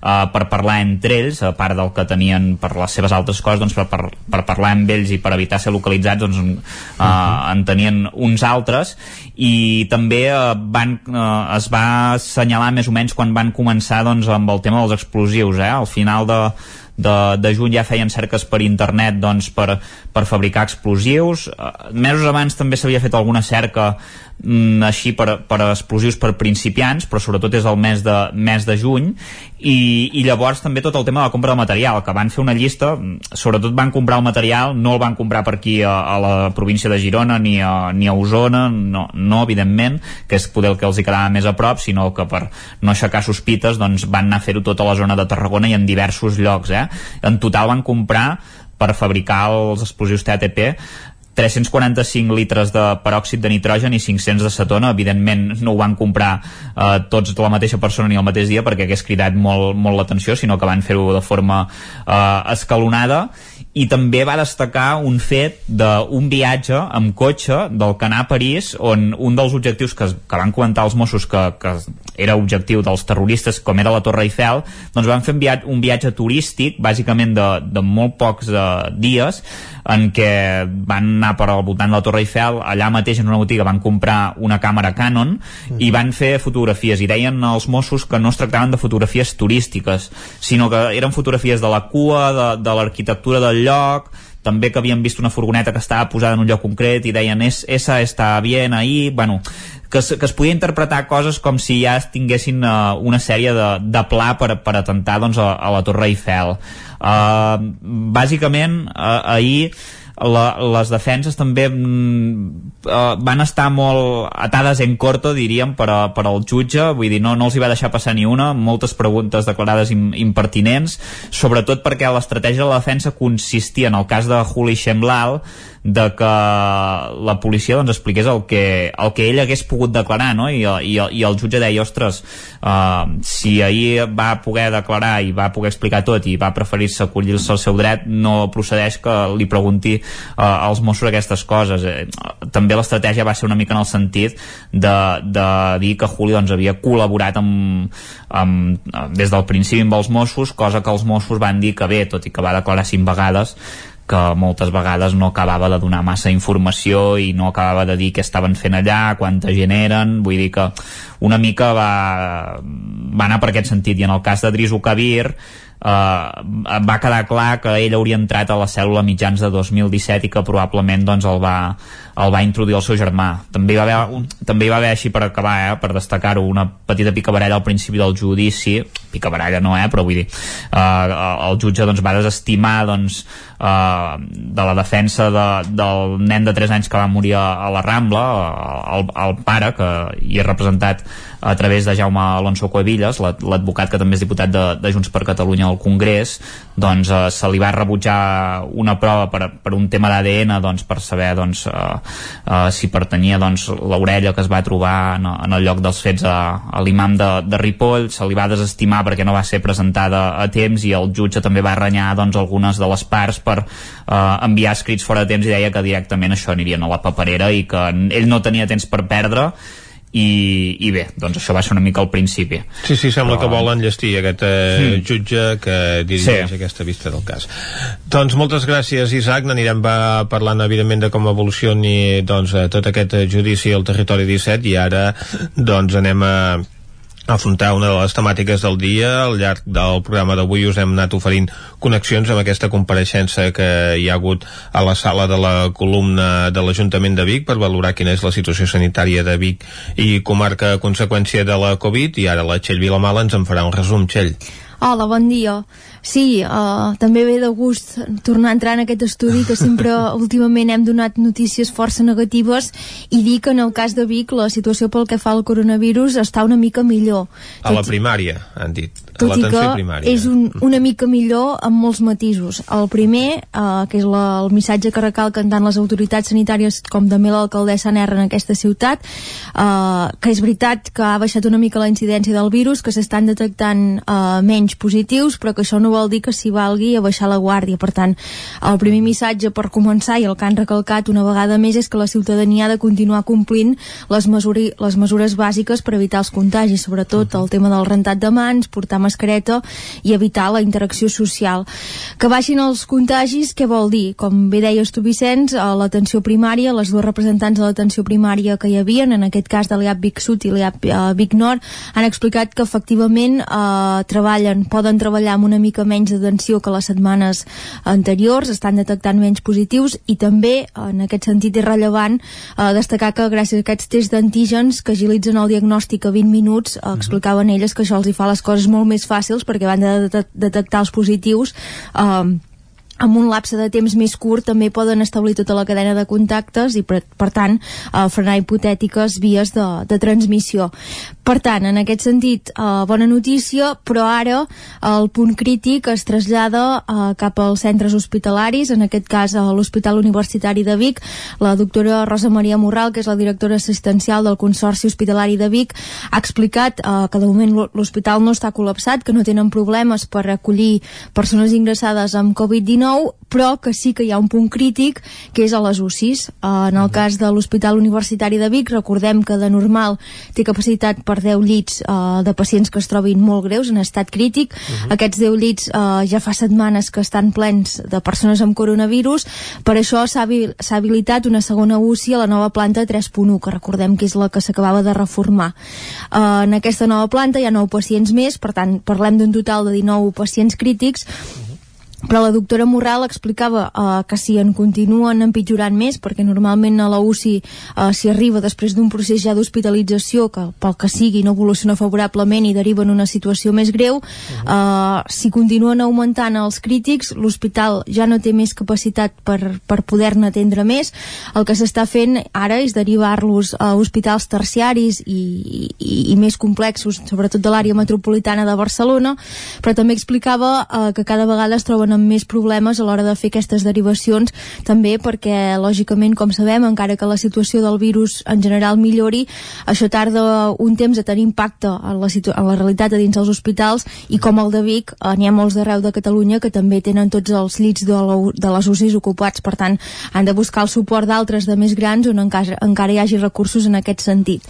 uh, per parlar entre ells a part del que tenien per les seves altres coses doncs per, per, per parlar amb ells i per evitar ser localitzats doncs, uh, uh -huh. en tenien uns altres i també uh, van, uh, es va assenyalar més o menys quan van començar doncs, amb el tema dels explosius eh? al final de, de, de juny ja feien cerques per internet doncs, per, per fabricar explosius. Mesos abans també s'havia fet alguna cerca mm, així per, per explosius per principiants, però sobretot és el mes de, mes de juny, i, i llavors també tot el tema de la compra de material, que van fer una llista, sobretot van comprar el material, no el van comprar per aquí a, a la província de Girona ni a, ni a Osona, no, no evidentment, que és poder el que els hi quedava més a prop, sinó que per no aixecar sospites doncs van anar a fer-ho tota la zona de Tarragona i en diversos llocs. Eh? En total van comprar per fabricar els explosius TATP 345 litres de peròxid de nitrogen i 500 de cetona, evidentment no ho van comprar eh, tots la mateixa persona ni el mateix dia perquè hagués cridat molt, molt l'atenció, sinó que van fer-ho de forma eh, escalonada. I també va destacar un fet d'un viatge amb cotxe del Canà a París on un dels objectius que, que van comentar els Mossos que, que era objectiu dels terroristes com era la Torre Eiffel doncs van fer un viatge, un viatge turístic bàsicament de, de molt pocs de, dies en què van anar per al voltant de la Torre Eiffel allà mateix en una botiga van comprar una càmera Canon mm. i van fer fotografies i deien els Mossos que no es tractaven de fotografies turístiques sinó que eren fotografies de la cua de, de l'arquitectura del lloc també que havien vist una furgoneta que estava posada en un lloc concret i deien es, esa està bien ahí bueno, que es, que es podia interpretar coses com si ja tinguessin uh, una sèrie de, de pla per, per atentar doncs, a, a la Torre Eiffel. Uh, bàsicament uh, ahir la, les defenses també uh, van estar molt atades en corto, diríem, per, a, per al jutge, vull dir, no, no els hi va deixar passar ni una, moltes preguntes declarades im, impertinents, sobretot perquè l'estratègia de la defensa consistia, en el cas de Juli Xemblal, de que la policia doncs, expliqués el que, el que ell hagués pogut declarar no? I, i, i el jutge deia ostres, uh, si ahir va poder declarar i va poder explicar tot i va preferir-se acollir-se al seu dret no procedeix que li pregunti uh, als Mossos aquestes coses eh, també l'estratègia va ser una mica en el sentit de, de dir que Juli doncs, havia col·laborat amb, amb, des del principi amb els Mossos cosa que els Mossos van dir que bé, tot i que va declarar cinc vegades que moltes vegades no acabava de donar massa informació i no acabava de dir què estaven fent allà, quanta gent eren, vull dir que una mica va, va anar per aquest sentit. I en el cas de Drisu Kabir, eh, va quedar clar que ell hauria entrat a la cèl·lula mitjans de 2017 i que probablement doncs, el, va, el va introduir el seu germà. També hi va haver, un, també hi va haver així per acabar, eh, per destacar-ho, una petita picabaralla al principi del judici, picabaralla no, eh, però vull dir, eh, el jutge doncs, va desestimar doncs, eh, de la defensa de, del nen de 3 anys que va morir a, a la Rambla, el, el pare, que hi és representat a través de Jaume Alonso Cuevillas, l'advocat que també és diputat de, de Junts per Catalunya al Congrés, doncs eh, se li va rebutjar una prova per, per un tema d'ADN doncs, per saber doncs, eh, eh, si pertanyia doncs, l'orella que es va trobar en, en el lloc dels fets a, a l'imam de, de Ripoll, se li va desestimar perquè no va ser presentada a temps i el jutge també va renyar doncs, algunes de les parts per eh, enviar escrits fora de temps i deia que directament això anirien a la paperera i que ell no tenia temps per perdre i, i bé, doncs això va ser una mica al principi Sí, sí, sembla Però... que volen llestir aquest eh, mm. jutge que dirigeix sí. aquesta vista del cas doncs moltes gràcies Isaac, n'anirem parlant evidentment de com evolucioni doncs, eh, tot aquest judici al territori 17 i ara doncs anem a afrontar una de les temàtiques del dia. Al llarg del programa d'avui us hem anat oferint connexions amb aquesta compareixença que hi ha hagut a la sala de la columna de l'Ajuntament de Vic per valorar quina és la situació sanitària de Vic i comarca a conseqüència de la Covid i ara la Txell Vilamala ens en farà un resum, Txell. Hola, bon dia. Sí, uh, també ve de gust tornar a entrar en aquest estudi que sempre <laughs> últimament hem donat notícies força negatives i dir que en el cas de Vic la situació pel que fa al coronavirus està una mica millor. A la primària, han dit. Tot i que primària. és un, una mica millor amb molts matisos. El primer, uh, que és la, el missatge que recalquen tant les autoritats sanitàries com també l'alcaldessa Nerra en aquesta ciutat, uh, que és veritat que ha baixat una mica la incidència del virus, que s'estan detectant uh, menys positius, però que això no vol dir que s'hi valgui a baixar la guàrdia. Per tant, el primer missatge per començar i el que han recalcat una vegada més és que la ciutadania ha de continuar complint les, mesuri, les mesures bàsiques per evitar els contagis, sobretot el tema del rentat de mans, portar mascareta i evitar la interacció social. Que baixin els contagis, què vol dir? Com bé deies tu, Vicenç, a l'atenció primària, les dues representants de l'atenció primària que hi havien, en aquest cas de l'IAP Vic Sud i l'IAP eh, Vic Nord, han explicat que efectivament eh, treballen poden, treballar amb una mica menys d'atenció que les setmanes anteriors, estan detectant menys positius i també, en aquest sentit, és rellevant eh, destacar que gràcies a aquests tests d'antígens que agilitzen el diagnòstic a 20 minuts, eh, explicaven elles que això els hi fa les coses molt més fàcils perquè van de de detectar els positius eh, amb un lapse de temps més curt també poden establir tota la cadena de contactes i per, per tant eh, frenar hipotètiques vies de, de transmissió. Per tant, en aquest sentit, eh, bona notícia, però ara el punt crític es trasllada eh, cap als centres hospitalaris, en aquest cas a l'Hospital Universitari de Vic. La doctora Rosa Maria Morral, que és la directora assistencial del Consorci Hospitalari de Vic, ha explicat eh, que de moment l'hospital no està col·lapsat, que no tenen problemes per acollir persones ingressades amb Covid-19 però que sí que hi ha un punt crític que és a les UCIs. Uh, en el cas de l'Hospital Universitari de Vic, recordem que de normal té capacitat per 10 llits uh, de pacients que es trobin molt greus, en estat crític. Uh -huh. Aquests 10 llits uh, ja fa setmanes que estan plens de persones amb coronavirus, per això s'ha habilitat una segona UCI a la nova planta 3.1, que recordem que és la que s'acabava de reformar. Uh, en aquesta nova planta hi ha 9 pacients més, per tant, parlem d'un total de 19 pacients crítics, però la doctora Morral explicava uh, que si en continuen empitjorant més, perquè normalment a la UCI uh, s'hi arriba després d'un procés ja d'hospitalització que pel que sigui no evoluciona favorablement i deriva en una situació més greu, uh, si continuen augmentant els crítics, l'hospital ja no té més capacitat per, per poder-ne atendre més. El que s'està fent ara és derivar-los a hospitals terciaris i, i, i més complexos, sobretot de l'àrea metropolitana de Barcelona, però també explicava uh, que cada vegada es troben amb més problemes a l'hora de fer aquestes derivacions també perquè lògicament com sabem encara que la situació del virus en general millori això tarda un temps a tenir impacte en la, en la realitat a dins dels hospitals i com el de Vic eh, n'hi ha molts d'arreu de Catalunya que també tenen tots els llits de, la, de les UCIs ocupats. Per tant han de buscar el suport d'altres de més grans on encara, encara hi hagi recursos en aquest sentit.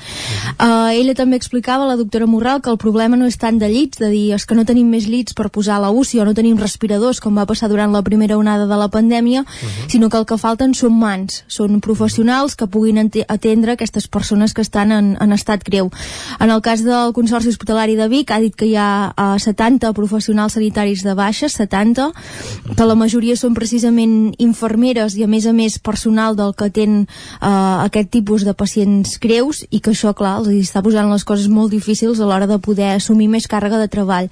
Uh, ella també explicava la doctora Morral que el problema no és tant de llits de dir és que no tenim més llits per posar a la UCI o no tenim respiradors com va passar durant la primera onada de la pandèmia, uh -huh. sinó que el que falten són mans, són professionals que puguin atendre aquestes persones que estan en, en estat greu. En el cas del Consorci Hospitalari de Vic ha dit que hi ha uh, 70 professionals sanitaris de baixa, 70, que la majoria són precisament infermeres i a més a més personal del que atén uh, aquest tipus de pacients greus i que això, clar, els està posant les coses molt difícils a l'hora de poder assumir més càrrega de treball.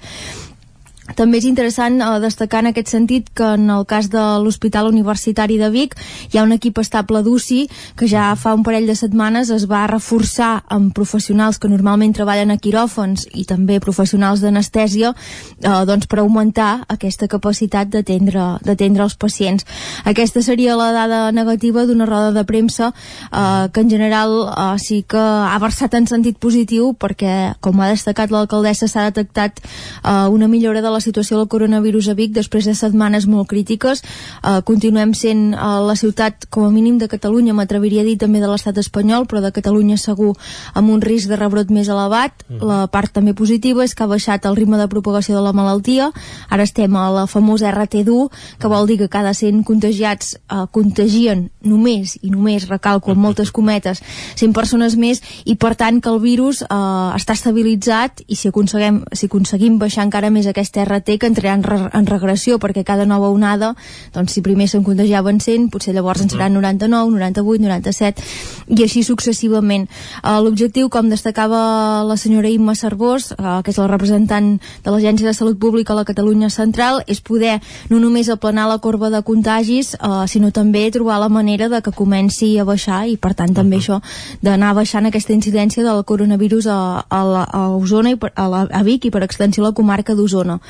També és interessant eh, destacar en aquest sentit que en el cas de l'Hospital Universitari de Vic hi ha un equip estable d'UCI que ja fa un parell de setmanes es va reforçar amb professionals que normalment treballen a quiròfons i també professionals d'anestèsia eh, doncs per augmentar aquesta capacitat d'atendre els pacients. Aquesta seria la dada negativa d'una roda de premsa eh, que en general eh, sí que ha versat en sentit positiu perquè, com ha destacat l'alcaldessa, s'ha detectat eh, una millora de la situació del coronavirus a Vic després de setmanes molt crítiques. Uh, continuem sent uh, la ciutat, com a mínim, de Catalunya, m'atreviria a dir també de l'estat espanyol, però de Catalunya segur amb un risc de rebrot més elevat. Mm. La part també positiva és que ha baixat el ritme de propagació de la malaltia. Ara estem a la famosa RT1, que vol dir que cada 100 contagiats uh, contagien només, i només recalco amb moltes cometes, 100 persones més, i per tant que el virus uh, està estabilitzat i si aconseguim, si aconseguim baixar encara més aquesta RT que entrarà en, re en regressió perquè cada nova onada, doncs si primer se'n contagiaven 100, potser llavors en seran 99, 98, 97 i així successivament. Uh, L'objectiu, com destacava la senyora Imma Cervós, uh, que és la representant de l'Agència de Salut Pública a la Catalunya Central, és poder no només aplanar la corba de contagis, uh, sinó també trobar la manera de que comenci a baixar i per tant també uh -huh. això d'anar baixant aquesta incidència del coronavirus a, a, la, a Osona i per, a, la, a Vic i per extensió a la comarca d'Osona.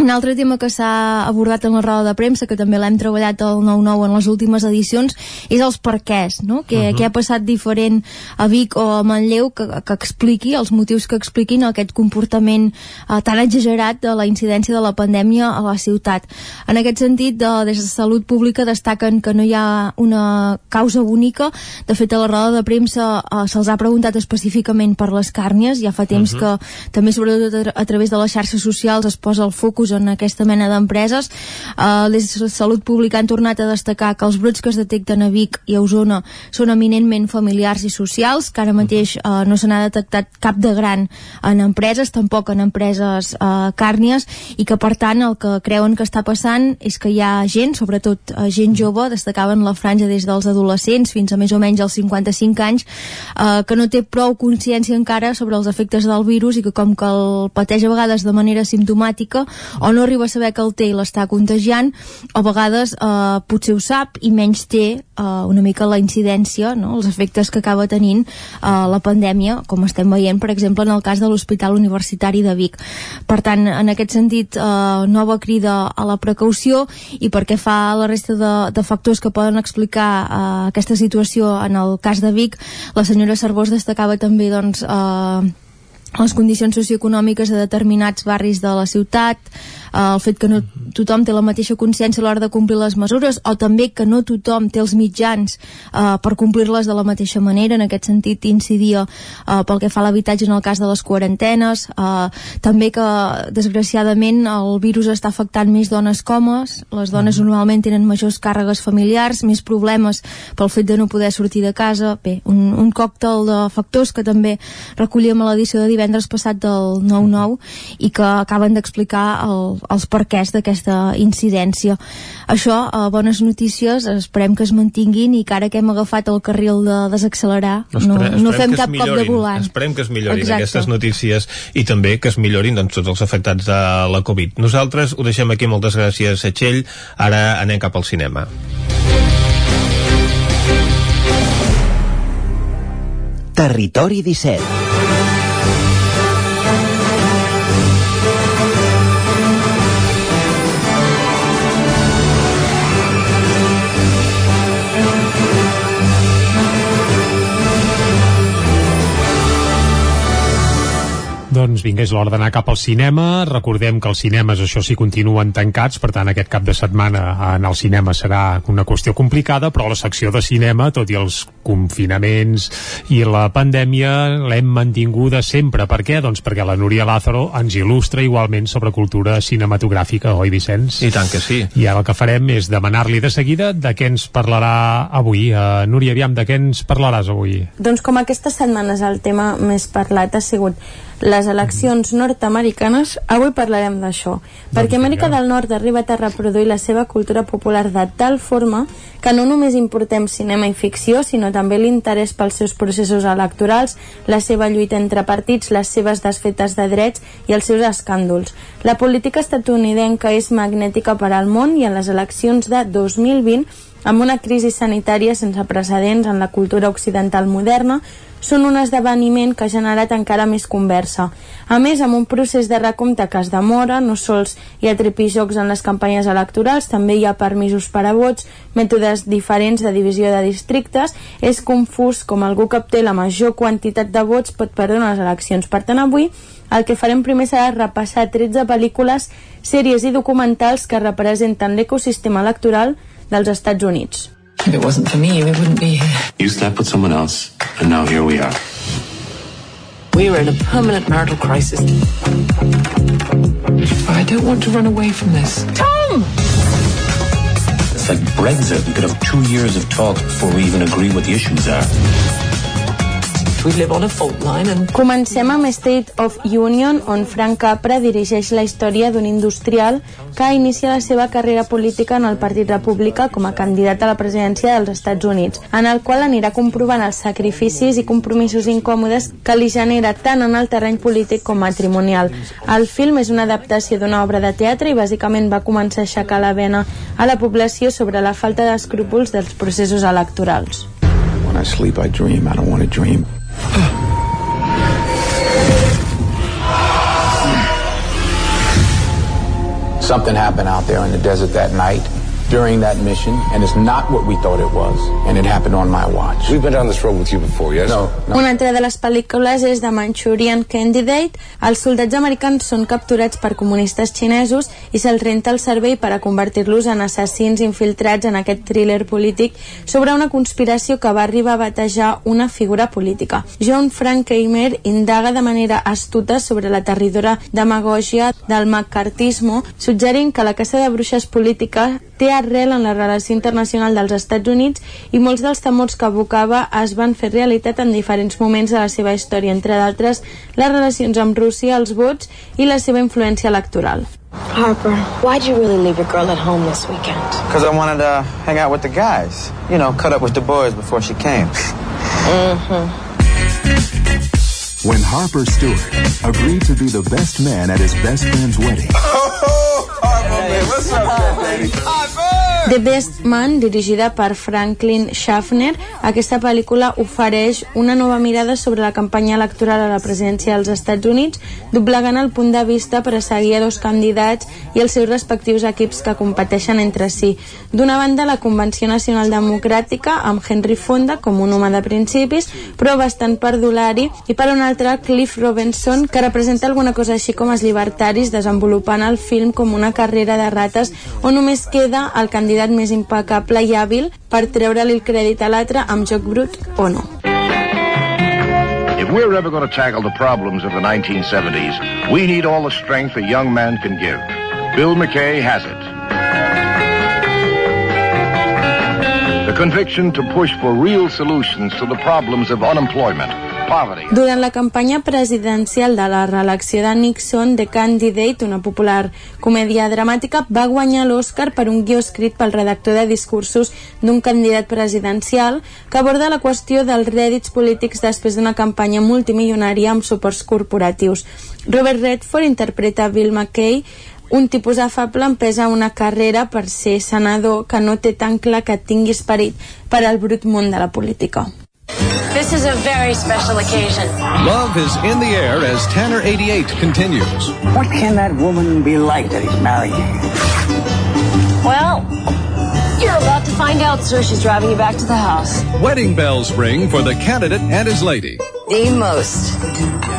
Un altre tema que s'ha abordat en la roda de premsa, que també l'hem treballat al 9-9 en les últimes edicions, és els perquès, no? Que, uh -huh. que ha passat diferent a Vic o a Manlleu que, que expliqui, els motius que expliquin aquest comportament uh, tan exagerat de la incidència de la pandèmia a la ciutat. En aquest sentit, de, des de Salut Pública destaquen que no hi ha una causa única. De fet, a la roda de premsa uh, se'ls ha preguntat específicament per les càrnies. Ja fa temps uh -huh. que també, sobretot a, a través de les xarxes socials, es posa el focus virus en aquesta mena d'empreses. Uh, des de Salut Pública han tornat a destacar que els brots que es detecten a Vic i a Osona són eminentment familiars i socials, que ara mateix uh, no se n'ha detectat cap de gran en empreses, tampoc en empreses uh, càrnies, i que per tant el que creuen que està passant és que hi ha gent, sobretot uh, gent jove, destacaven la franja des dels adolescents fins a més o menys els 55 anys, uh, que no té prou consciència encara sobre els efectes del virus i que com que el pateix a vegades de manera simptomàtica o no arriba a saber que el té i l'està contagiant, o a vegades eh, potser ho sap i menys té eh, una mica la incidència, no? els efectes que acaba tenint eh, la pandèmia, com estem veient, per exemple, en el cas de l'Hospital Universitari de Vic. Per tant, en aquest sentit, eh, nova crida a la precaució i perquè fa la resta de, de factors que poden explicar eh, aquesta situació en el cas de Vic, la senyora Cervós destacava també doncs, eh, les condicions socioeconòmiques de determinats barris de la ciutat, el fet que no tothom té la mateixa consciència a l'hora de complir les mesures o també que no tothom té els mitjans eh, per complir-les de la mateixa manera. En aquest sentit incidia eh, pel que fa a l'habitatge en el cas de les quarantenes eh, també que desgraciadament el virus està afectant més dones com homes. Les dones normalment tenen majors càrregues familiars més problemes pel fet de no poder sortir de casa. Bé, un, un còctel de factors que també recollíem a l'edició de divendres passat del 9-9 i que acaben d'explicar el, els perquès d'aquesta incidència. Això, eh, bones notícies, esperem que es mantinguin i que ara que hem agafat el carril de desaccelerar, no, no fem cap cop de volant. Esperem que es millorin Exacte. aquestes notícies i també que es millorin doncs, tots els afectats de la Covid. Nosaltres ho deixem aquí, moltes gràcies a Txell, ara anem cap al cinema. Territori 17 Doncs vinga, és l'hora d'anar cap al cinema. Recordem que els cinemes, això sí, continuen tancats, per tant, aquest cap de setmana anar al cinema serà una qüestió complicada, però la secció de cinema, tot i els confinaments i la pandèmia, l'hem mantinguda sempre. Per què? Doncs perquè la Núria Lázaro ens il·lustra igualment sobre cultura cinematogràfica, oi, Vicenç? I tant que sí. I ara el que farem és demanar-li de seguida de què ens parlarà avui. Uh, Núria, aviam, de què ens parlaràs avui? Doncs com aquestes setmanes el tema més parlat ha sigut les eleccions nord-americanes, avui parlarem d'això, doncs perquè Amèrica del Nord ha arribat a reproduir la seva cultura popular de tal forma que no només importem cinema i ficció, sinó també l'interès pels seus processos electorals, la seva lluita entre partits, les seves desfetes de drets i els seus escàndols. La política estatunidenca és magnètica per al món i en les eleccions de 2020 amb una crisi sanitària sense precedents en la cultura occidental moderna, són un esdeveniment que ha generat encara més conversa. A més, amb un procés de recompte que es demora, no sols hi ha tripijocs en les campanyes electorals, també hi ha permisos per a vots, mètodes diferents de divisió de districtes, és confús com algú que obté la major quantitat de vots pot perdre les eleccions. Per tant, avui el que farem primer serà repassar 13 pel·lícules, sèries i documentals que representen l'ecosistema electoral dels Estats Units. If it wasn't for me, we wouldn't be here. You slept with someone else, and now here we are. We are in a permanent marital crisis. I don't want to run away from this. Tom! It's like Brexit. We could have two years of talks before we even agree what the issues are. Comencem amb State of Union, on Frank Capra dirigeix la història d'un industrial que inicia la seva carrera política en el Partit Republicà com a candidat a la presidència dels Estats Units, en el qual anirà comprovant els sacrificis i compromisos incòmodes que li genera tant en el terreny polític com matrimonial. El film és una adaptació d'una obra de teatre i bàsicament va començar a aixecar la vena a la població sobre la falta d'escrúpols dels processos electorals. When I sleep, I dream. I don't want to dream. Something happened out there in the desert that night. During that mission, and it's not what we thought it was, and it happened on my watch. We've been down this road with you before, yes? No, no. Una altra de les pel·lícules és The Manchurian Candidate. Els soldats americans són capturats per comunistes xinesos i se'ls renta el cervell per a convertir-los en assassins infiltrats en aquest thriller polític sobre una conspiració que va arribar a batejar una figura política. John Frankheimer indaga de manera astuta sobre la terridora demagògia del macartismo, suggerint que la caça de bruixes política té arrel en la relació internacional dels Estats Units i molts dels temors que evocava es van fer realitat en diferents moments de la seva història, entre d'altres les relacions amb Rússia, els vots i la seva influència electoral. Harper, why'd you really leave your girl at home this weekend? Because I wanted to hang out with the guys. You know, cut up with the boys before she came. Mm-hmm. When Harper Stewart agreed to be the best man at his best friend's wedding. <laughs> What's up, lady? The Best Man, dirigida per Franklin Schaffner, aquesta pel·lícula ofereix una nova mirada sobre la campanya electoral a la presidència dels Estats Units, doblegant el punt de vista per a seguir a dos candidats i els seus respectius equips que competeixen entre si. D'una banda, la Convenció Nacional Democràtica, amb Henry Fonda com un home de principis, però bastant perdulari, i per una altra, Cliff Robinson, que representa alguna cosa així com els llibertaris, desenvolupant el film com una carrera de rates on només queda el candidat més impecable i hàbil per treure-li el crèdit a l'altre amb joc brut o no. If we're ever going to tackle the problems of the 1970s, we need all the strength a young man can give. Bill McKay has it. The conviction to push for real solutions to the problems of unemployment. Durant la campanya presidencial de la reelecció de Nixon, The Candidate, una popular comèdia dramàtica, va guanyar l'Oscar per un guió escrit pel redactor de discursos d'un candidat presidencial que aborda la qüestió dels rèdits polítics després d'una campanya multimilionària amb suports corporatius. Robert Redford interpreta Bill McKay, un tipus afable empesa una carrera per ser senador que no té tan clar que tingui esperit per al brut món de la política. This is a very special occasion. Love is in the air as Tanner 88 continues. What can that woman be like that he's marrying? Well, you're about to find out, sir. She's driving you back to the house. Wedding bells ring for the candidate and his lady. The most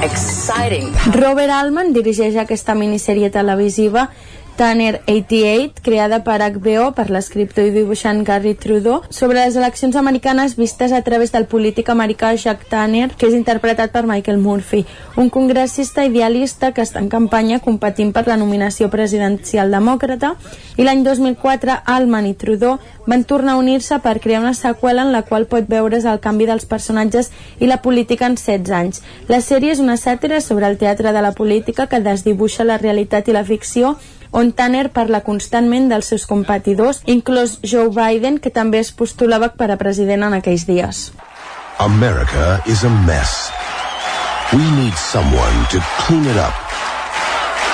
exciting. Robert Altman dirigeix aquesta minissèrie televisiva Tanner 88, creada per HBO per l'escriptor i dibuixant Gary Trudeau, sobre les eleccions americanes vistes a través del polític americà Jack Tanner, que és interpretat per Michael Murphy, un congressista idealista que està en campanya competint per la nominació presidencial demòcrata, i l'any 2004 Altman i Trudeau van tornar a unir-se per crear una seqüela en la qual pot veure's el canvi dels personatges i la política en 16 anys. La sèrie és una sàtira sobre el teatre de la política que desdibuixa la realitat i la ficció on Tanner parla constantment dels seus competidors, inclòs Joe Biden, que també es postulava per a president en aquells dies. America is a mess. We need someone to clean it up.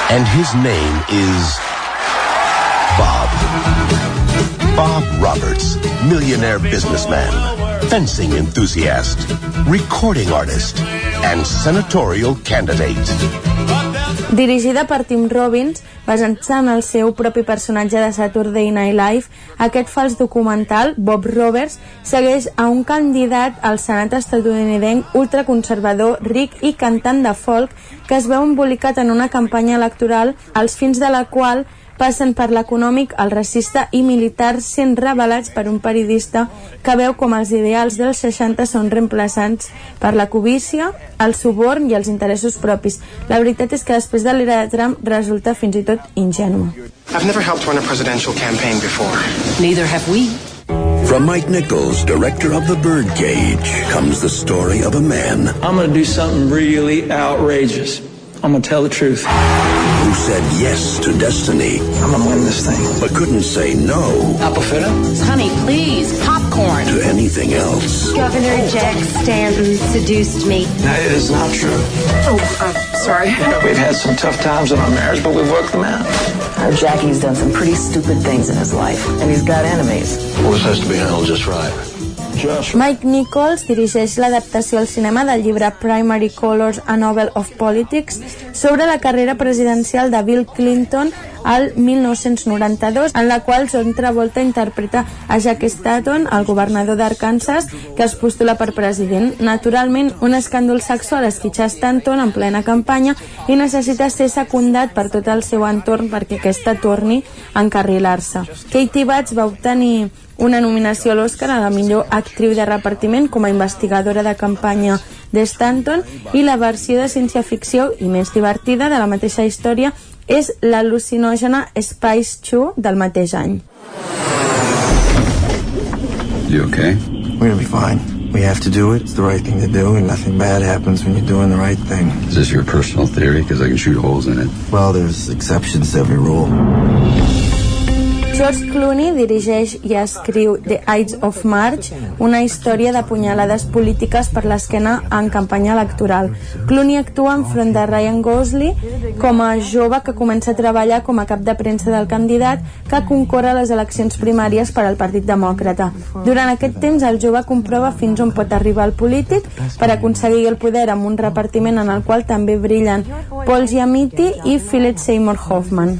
And his name is Bob. Bob Roberts, millionaire businessman, fencing enthusiast, recording artist, and senatorial candidate. Dirigida per Tim Robbins, basant-se en el seu propi personatge de Saturday Night Live, aquest fals documental, Bob Roberts, segueix a un candidat al Senat estatunidenc ultraconservador, ric i cantant de folk que es veu embolicat en una campanya electoral als fins de la qual passen per l'econòmic, el racista i militar sent revelats per un periodista que veu com els ideals dels 60 són reemplaçats per la cobícia, el suborn i els interessos propis. La veritat és que després de l'era de Trump resulta fins i tot ingènua. I've never helped run a presidential campaign before. Neither have we. From Mike Nichols, director of The Birdcage, comes the story of a man I'm gonna do something really outrageous. I'm gonna tell the truth. Who said yes to destiny, I'm gonna win this thing. but couldn't say no Apple fritter? Honey, please, popcorn. to anything else. Governor Jack Stanton seduced me. That is not true. Oh, I'm sorry. We've had some tough times in our marriage, but we've worked them out. Our Jackie's done some pretty stupid things in his life, and he's got enemies. Well, this has to be handled just right. Mike Nichols dirigeix l'adaptació al cinema del llibre Primary Colors, a Novel of Politics, sobre la carrera presidencial de Bill Clinton al 1992, en la qual John Travolta interpreta a Jack Staton, el governador d'Arkansas, que es postula per president. Naturalment, un escàndol sexual esquitxa Stanton en plena campanya i necessita ser secundat per tot el seu entorn perquè aquesta torni a encarrilar-se. Katie Batts va obtenir una nominació a l'Oscar a la millor actriu de repartiment com a investigadora de campanya de Stanton i la versió de ciència-ficció i més divertida de la mateixa història és l'al·lucinògena Spice 2 del mateix any. You okay? We're gonna be fine. We have to do it. It's the right thing to do, and nothing bad happens when you're doing the right thing. Is this your personal theory? Because I can shoot holes in it. Well, there's exceptions to every rule. George Clooney dirigeix i escriu The Ides of March, una història de punyalades polítiques per l'esquena en campanya electoral. Clooney actua enfront de Ryan Gosling com a jove que comença a treballar com a cap de premsa del candidat que concorre a les eleccions primàries per al Partit Demòcrata. Durant aquest temps, el jove comprova fins on pot arribar el polític per aconseguir el poder amb un repartiment en el qual també brillen Paul Giamatti i Philip Seymour Hoffman.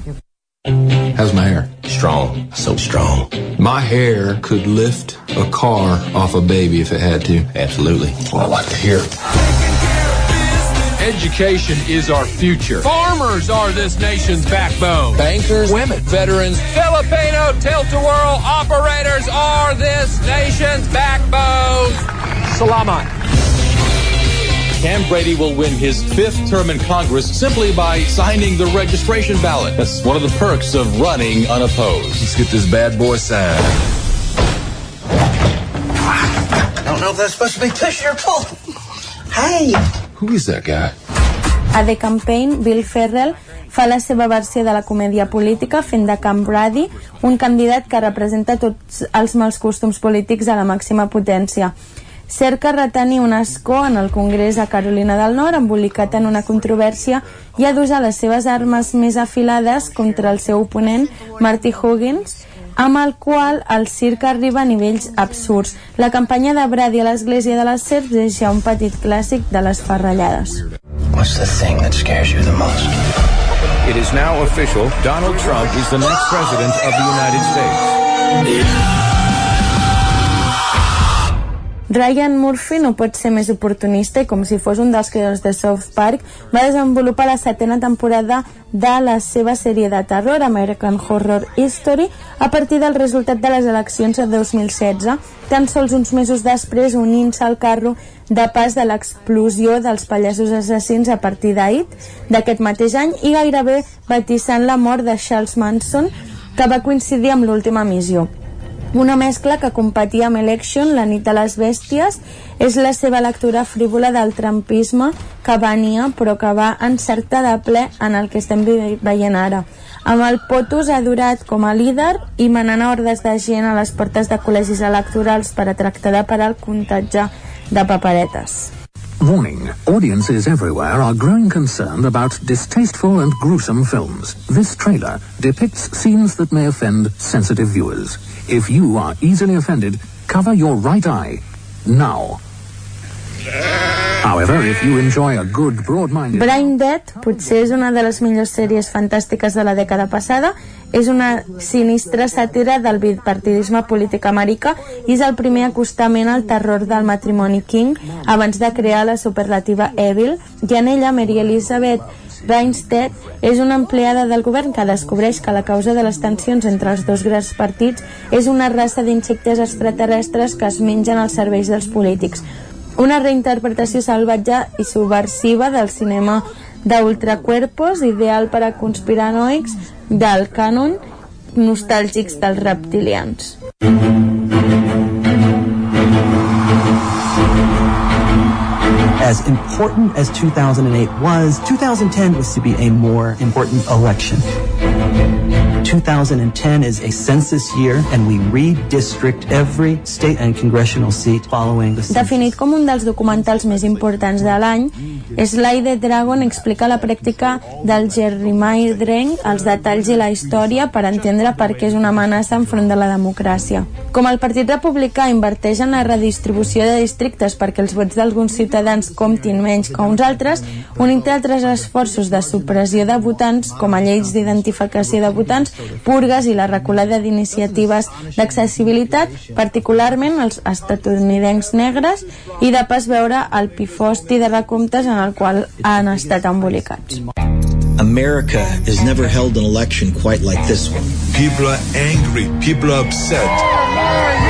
How's my hair? Strong. So strong. My hair could lift a car off a baby if it had to. Absolutely. Well, I like to hear it. Education is our future. Farmers are this nation's backbone. Bankers, women, veterans, Filipino tilt-a-whirl operators are this nation's backbone. Salamat. Cam Brady will win his fifth term in Congress simply by signing the registration ballot. That's one of the perks of running unopposed. Let's get this bad boy signed. I don't know if that's supposed to be pushing or pulling. Hey! Who is that guy? A The Campaign, Bill Ferrell fa la seva versió de la comèdia política fent de Cam Brady, un candidat que representa tots els mals costums polítics a la màxima potència. Cerca retenir un escó en el Congrés a Carolina del Nord embolicat en una controvèrsia i ha d'usar les seves armes més afilades contra el seu oponent, Marty Huggins, amb el qual el circ arriba a nivells absurds. La campanya de Brady a l'església de les Serps és ja un petit clàssic de les farrellades. What's the thing that scares you the most? It is now official. Donald Trump is the next president of the United States. Ryan Murphy no pot ser més oportunista i com si fos un dels creadors de South Park va desenvolupar la setena temporada de la seva sèrie de terror American Horror History a partir del resultat de les eleccions de 2016 tan sols uns mesos després unint-se al carro de pas de l'explosió dels pallassos assassins a partir d'ahit d'aquest mateix any i gairebé batissant la mort de Charles Manson que va coincidir amb l'última missió una mescla que competia amb Election, La nit de les bèsties, és la seva lectura frívola del trampisme que venia però que va encertar de ple en el que estem veient ara. Amb el POTUS adorat com a líder i manant a hordes de gent a les portes de col·legis electorals per a tractar de parar el comptatge de paperetes. Warning. Audiences everywhere are growing concerned about distasteful and gruesome films. This trailer depicts scenes that may offend sensitive viewers. If you are easily offended, cover your right eye. Now. However, if you enjoy a good broad-minded... Brain Dead potser és una de les millors sèries fantàstiques de la dècada passada és una sinistra sàtira del bipartidisme polític americà i és el primer acostament al terror del matrimoni King abans de crear la superlativa Evil i en ella Mary Elizabeth Reinstead és una empleada del govern que descobreix que la causa de les tensions entre els dos grans partits és una raça d'insectes extraterrestres que es mengen als serveis dels polítics. Una reinterpretació salvatge i subversiva del cinema d'ultracuerpos, ideal per a conspiranoics del cànon nostàlgics dels reptilians. As important as 2008 was, 2010 was to be a more important election. 2010 is a census year, and we redistrict every state and congressional seat following the census. Definit com un dels documentals més importants de l'any, Sly the Dragon explica la pràctica del gerrymandering, els detalls i la història per entendre per què és una amenaça enfront de la democràcia. Com el Partit Republicà inverteix en la redistribució de districtes perquè els vots d'alguns ciutadans comptin menys que uns altres, unint altres esforços de supressió de votants, com a lleis d'identificació de votants, purgues i la reculada d'iniciatives d'accessibilitat, particularment els estatunidencs negres, i de pas veure el pifosti de recomptes en el qual han estat embolicats. America has never held an election quite like this one. People are angry. People are upset.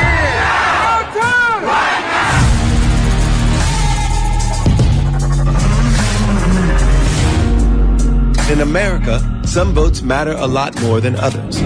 In America, some votes matter a lot more than others.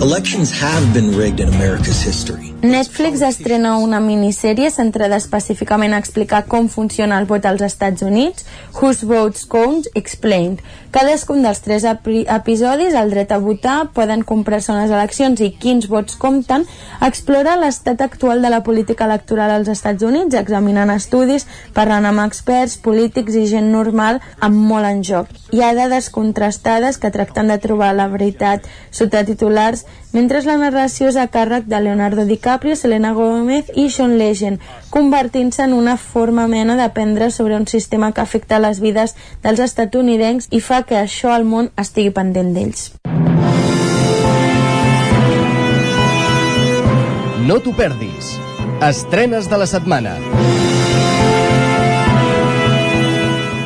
Elections have been rigged in America's history. Netflix estrena una minissèrie centrada específicament a explicar com funciona el vot als Estats Units, Whose Votes Count Explained. Cadascun dels tres epi episodis, el dret a votar, poden comprar-se unes eleccions i quins vots compten, explora l'estat actual de la política electoral als Estats Units, examinant estudis, parlant amb experts, polítics i gent normal amb molt en joc. Hi ha dades contrastades que tracten de trobar la veritat sota titulars, mentre la narració és a càrrec de Leonardo DiCaprio, Selena Gomez i Sean Legend, convertint-se en una forma mena d'aprendre sobre un sistema que afecta les vides dels estatunidencs i fa que això al món estigui pendent d'ells. No t'ho perdis. Estrenes de la setmana.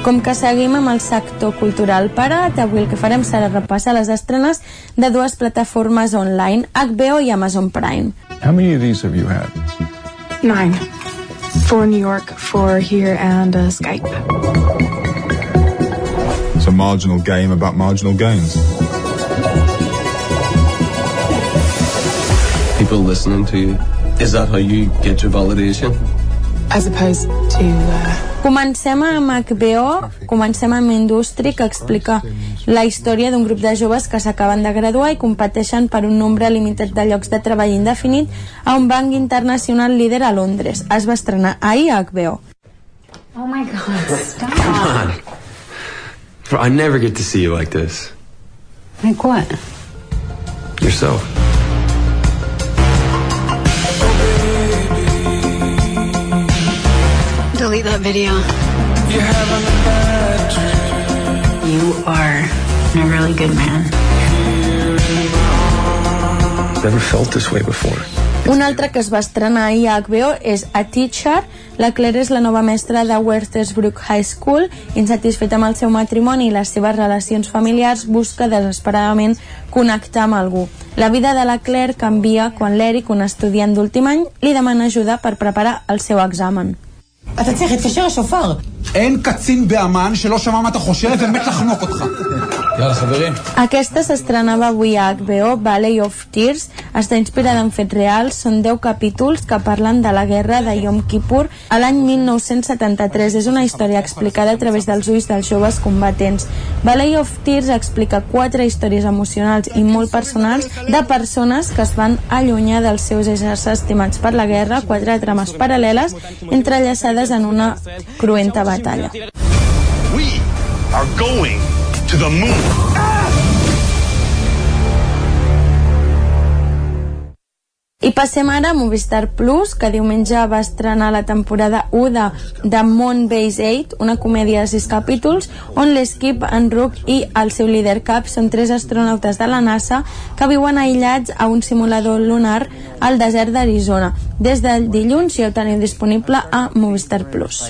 Com que seguim amb el sector cultural parat, avui el que farem serà repassar les estrenes de dues plataformes online, HBO i Amazon Prime. How many of these have you had? Nine. Four New York, four here, and uh, Skype. It's a marginal game about marginal gains. People listening to you. Is that how you get your validation? As opposed to. Uh, Comencem amb HBO, comencem amb Industry, que explica la història d'un grup de joves que s'acaben de graduar i competeixen per un nombre limitat de llocs de treball indefinit a un banc internacional líder a Londres. Es va estrenar ahir a HBO. oh my god, stop. Come on. I never get to see you like this. Like what? Yourself. Delete that video. You are a really good man. Never felt this way before. Un altre que es va estrenar ahir a HBO és A Teacher. La Claire és la nova mestra de Werthersbrook High School. Insatisfeta amb el seu matrimoni i les seves relacions familiars, busca desesperadament connectar amb algú. La vida de la Claire canvia quan l'Eric, un estudiant d'últim any, li demana ajuda per preparar el seu examen. אתה צריך להתקשר לשופר. אין קצין באמ"ן שלא שמע מה אתה חושב ומת לחנוק אותך. יאללה, חברים. Aquesta s'estrenava avui a HBO, Valley of Tears. Està inspirada en fets reals. Són 10 capítols que parlen de la guerra de Yom Kippur a l'any 1973. És una història explicada a través dels ulls dels joves combatents. Valley of Tears explica quatre històries emocionals i molt personals de persones que es van allunyar dels seus éssers estimats per la guerra, quatre trames paral·leles entrellaçades en una cruenta batalla. We are going to the moon. I passem ara a Movistar Plus, que diumenge va estrenar la temporada 1 de, de Moon Base 8, una comèdia de 6 capítols, on l'Skip, en Rook i el seu líder cap són tres astronautes de la NASA que viuen aïllats a un simulador lunar al desert d'Arizona. Des del dilluns ja ho teniu disponible a Movistar Plus.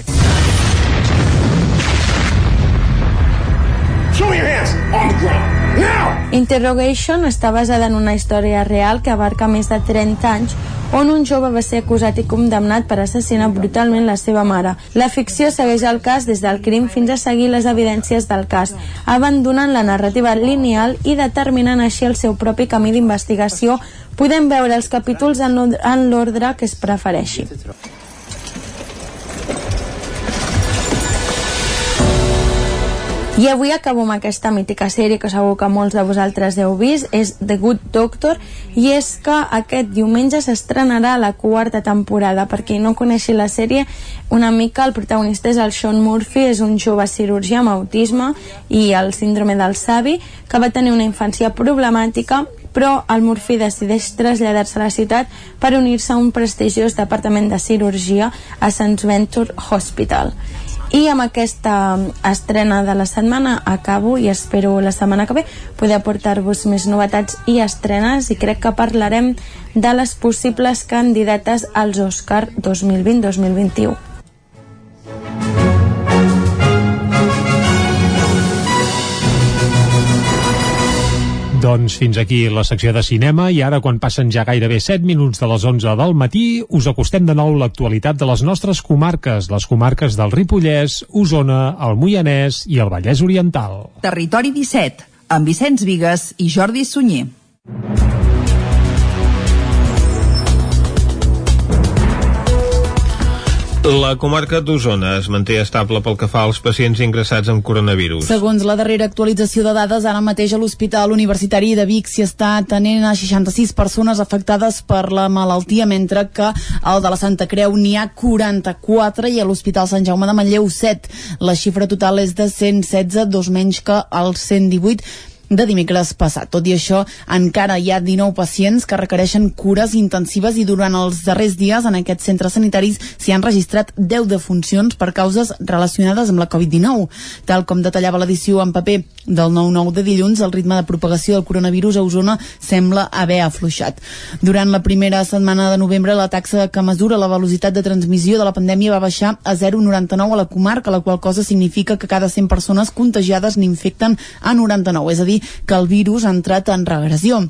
Show me your hands on the ground. Now! Interrogation està basada en una història real que abarca més de 30 anys on un jove va ser acusat i condemnat per assassinar brutalment la seva mare. La ficció segueix el cas des del crim fins a seguir les evidències del cas, abandonant la narrativa lineal i determinant així el seu propi camí d'investigació. Podem veure els capítols en l'ord- en l'ordre que es prefereixi. I avui acabo amb aquesta mítica sèrie que segur que molts de vosaltres heu vist, és The Good Doctor, i és que aquest diumenge s'estrenarà la quarta temporada. Per qui no coneixi la sèrie, una mica el protagonista és el Sean Murphy, és un jove cirurgià amb autisme i el síndrome del savi, que va tenir una infància problemàtica però el Murphy decideix traslladar-se a la ciutat per unir-se a un prestigiós departament de cirurgia a St. Venture Hospital. I amb aquesta estrena de la setmana acabo i espero la setmana que ve poder aportar-vos més novetats i estrenes i crec que parlarem de les possibles candidates als Oscar 2020-2021. Doncs fins aquí la secció de cinema i ara quan passen ja gairebé 7 minuts de les 11 del matí us acostem de nou l'actualitat de les nostres comarques, les comarques del Ripollès, Osona, el Moianès i el Vallès Oriental. Territori 17, amb Vicenç Vigues i Jordi Sunyer. La comarca d'Osona es manté estable pel que fa als pacients ingressats amb coronavirus. Segons la darrera actualització de dades, ara mateix a l'Hospital Universitari de Vic s'hi està atenent a 66 persones afectades per la malaltia, mentre que al de la Santa Creu n'hi ha 44 i a l'Hospital Sant Jaume de Manlleu 7. La xifra total és de 116, dos menys que els 118 de dimecres passat. Tot i això, encara hi ha 19 pacients que requereixen cures intensives i durant els darrers dies en aquests centres sanitaris s'hi han registrat 10 defuncions per causes relacionades amb la Covid-19. Tal com detallava l'edició en paper del 9-9 de dilluns, el ritme de propagació del coronavirus a Osona sembla haver afluixat. Durant la primera setmana de novembre, la taxa que mesura la velocitat de transmissió de la pandèmia va baixar a 0,99 a la comarca, la qual cosa significa que cada 100 persones contagiades n'infecten a 99, és a dir, que el virus ha entrat en regressió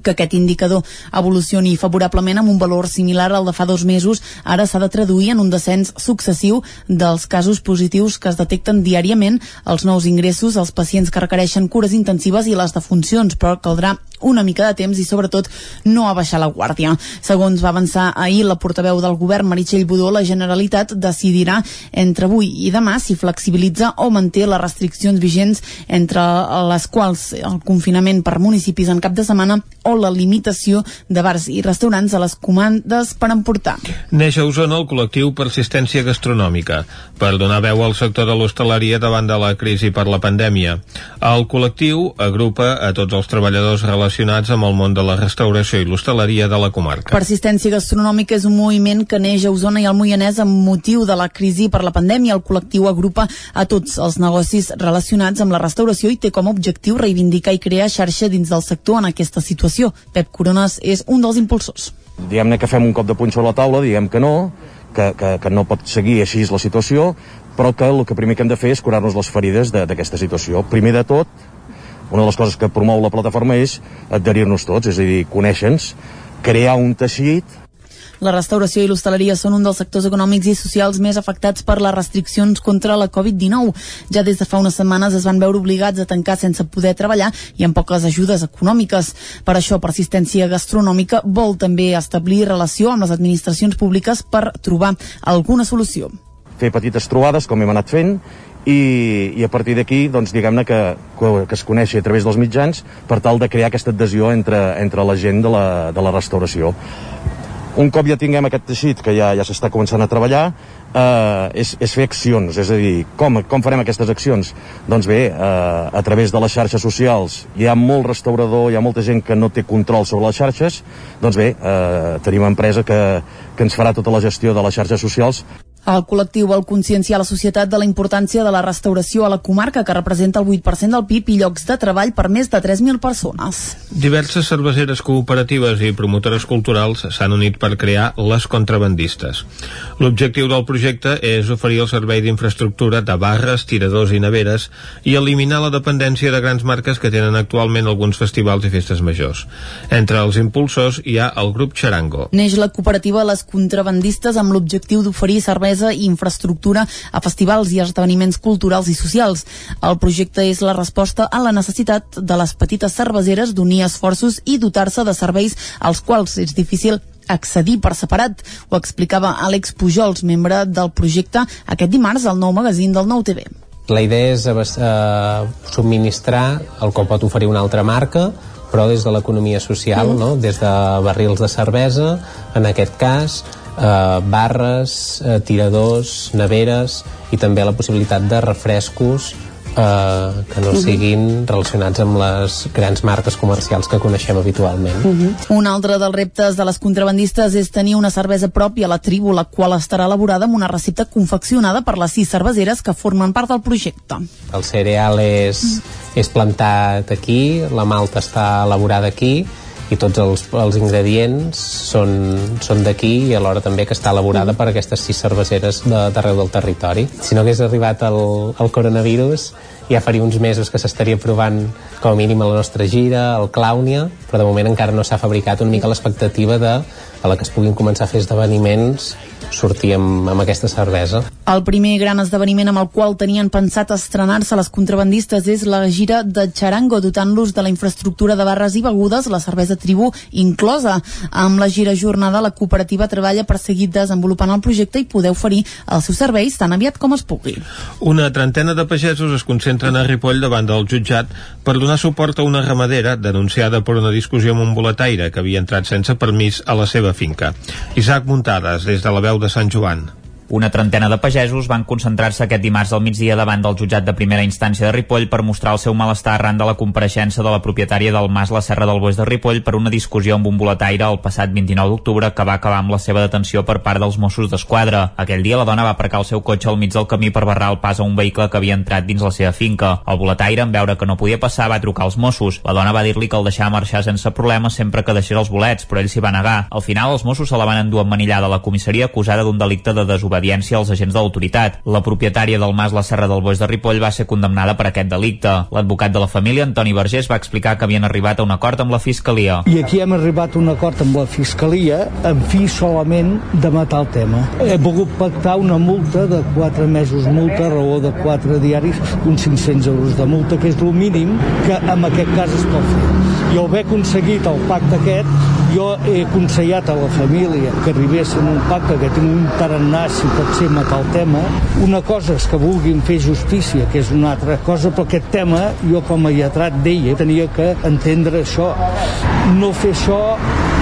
que aquest indicador evolucioni favorablement amb un valor similar al de fa dos mesos, ara s'ha de traduir en un descens successiu dels casos positius que es detecten diàriament, els nous ingressos, els pacients que requereixen cures intensives i les defuncions, però caldrà una mica de temps i sobretot no a baixar la guàrdia. Segons va avançar ahir la portaveu del govern Meritxell Budó, la Generalitat decidirà entre avui i demà si flexibilitza o manté les restriccions vigents entre les quals el confinament per municipis en cap de setmana o la limitació de bars i restaurants a les comandes per emportar. Neix a Osona el col·lectiu Persistència Gastronòmica per donar veu al sector de l'hostaleria davant de la crisi per la pandèmia. El col·lectiu agrupa a tots els treballadors relacionats amb el món de la restauració i l'hostaleria de la comarca. Persistència Gastronòmica és un moviment que neix a Osona i al Moianès amb motiu de la crisi per la pandèmia. El col·lectiu agrupa a tots els negocis relacionats amb la restauració i té com a objectiu reivindicar i crear xarxa dins del sector en aquesta situació. Pep Coronas és un dels impulsors. Diguem-ne que fem un cop de punxó a la taula, diguem que no, que, que, que no pot seguir així la situació, però que el que primer que hem de fer és curar-nos les ferides d'aquesta situació. Primer de tot, una de les coses que promou la plataforma és adherir-nos tots, és a dir, conèixer-nos, crear un teixit la restauració i l'hostaleria són un dels sectors econòmics i socials més afectats per les restriccions contra la Covid-19. Ja des de fa unes setmanes es van veure obligats a tancar sense poder treballar i amb poques ajudes econòmiques. Per això, Persistència Gastronòmica vol també establir relació amb les administracions públiques per trobar alguna solució. Fer petites trobades, com hem anat fent, i, i a partir d'aquí, doncs, diguem-ne que, que, es coneixi a través dels mitjans per tal de crear aquesta adhesió entre, entre la gent de la, de la restauració. Un cop ja tinguem aquest teixit, que ja, ja s'està començant a treballar, eh, és, és fer accions, és a dir, com, com farem aquestes accions? Doncs bé, eh, a través de les xarxes socials. Hi ha molt restaurador, hi ha molta gent que no té control sobre les xarxes, doncs bé, eh, tenim empresa que, que ens farà tota la gestió de les xarxes socials el col·lectiu vol conscienciar la societat de la importància de la restauració a la comarca, que representa el 8% del PIB i llocs de treball per més de 3.000 persones. Diverses cerveseres cooperatives i promotores culturals s'han unit per crear les contrabandistes. L'objectiu del projecte és oferir el servei d'infraestructura de barres, tiradors i neveres i eliminar la dependència de grans marques que tenen actualment alguns festivals i festes majors. Entre els impulsors hi ha el grup Charango. Neix la cooperativa Les Contrabandistes amb l'objectiu d'oferir serveis cervesa i infraestructura a festivals i esdeveniments culturals i socials. El projecte és la resposta a la necessitat de les petites cerveseres d'unir esforços i dotar-se de serveis als quals és difícil accedir per separat. Ho explicava Àlex Pujols, membre del projecte, aquest dimarts al nou magazín del Nou TV La idea és eh, subministrar el que pot oferir una altra marca, però des de l'economia social, mm. no? des de barrils de cervesa, en aquest cas, eh, barres, eh, tiradors, neveres i també la possibilitat de refrescos eh, que no siguin relacionats amb les grans marques comercials que coneixem habitualment. Uh -huh. Un altre dels reptes de les contrabandistes és tenir una cervesa pròpia a la tribu, la qual estarà elaborada amb una recepta confeccionada per les sis cerveseres que formen part del projecte. El cereal és, és plantat aquí, la malta està elaborada aquí, i tots els, els ingredients són, són d'aquí i alhora també que està elaborada per aquestes sis cerveseres d'arreu del territori. Si no hagués arribat el, el coronavirus, ja faria uns mesos que s'estaria provant com a mínim a la nostra gira, al Clàunia, però de moment encara no s'ha fabricat una mica l'expectativa de a la que es puguin començar a fer esdeveniments sortir amb, amb aquesta cervesa. El primer gran esdeveniment amb el qual tenien pensat estrenar-se les contrabandistes és la gira de Charango, dotant-los de la infraestructura de barres i begudes, la cervesa tribu inclosa. Amb la gira jornada, la cooperativa treballa per seguir desenvolupant el projecte i poder oferir els seus serveis tan aviat com es pugui. Una trentena de pagesos es concentren a Ripoll davant del jutjat per donar suport a una ramadera denunciada per una discussió amb un boletaire que havia entrat sense permís a la seva finca. Isaac Muntades, des de la veu de Sant Joan. Una trentena de pagesos van concentrar-se aquest dimarts al migdia davant del jutjat de primera instància de Ripoll per mostrar el seu malestar arran de la compareixença de la propietària del Mas La Serra del Boix de Ripoll per una discussió amb un boletaire el passat 29 d'octubre que va acabar amb la seva detenció per part dels Mossos d'Esquadra. Aquell dia la dona va aparcar el seu cotxe al mig del camí per barrar el pas a un vehicle que havia entrat dins la seva finca. El boletaire, en veure que no podia passar, va trucar als Mossos. La dona va dir-li que el deixava marxar sense problemes sempre que deixés els bolets, però ell s'hi va negar. Al final, els Mossos se la van endur emmanillada a la comissaria acusada d'un delicte de desobediència desobediència als agents de l'autoritat. La propietària del Mas La Serra del Boix de Ripoll va ser condemnada per aquest delicte. L'advocat de la família, Antoni Vergés, va explicar que havien arribat a un acord amb la Fiscalia. I aquí hem arribat a un acord amb la Fiscalia en fi solament de matar el tema. He volgut pactar una multa de 4 mesos multa a raó de 4 diaris, uns 500 euros de multa, que és el mínim que en aquest cas es pot fer. I al haver aconseguit el pacte aquest, jo he aconsellat a la família que arribessin a un pacte que tinc un tarannà, si pot ser matar el tema. Una cosa és que vulguin fer justícia, que és una altra cosa, però aquest tema, jo com a lletrat d'ella, tenia que entendre això. No fer això,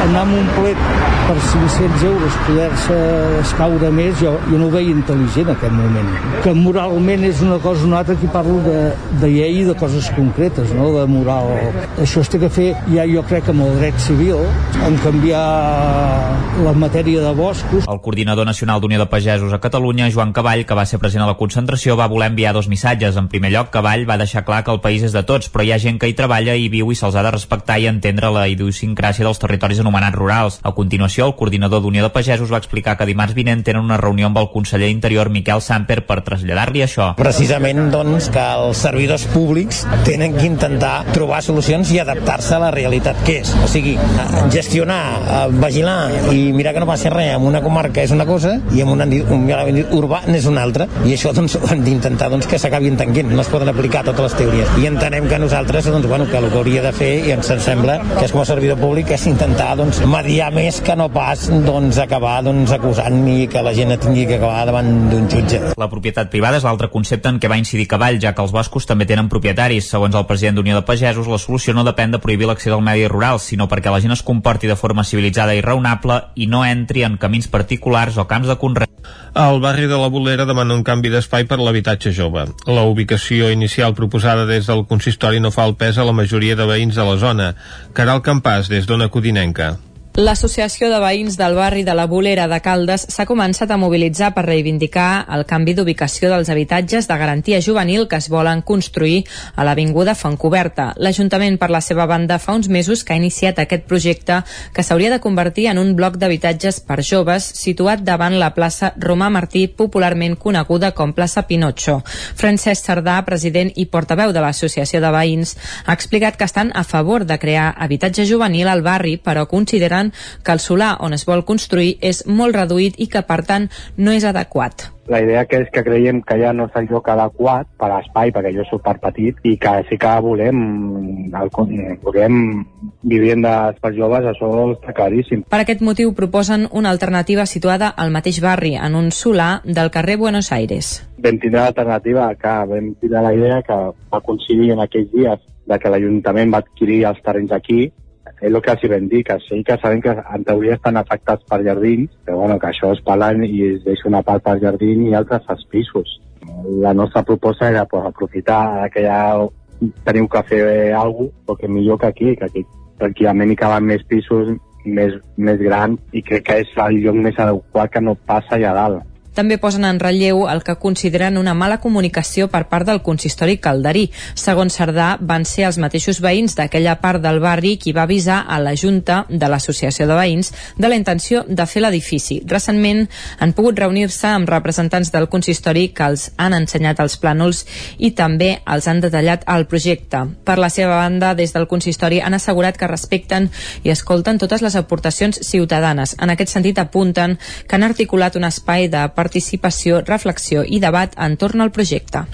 anar amb un plet per 500 euros, poder-se escaure més, jo, jo no ho veia intel·ligent en aquest moment. Que moralment és una cosa o una altra, aquí parlo de, de llei i de coses concretes, no? de moral. Això es té que fer ja jo crec amb el dret civil, en canviar la matèria de boscos. El coordinador nacional d'Unió de Pagesos a Catalunya, Joan Cavall, que va ser present a la concentració, va voler enviar dos missatges. En primer lloc, Cavall va deixar clar que el país és de tots, però hi ha gent que hi treballa i viu i se'ls ha de respectar i entendre la idiosincràsia dels territoris anomenats rurals. A continuació, el coordinador d'Unió de Pagesos va explicar que dimarts vinent tenen una reunió amb el conseller Interior Miquel Samper per traslladar-li això. Precisament, doncs, que els servidors públics tenen que intentar trobar solucions i adaptar-se a la realitat que és. O sigui, gestionar, vigilar i mirar que no passi res en una comarca és una cosa i en un, un urbà n'és una altra. I això doncs, ho hem d'intentar doncs, que s'acabi entenguent. No es poden aplicar totes les teories. I entenem que nosaltres, doncs, bueno, que el que hauria de fer, i ens sembla que és com a servidor públic, és intentar doncs, mediar més que no pas doncs, acabar doncs, acusant i que la gent tingui que acabar davant d'un jutge. La propietat privada és l'altre concepte en què va incidir Cavall, ja que els boscos també tenen propietaris. Segons el president d'Unió de Pagesos, la solució no depèn de prohibir l'accés al medi rural, sinó perquè la gent es comporti de forma civilitzada i raonable i no entri en camins particulars o camps de conreu. El barri de la Bolera demana un canvi d'espai per l'habitatge jove. La ubicació inicial proposada des del consistori no fa el pes a la majoria de veïns de la zona. Caral Campàs, des d'Ona Codinenca. L'Associació de Veïns del barri de la Bolera de Caldes s'ha començat a mobilitzar per reivindicar el canvi d'ubicació dels habitatges de garantia juvenil que es volen construir a l'Avinguda Fontcoberta. L'Ajuntament, per la seva banda, fa uns mesos que ha iniciat aquest projecte que s'hauria de convertir en un bloc d'habitatges per joves situat davant la plaça Romà Martí, popularment coneguda com plaça Pinocho. Francesc Sardà, president i portaveu de l'Associació de Veïns, ha explicat que estan a favor de crear habitatge juvenil al barri, però consideren asseguren que el solar on es vol construir és molt reduït i que, per tant, no és adequat. La idea que és que creiem que ja no és el lloc adequat per a l'espai, perquè jo soc per petit, i que sí que volem, el, volem vivendes per joves, això està claríssim. Per aquest motiu proposen una alternativa situada al mateix barri, en un solar del carrer Buenos Aires. Vam tindre l'alternativa que vam tindre la idea que va coincidir en aquells dies de que l'Ajuntament va adquirir els terrenys aquí és el que els hi vam dir, que sí que sabem que en teoria estan afectats per jardins, però bueno, que això es parlen i es deixa una part per jardí i altres als pisos. La nostra proposta era pues, aprofitar que ja teniu que fer alguna cosa, perquè millor que aquí, que aquí tranquil·lament hi caben més pisos més, més grans i crec que és el lloc més adequat que no passa allà dalt. També posen en relleu el que consideren una mala comunicació per part del consistori calderí. Segons Cerdà, van ser els mateixos veïns d'aquella part del barri qui va avisar a la Junta de l'Associació de Veïns de la intenció de fer l'edifici. Recentment han pogut reunir-se amb representants del consistori que els han ensenyat els plànols i també els han detallat el projecte. Per la seva banda, des del consistori han assegurat que respecten i escolten totes les aportacions ciutadanes. En aquest sentit, apunten que han articulat un espai de participació, reflexió i debat entorn al projecte.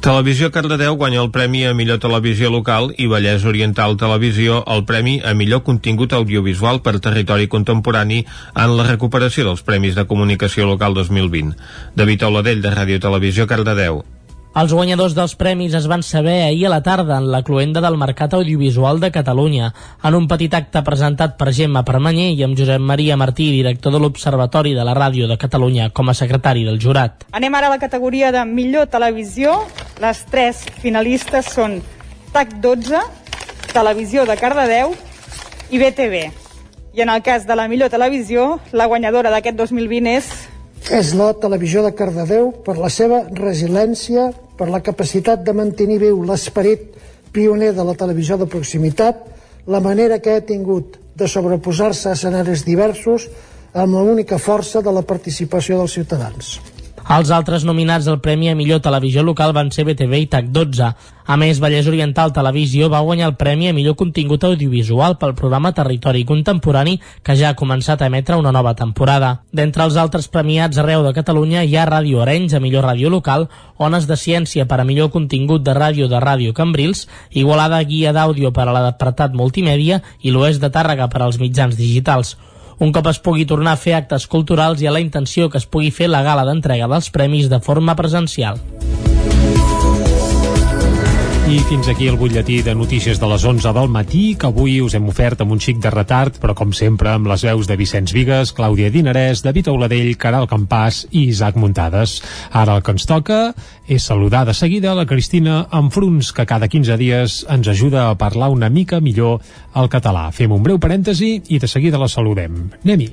Televisió Cardedeu guanya el Premi a millor televisió local i Vallès Oriental Televisió el Premi a millor contingut audiovisual per territori contemporani en la recuperació dels Premis de Comunicació Local 2020. David Oladell, de Ràdio Televisió Cardedeu. Els guanyadors dels premis es van saber ahir a la tarda en la cluenda del Mercat Audiovisual de Catalunya, en un petit acte presentat per Gemma Permanyer i amb Josep Maria Martí, director de l'Observatori de la Ràdio de Catalunya, com a secretari del jurat. Anem ara a la categoria de millor televisió. Les tres finalistes són TAC 12, Televisió de Cardedeu i BTV. I en el cas de la millor televisió, la guanyadora d'aquest 2020 és és la televisió de Cardedeu per la seva resiliència, per la capacitat de mantenir viu l'esperit pioner de la televisió de proximitat, la manera que ha tingut de sobreposar-se a escenaris diversos amb l'única força de la participació dels ciutadans. Els altres nominats al Premi a millor televisió local van ser BTV i TAC12. A més, Vallès Oriental Televisió va guanyar el Premi a millor contingut audiovisual pel programa Territori Contemporani que ja ha començat a emetre una nova temporada. D'entre els altres premiats arreu de Catalunya hi ha Ràdio Arenys a millor ràdio local, Ones de Ciència per a millor contingut de ràdio de Ràdio Cambrils, Igualada Guia d'Àudio per a l'apartat multimèdia i l'Oest de Tàrrega per als mitjans digitals. Un cop es pugui tornar a fer actes culturals hi ha la intenció que es pugui fer la gala d'entrega dels premis de forma presencial. I fins aquí el butlletí de notícies de les 11 del matí, que avui us hem ofert amb un xic de retard, però com sempre amb les veus de Vicenç Vigues, Clàudia Dinarès, David Auladell, Caral Campàs i Isaac Muntades. Ara el que ens toca és saludar de seguida la Cristina Enfruns, que cada 15 dies ens ajuda a parlar una mica millor el català. Fem un breu parèntesi i de seguida la saludem. Anem-hi.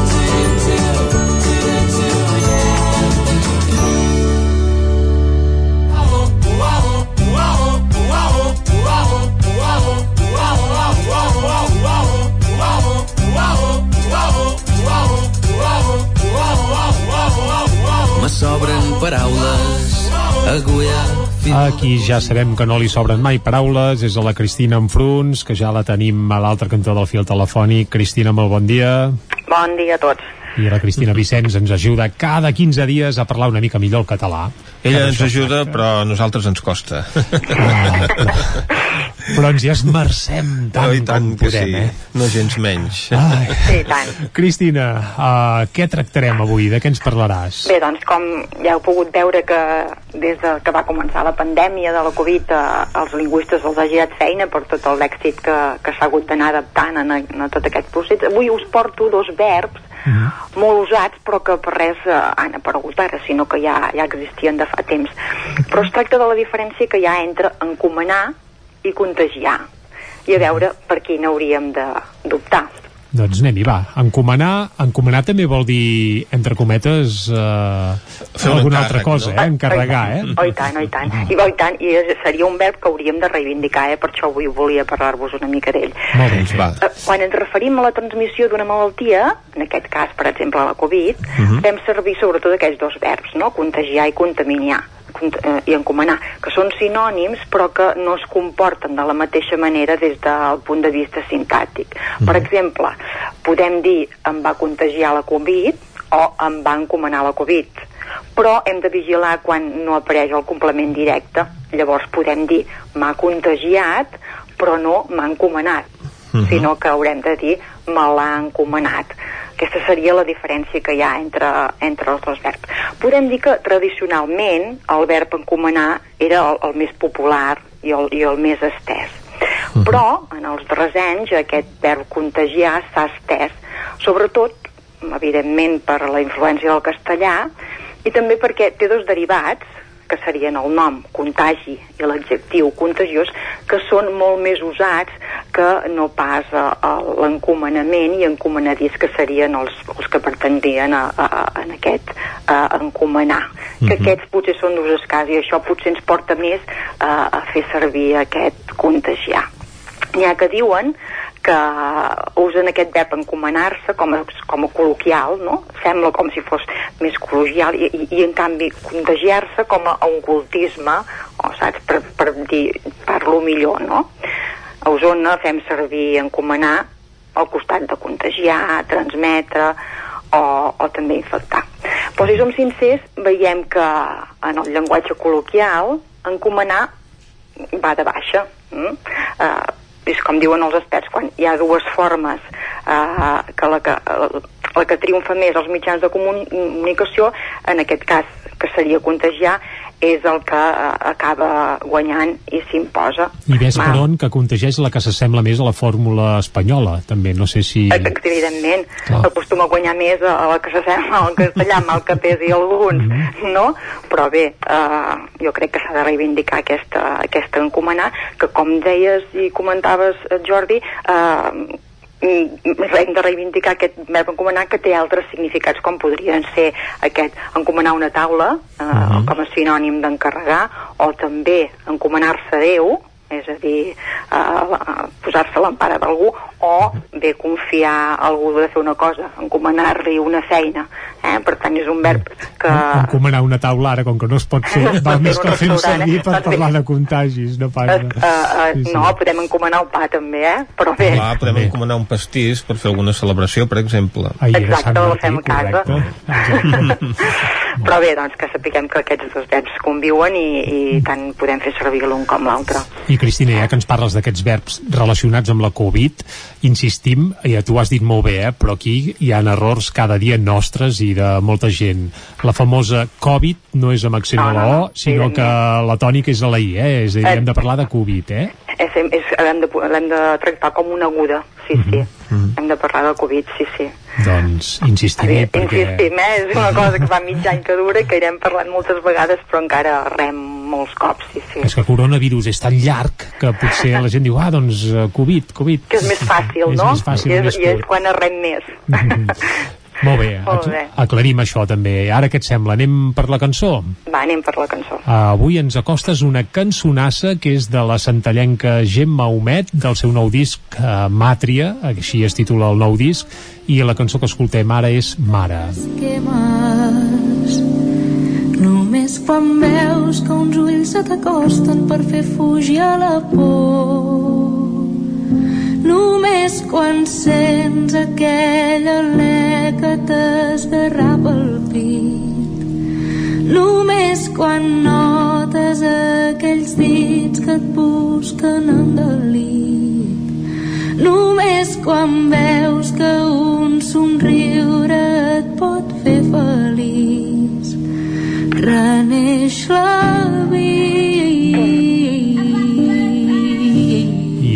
Sobren paraules agulla Aquí ja sabem que no li sobren mai paraules, és a la Cristina Enfruns, que ja la tenim a l'altre cantó del fil telefònic. Cristina, molt bon dia. Bon dia a tots. I la Cristina Vicenç ens ajuda cada 15 dies a parlar una mica millor el català. Ella ens ajuda, però a nosaltres ens costa. Ah, però, ens hi esmercem tant, oh, tant com podem, sí. eh? No gens menys. Ai. Sí, tant. Cristina, uh, què tractarem avui? De què ens parlaràs? Bé, doncs com ja heu pogut veure que des de que va començar la pandèmia de la Covid eh, els lingüistes els ha girat feina per tot l'èxit que, que s'ha hagut d'anar adaptant a, a tot aquest procés. Avui us porto dos verbs Uh -huh. molt usats però que per res eh, han aparegut ara sinó que ja, ja existien de fa temps però es tracta de la diferència que hi ha entre encomanar i contagiar i a veure per quin hauríem d'optar Doncs anem-hi, va. Encomanar, encomanar també vol dir, entre cometes, eh, Fer un alguna altra cosa, eh? Encarregar, eh? Oh, i tant, oh, i tant. I, oh, i tant. I seria un verb que hauríem de reivindicar, eh? per això avui volia parlar-vos una mica d'ell. Molt bé, va. Eh, Quan ens referim a la transmissió d'una malaltia, en aquest cas, per exemple, la Covid, Mhm. fem servir sobretot aquests dos verbs, no? contagiar i contaminar cont i encomanar, que són sinònims però que no es comporten de la mateixa manera des del punt de vista sintàctic. Per exemple, podem dir em va contagiar la Covid o em va encomanar la Covid, però hem de vigilar quan no apareix el complement directe. Llavors podem dir m'ha contagiat però no m'ha encomanat, Mhm. sinó que haurem de dir me l'ha encomanat. Aquesta seria la diferència que hi ha entre, entre els dos verbs. Podem dir que tradicionalment el verb encomanar era el, el més popular i el, i el més estès. Però en els darrers anys aquest verb contagiar s'ha estès, sobretot, evidentment, per la influència del castellà i també perquè té dos derivats que serien el nom, contagi, i l'adjectiu contagiós, que són molt més usats que no pas a l'encomanament i encomanadís, que serien els, els que pretendrien a, a, a, en aquest a encomanar. Que Mhm. aquests potser són d'ús escàs i això potser ens porta més a, a fer servir aquest contagiar. N'hi ha que diuen que usen aquest verb encomanar-se com, a, com a col·loquial, no? Sembla com si fos més col·loquial i, i, i en canvi contagiar-se com a un cultisme, o saps, per, per dir, parlo millor, no? A Osona fem servir encomanar al costat de contagiar, transmetre o, o també infectar. Però si som sincers, veiem que en el llenguatge col·loquial encomanar va de baixa. Mm? Uh, és com diuen els experts, quan hi ha dues formes uh, que la que, la que triomfa més als mitjans de comuni- comunicació, en aquest cas que seria contagiar, és el que uh, acaba guanyant i s'imposa. I ves per on que contegeix la que s'assembla més a la fórmula espanyola, també. No sé si... evidentment Clar. acostuma a guanyar més a, la que s'assembla al castellà mal que pesi alguns Mhm. no? però bé eh, jo crec que s'ha de reivindicar aquesta, aquesta encomanar que com deies i comentaves eh, Jordi eh, mm, hem de reivindicar aquest verb encomanar que té altres significats com podrien ser aquest encomanar una taula eh, Mhm. com a sinònim d'encarregar o també encomanar-se a Déu és a dir, eh, posar-se a l'empara d'algú o bé confiar a algú de fer una cosa, encomanar-li una feina. Eh? Per tant, és un verb que... Encomanar una taula ara, com que no es pot fer, <laughs> va més que un fem restaurant, servir eh? per Doncs bé. parlar de contagis, no pas... Uh, uh, Sí, sí. No, podem encomanar el pa també, eh? Però bé, Clar, podem encomanar un pastís per fer alguna celebració, per exemple. Ahir Exacte, el Martí, fem a casa. <laughs> <laughs> però bé, doncs que sapiguem que aquests dos verbs conviuen i, i tant podem fer servir l'un com l'altre. I Cristina, ja que ens parles d'aquests verbs relacionats amb la Covid, insistim, ja tu has dit molt bé, eh, però aquí hi ha errors cada dia nostres i de molta gent. La famosa Covid no és amb accent No, a la no, O, no, sinó que la tònica és a la I, eh? És a dir, Eh. hem de parlar de Covid, eh? És, és, l'hem de, de tractar com una aguda, sí, sí. Hem de parlar del Covid, sí, sí. Doncs insistim-hi perquè... Insistim, eh? És una cosa que fa mig any que dura que irem parlant moltes vegades, però encara rem molts cops, sí, sí. És que el coronavirus és tan llarg que potser la gent diu, ah, doncs eh, Covid, Covid. Que és més fàcil, és no? més fàcil, I és, més I és quan arrem més. Molt bé, Molt bé. aclarim això també. Ara què et sembla? Anem per la cançó? Va, anem per la cançó. Avui ens acostes una cançonassa que és de la santallenca Gemma Humet, del seu nou disc eh, Màtria, així es titula el nou disc, i la cançó que escoltem ara és Mare. esquemes Només quan veus que uns ulls se t'acosten per fer fugir a la por Només quan sents aquell alè que t'esgarrapa el pit. Només quan notes aquells dits que et busquen en delit. Només quan veus que un somriure et pot fer feliç. Reneix la vida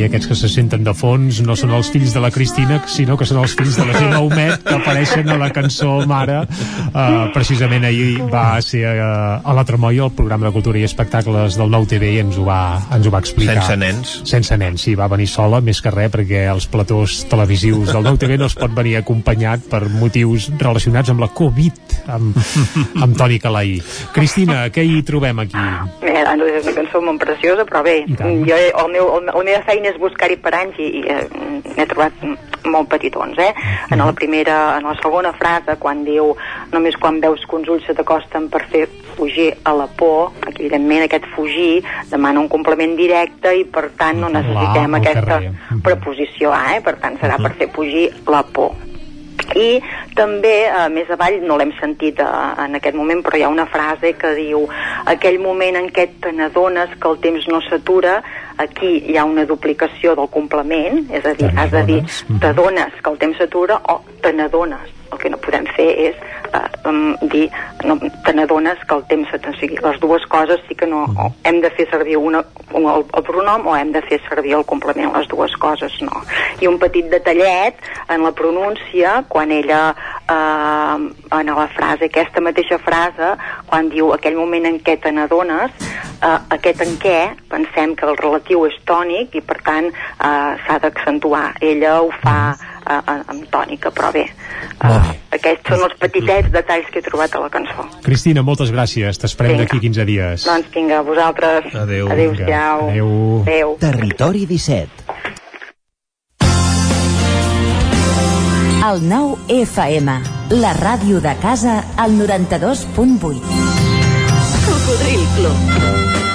Aquests que se senten de fons no són els fills de la Cristina, sinó que són els fills de la Gemma Homet que apareixen a la cançó Mare. Uh, precisament ahir va ser uh, a la Tremolla, el programa de cultura i espectacles del Nou TV i ens ho va, ens ho va explicar. Sense nens. Sense nens, sí, va venir sola, més que res, perquè els platós televisius del Nou TV no es pot venir acompanyat per motius relacionats amb la Covid, amb, amb Toni Calaí. Cristina, què hi trobem aquí? Bé, és una cançó molt preciosa, però bé, jo, el meu, el, la meva feina és buscar-hi paranys i, i eh, n'he trobat molt petitons, eh? En la primera, en la segona frase, quan diu només quan veus que uns ulls se t'acosten per fer fugir a la por, aquí evidentment aquest fugir demana un complement directe i per tant no necessitem al aquesta carrer. preposició A, eh? per tant serà per fer fugir la por i també eh, més avall no l'hem sentit eh, en aquest moment però hi ha una frase que diu aquell moment en què te n'adones que el temps no s'atura aquí hi ha una duplicació del complement és a dir, has de dir t'adones que el temps s'atura o te n'adones el que no podem fer és um, dir no, te n'adones que el temps o sigui, les dues coses sí que no o hem de fer servir una, un, el, el pronom o hem de fer servir el complement. Les dues coses no. I un petit detallet en la pronúncia quan ella eh, en la frase, aquesta mateixa frase quan diu aquell moment en què te n'adones eh, aquest en què pensem que el relatiu és tònic i per tant eh, s'ha d'accentuar. Ella ho fa eh, en- amb tònica però bé, eh, aquests són els petitets detalls que he trobat a la cançó Cristina, moltes gràcies. T'esperem Vinga. d'aquí 15 dies. doncs vinga, vosaltres Adéu. adéu-siau Adéu. adéu. Territori 17. El 9 FM, la ràdio de casa, al 92.8. Cocodril Club.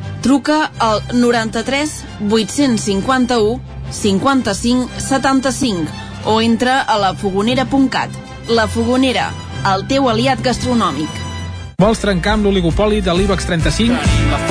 Truca al 93 851 55 75 o entra a lafogonera.cat. La Fogonera, el teu aliat gastronòmic. Vols trencar amb l'oligopoli de l'IBEX 35?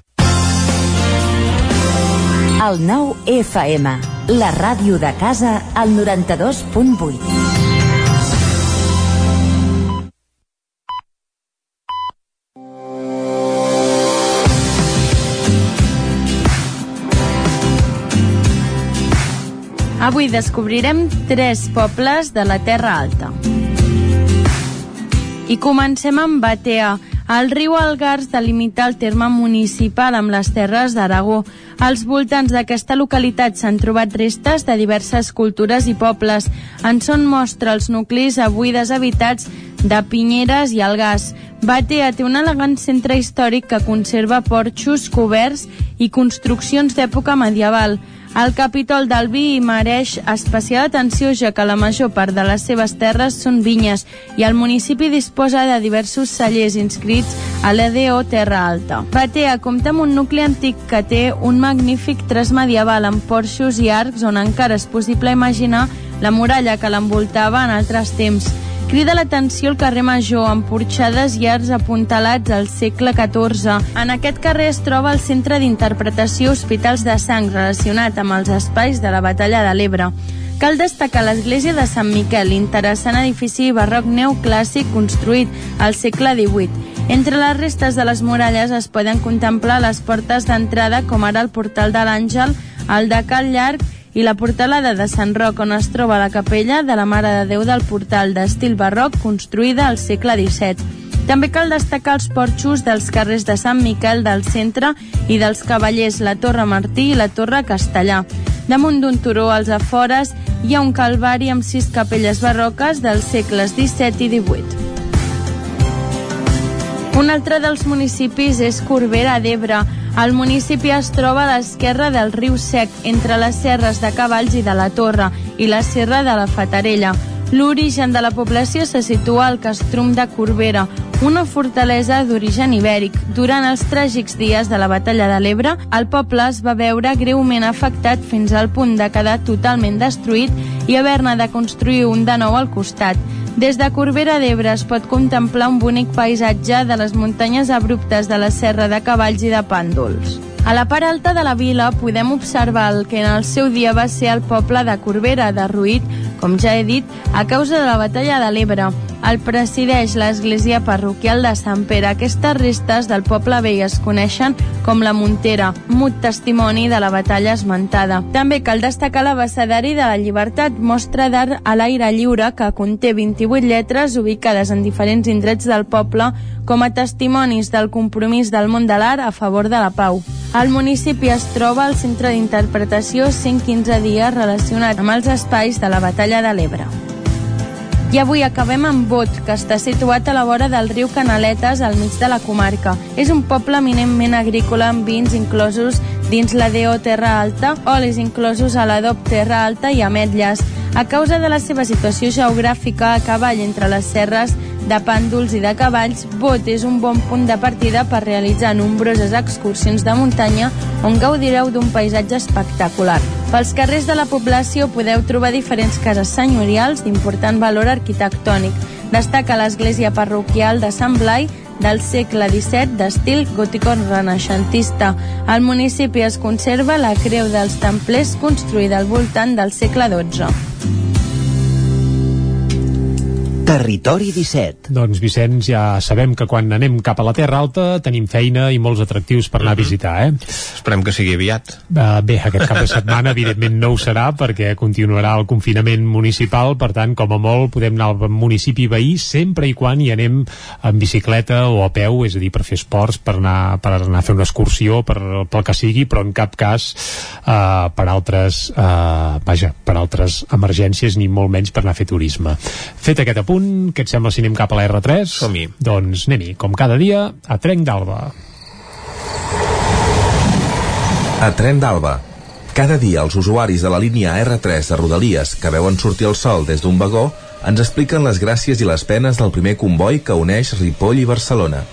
El 9 FM, la ràdio de casa, al 92.8. Avui descobrirem tres pobles de la Terra Alta. I comencem amb Batea. El riu Algars delimita el terme municipal amb les terres d'Aragó. Als voltants d'aquesta localitat s'han trobat restes de diverses cultures i pobles. En són mostra els nuclis avui deshabitats de Pinyeres i Algars. Batea té un elegant centre històric que conserva porxos coberts i construccions d'època medieval. El Capitol del Vi mereix especial atenció ja que la major part de les seves terres són vinyes i el municipi disposa de diversos cellers inscrits a l'EDO Terra Alta. Batea compta amb un nucli antic que té un magnífic tres medieval amb porxos i arcs on encara és possible imaginar la muralla que l'envoltava en altres temps. Crida l'atenció el carrer Major, amb porxades i arcs apuntalats al segle XIV. En aquest carrer es troba el Centre d'Interpretació Hospitals de Sang, relacionat amb els espais de la Batalla de l'Ebre. Cal destacar l'església de Sant Miquel, interessant edifici barroc neoclàssic construït al segle XVIII. Entre les restes de les muralles es poden contemplar les portes d'entrada, com ara el portal de l'Àngel, el de Cal Llarg i la portalada de Sant Roc, on es troba la capella de la Mare de Déu del Portal d'estil barroc construïda al segle XVII. També cal destacar els porxos dels carrers de Sant Miquel del centre i dels cavallers, la Torre Martí i la Torre Castellà. Damunt d'un turó als afores hi ha un calvari amb sis capelles barroques dels segles XVII i XVIII. Un altre dels municipis és Corbera d'Ebre. El municipi es troba a l'esquerra del riu Sec, entre les serres de Cavalls i de la Torre i la serra de la Fatarella. L'origen de la població se situa al Castrum de Corbera, una fortalesa d'origen ibèric. Durant els tràgics dies de la batalla de l'Ebre, el poble es va veure greument afectat fins al punt de quedar totalment destruït i haver-ne de construir un de nou al costat. Des de Corbera d'Ebre es pot contemplar un bonic paisatge de les muntanyes abruptes de la Serra de Cavalls i de Pàndols. A la part alta de la vila podem observar el que en el seu dia va ser el poble de Corbera, derruït, com ja he dit, a causa de la batalla de l'Ebre. El presideix l'església parroquial de Sant Pere. Aquestes restes del poble vell es coneixen com la Montera, mut testimoni de la batalla esmentada. També cal destacar l'abecedari de la Llibertat, mostra d'art a l'aire lliure que conté 28 lletres ubicades en diferents indrets del poble com a testimonis del compromís del món de l'art a favor de la pau. El municipi es troba al centre d'interpretació 115 dies relacionat amb els espais de la batalla de l'Ebre. I avui acabem amb Bot, que està situat a la vora del riu Canaletes, al mig de la comarca. És un poble eminentment agrícola amb vins inclosos dins la DO Terra Alta, olis inclosos a l'ADOP Terra Alta i ametlles. A causa de la seva situació geogràfica a cavall entre les serres de pàndols i de cavalls, Bot és un bon punt de partida per realitzar nombroses excursions de muntanya on gaudireu d'un paisatge espectacular. Pels carrers de la població podeu trobar diferents cases senyorials d'important valor arquitectònic. Destaca l'església parroquial de Sant Blai del segle XVII d'estil gòtico-renaixentista. Al municipi es conserva la creu dels templers construïda al voltant del segle XII. Territori 17. Doncs, Vicenç, ja sabem que quan anem cap a la Terra Alta tenim feina i molts atractius per anar mm -hmm. a visitar, eh? Esperem que sigui aviat. Uh, bé, aquest cap de setmana evidentment no ho serà perquè continuarà el confinament municipal, per tant, com a molt podem anar al municipi veí sempre i quan hi anem en bicicleta o a peu, és a dir, per fer esports, per anar, per anar a fer una excursió, per, pel que sigui, però en cap cas uh, per altres uh, vaja, per altres emergències ni molt menys per anar a fer turisme. Fet aquest apunt, punt, què et sembla si anem cap a la R3? Som-hi. Doncs anem-hi, com cada dia, a Trenc d'Alba. A Tren d'Alba. Cada dia els usuaris de la línia R3 de Rodalies que veuen sortir el sol des d'un vagó ens expliquen les gràcies i les penes del primer comboi que uneix Ripoll i Barcelona.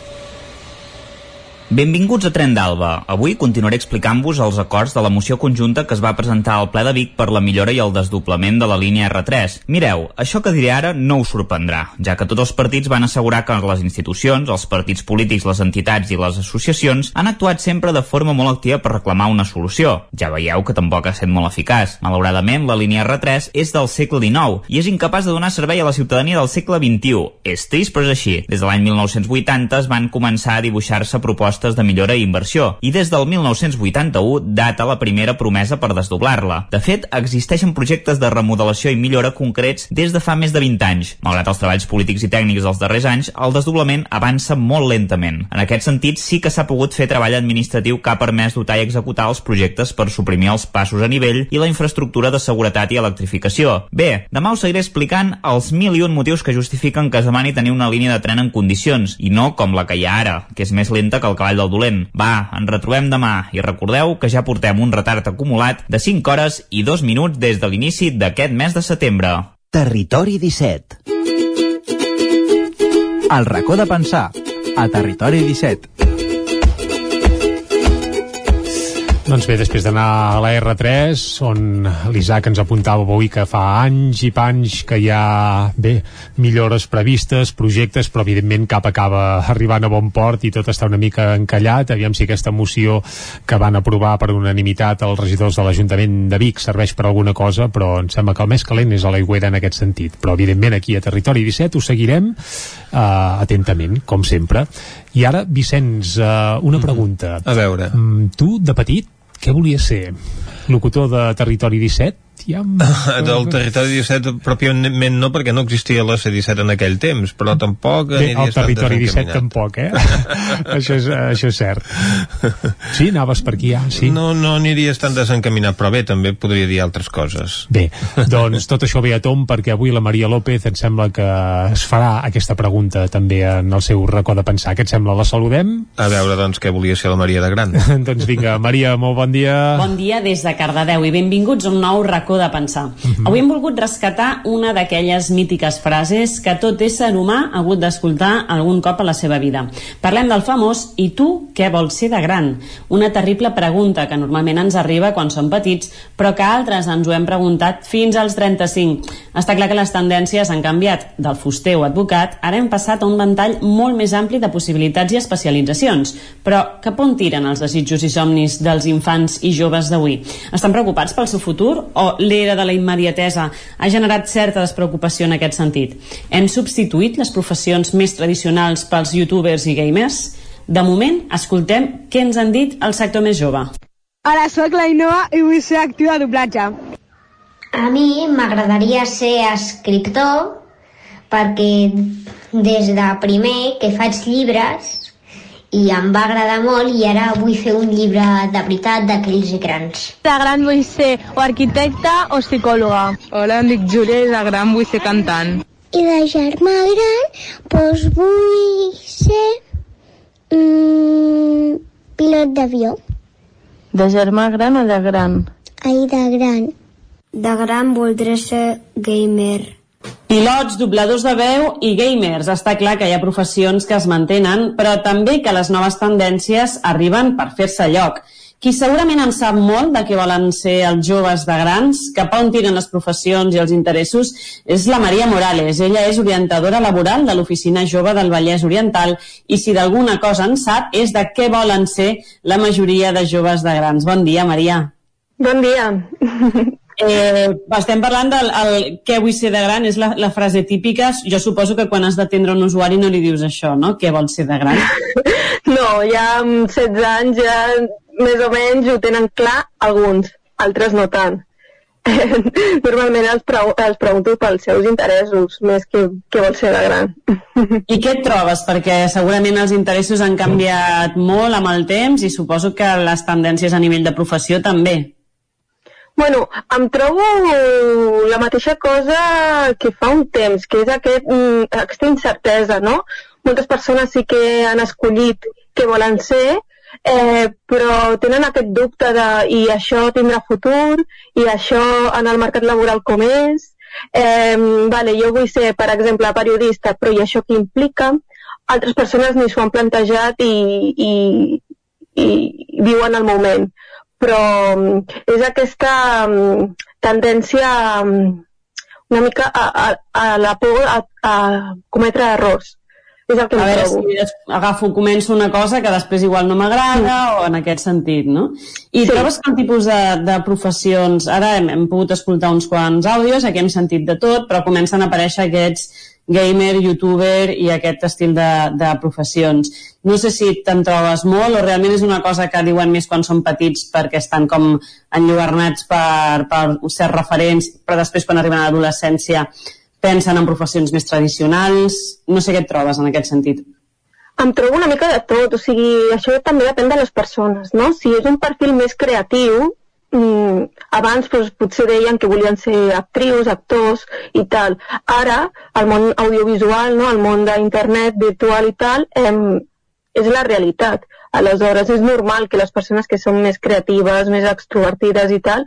Benvinguts a Tren d'Alba. Avui continuaré explicant-vos els acords de la moció conjunta que es va presentar al ple de Vic per la millora i el desdoblament de la línia R3. Mireu, això que diré ara no us sorprendrà, ja que tots els partits van assegurar que les institucions, els partits polítics, les entitats i les associacions han actuat sempre de forma molt activa per reclamar una solució. Ja veieu que tampoc ha estat molt eficaç. Malauradament, la línia R3 és del segle XIX i és incapaç de donar servei a la ciutadania del segle XXI. És trist, però és així. Des de l'any 1980 es van començar a dibuixar-se propostes propostes de millora i inversió, i des del 1981 data la primera promesa per desdoblar-la. De fet, existeixen projectes de remodelació i millora concrets des de fa més de 20 anys. Malgrat els treballs polítics i tècnics dels darrers anys, el desdoblament avança molt lentament. En aquest sentit, sí que s'ha pogut fer treball administratiu que ha permès dotar i executar els projectes per suprimir els passos a nivell i la infraestructura de seguretat i electrificació. Bé, demà us seguiré explicant els mil i un motius que justifiquen que es demani tenir una línia de tren en condicions, i no com la que hi ha ara, que és més lenta que el cavall del dolent. Va, ens retrobem demà, i recordeu que ja portem un retard acumulat de 5 hores i 2 minuts des de l'inici d'aquest mes de setembre. Territori 17 El racó de pensar a Territori 17 Doncs bé, després d'anar a la R3, on l'Isaac ens apuntava avui que fa anys i panys que hi ha, bé, millores previstes, projectes, però evidentment cap acaba arribant a bon port i tot està una mica encallat. Aviam si aquesta moció que van aprovar per unanimitat els regidors de l'Ajuntament de Vic serveix per alguna cosa, però em sembla que el més calent és a l'aigüera en aquest sentit. Però evidentment aquí a Territori 17 ho seguirem uh, atentament, com sempre. I ara, Vicenç, uh, una pregunta. A veure. Mm, tu, de petit, què volia ser? Locutor de Territori 17? Ja... <laughs> del territori 17 pròpiament no perquè no existia la C-17 en aquell temps però tampoc Bé, el territori 17 tampoc, eh? <laughs> això, és, això és cert. Sí, anaves per aquí ja, sí. No, no aniries tan desencaminat però bé, també podria dir altres coses. Bé, doncs tot això ve a tom perquè avui la Maria López em sembla que es farà aquesta pregunta també en el seu racó de pensar, què et sembla? La saludem? A veure, doncs, què volia ser la Maria de gran. <laughs> Doncs vinga, Maria, molt bon dia. Bon dia des de Cardedeu i benvinguts a un nou racó de pensar. Uh -huh. Avui hem volgut rescatar una d'aquelles mítiques frases que tot ésser humà ha hagut d'escoltar algun cop a la seva vida. Parlem del famós «I tu què vols ser de gran?» Una terrible pregunta que normalment ens arriba quan som petits, però que altres ens ho hem preguntat fins als 35. Està clar que les tendències han canviat. Del fuster o advocat, ara hem passat a un ventall molt més ampli de possibilitats i especialitzacions. Però cap on tiren els desitjos i somnis dels infants i joves d'avui? Estan preocupats pel seu futur o l'era de la immediatesa ha generat certa despreocupació en aquest sentit. Hem substituït les professions més tradicionals pels youtubers i gamers? De moment, escoltem què ens han dit el sector més jove. Hola, sóc la Inoa i vull ser activa de doblatge. A mi m'agradaria ser escriptor perquè des de primer que faig llibres i em va agradar molt i ara vull fer un llibre de veritat d'aquells grans. De gran vull ser o arquitecte o psicòloga. Hola, em dic Júlia i de gran vull ser cantant. I de germà gran, doncs vull ser mm, pilot d'avió. De germà gran o de gran? Ai, de gran. De gran voldré ser gamer. Pilots, dobladors de veu i gamers. Està clar que hi ha professions que es mantenen, però també que les noves tendències arriben per fer-se lloc. Qui segurament en sap molt de què volen ser els joves de grans, cap a on tiren les professions i els interessos, és la Maria Morales. Ella és orientadora laboral de l'Oficina Jove del Vallès Oriental i si d'alguna cosa en sap és de què volen ser la majoria de joves de grans. Bon dia, Maria. Bon dia. Eh, estem parlant del el, què vull ser de gran, és la, la frase típica. Jo suposo que quan has d'atendre un usuari no li dius això, no? Què vols ser de gran? <laughs> No, ja amb 16 anys ja més o menys ho tenen clar alguns, altres no tant. <laughs> Normalment els, preu, els pregunto pels seus interessos, més que què vol ser de gran. <laughs> I què et trobes? Perquè segurament els interessos han canviat molt amb el temps i suposo que les tendències a nivell de professió també. Bueno, em trobo la mateixa cosa que fa un temps, que és aquest, mm, aquesta incertesa, no? Moltes persones sí que han escollit què volen ser, eh, però tenen aquest dubte de i això tindrà futur, i això en el mercat laboral com és, eh, vale, jo vull ser, per exemple, periodista, però i això què implica? Altres persones ni s'ho han plantejat i, i, i viuen el moment però mm, és aquesta mm, tendència mm, una mica a, a, a la por a, a cometre errors. És el que a veure, trobo. si agafo, començo una cosa que després igual no m'agrada sí. o en aquest sentit, no? I sí. trobes que el tipus de, de professions... Ara hem, hem pogut escoltar uns quants àudios, aquí hem sentit de tot, però comencen a aparèixer aquests gamer, youtuber i aquest estil de, de professions. No sé si te'n trobes molt o realment és una cosa que diuen més quan són petits perquè estan com enlluernats per, per ser referents, però després quan arriben a l'adolescència pensen en professions més tradicionals. No sé què et trobes en aquest sentit. Em trobo una mica de tot, o sigui, això també depèn de les persones, no? Si és un perfil més creatiu, mm, abans doncs, potser deien que volien ser actrius, actors i tal. Ara, el món audiovisual, no? el món d'internet, virtual i tal, em, és la realitat. Aleshores, és normal que les persones que són més creatives, més extrovertides i tal,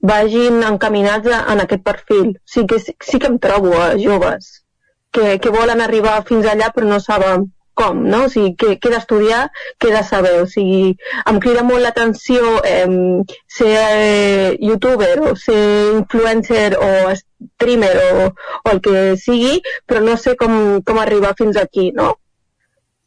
vagin encaminats a, en aquest perfil. Sí que, sí que em trobo a joves que, que volen arribar fins allà però no saben com, no? O sigui, què, què he d'estudiar, què he de saber. O sigui, em crida molt l'atenció eh, ser eh, youtuber o ser influencer o streamer o, o el que sigui, però no sé com, com arribar fins aquí, no?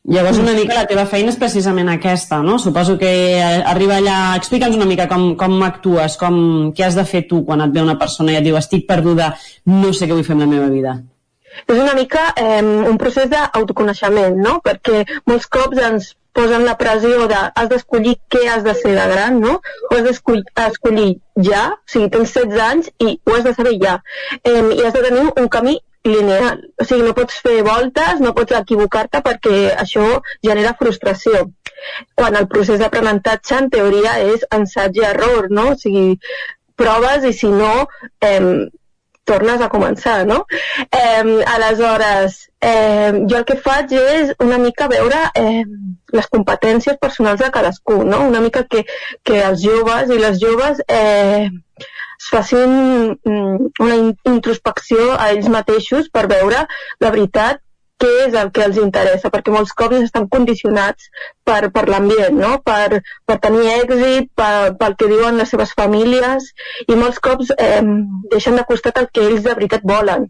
Llavors una mica la teva feina és precisament aquesta, no? Suposo que eh, arriba allà... Explica'ns una mica com, com actues, com, què has de fer tu quan et ve una persona i et diu estic perduda, no sé què vull fer amb la meva vida és una mica eh, un procés d'autoconeixement, no? Perquè molts cops ens posen la pressió de has d'escollir què has de ser de gran, no? O has d'escollir escollir ja, o sigui, tens 16 anys i ho has de saber ja. Eh, I has de tenir un camí lineal. O sigui, no pots fer voltes, no pots equivocar-te perquè això genera frustració. Quan el procés d'aprenentatge, en teoria, és ensaig i error, no? O sigui, proves i si no, eh, tornes a començar, no? Eh, aleshores, eh, jo el que faig és una mica veure eh, les competències personals de cadascú, no? Una mica que, que els joves i les joves eh, es facin mm, una introspecció a ells mateixos per veure la veritat què és el que els interessa, perquè molts cops estan condicionats per, per l'ambient, no? per, per tenir èxit, per, pel que diuen les seves famílies, i molts cops eh, deixen de costat el que ells de veritat volen.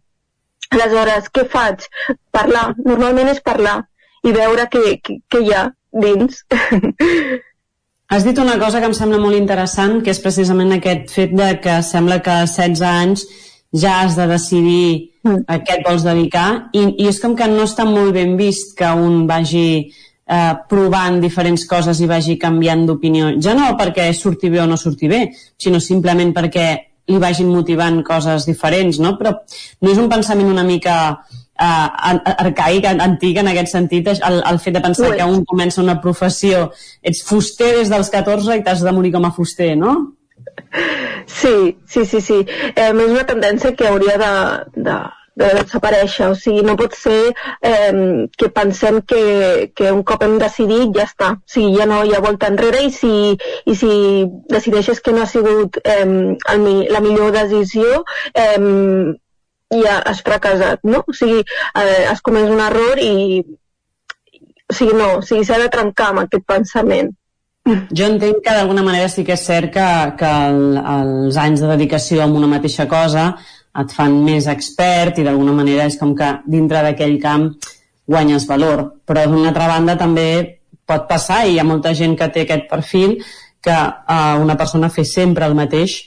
Aleshores, què faig? Parlar. Normalment és parlar i veure què, què, què hi ha dins. <laughs> Has dit una cosa que em sembla molt interessant, que és precisament aquest fet de que sembla que a 16 anys ja has de decidir mm. a què et vols dedicar i, i és com que no està molt ben vist que un vagi eh, provant diferents coses i vagi canviant d'opinió. Ja no perquè surti bé o no surti bé, sinó simplement perquè li vagin motivant coses diferents, no? Però no és un pensament una mica uh, arcaic, antic en aquest sentit, el, el fet de pensar Ui. que un comença una professió, ets fuster des dels 14 i t'has de morir com a fuster, no? Sí, sí, sí, sí. Eh, és una tendència que hauria de, de, de desaparèixer. O sigui, no pot ser eh, que pensem que, que un cop hem decidit ja està. O sigui, ja no hi ha volta enrere i si, i si decideixes que no ha sigut eh, el, la millor decisió, eh, ja has fracassat, no? O sigui, eh, has comès un error i o sigui, no, o sigui, s'ha de trencar amb aquest pensament. Jo entenc que d'alguna manera sí que és cert que, que el, els anys de dedicació a una mateixa cosa et fan més expert i d'alguna manera és com que dintre d'aquell camp guanyes valor. Però d'una altra banda també pot passar i hi ha molta gent que té aquest perfil que eh, una persona fer sempre el mateix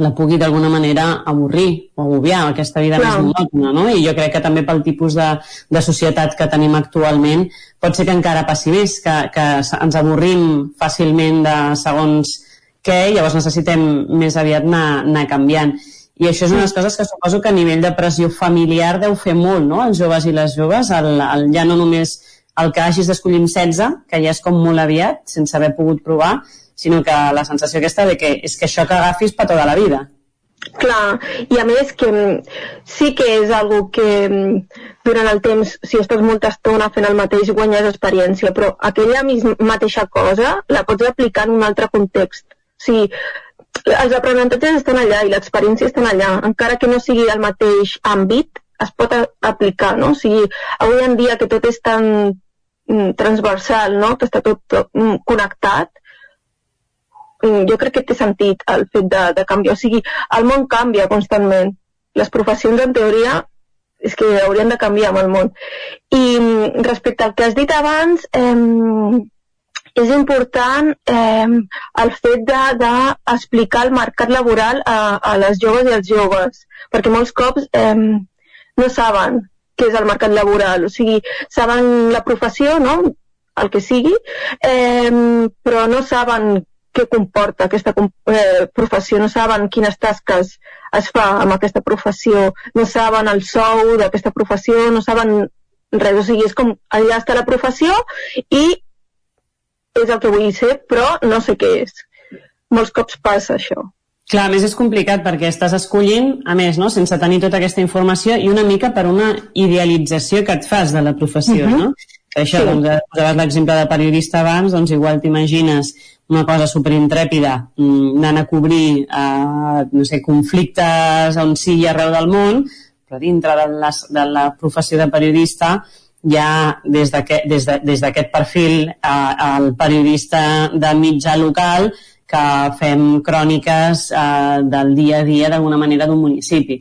la pugui d'alguna manera avorrir o agobiar aquesta vida Clar. més monòtona, no? I jo crec que també pel tipus de, de societat que tenim actualment pot ser que encara passi més, que, que ens avorrim fàcilment de segons què llavors necessitem més aviat anar, anar canviant. I això és una de les coses que suposo que a nivell de pressió familiar deu fer molt, no?, els joves i les joves, el, el, ja no només el que hagis d'escollir amb 16, que ja és com molt aviat, sense haver pogut provar, sinó que la sensació aquesta de que és que això que agafis per tota la vida. Clar, i a més que mm, sí que és algo que mm, durant el temps, si estàs molta estona fent el mateix, guanyes experiència, però aquella mateixa cosa la pots aplicar en un altre context. O sigui, els aprenentatges estan allà i l'experiència estan allà, encara que no sigui el mateix àmbit, es pot aplicar, no? O sigui, avui en dia que tot és tan mm, transversal, no? que està tot, connectat, jo crec que té sentit el fet de, de canviar. O sigui, el món canvia constantment. Les professions, en teoria, és que haurien de canviar amb el món. I mm, respecte al que has dit abans, eh, és important eh, el fet d'explicar de, el mercat laboral a, a les joves i als joves, perquè molts cops eh, no saben què és el mercat laboral, o sigui, saben la professió, no?, el que sigui, eh, però no saben què comporta aquesta eh, professió, no saben quines tasques es fa amb aquesta professió, no saben el sou d'aquesta professió, no saben res, o sigui, és com allà està la professió i és el que vull ser, però no sé què és. Molts cops passa això. Clar, a més és complicat perquè estàs escollint, a més, no?, sense tenir tota aquesta informació i una mica per una idealització que et fas de la professió, uh mhm. -huh. no? Això, sí. doncs, posaves l'exemple de periodista abans, doncs igual t'imagines una cosa superintrèpida, mm, anant a cobrir, eh, no sé, conflictes on sigui arreu del món, però dintre de la, de la professió de periodista ja des d'aquest de, des perfil eh, el periodista de mitjà local que fem cròniques eh, del dia a dia d'alguna manera d'un municipi.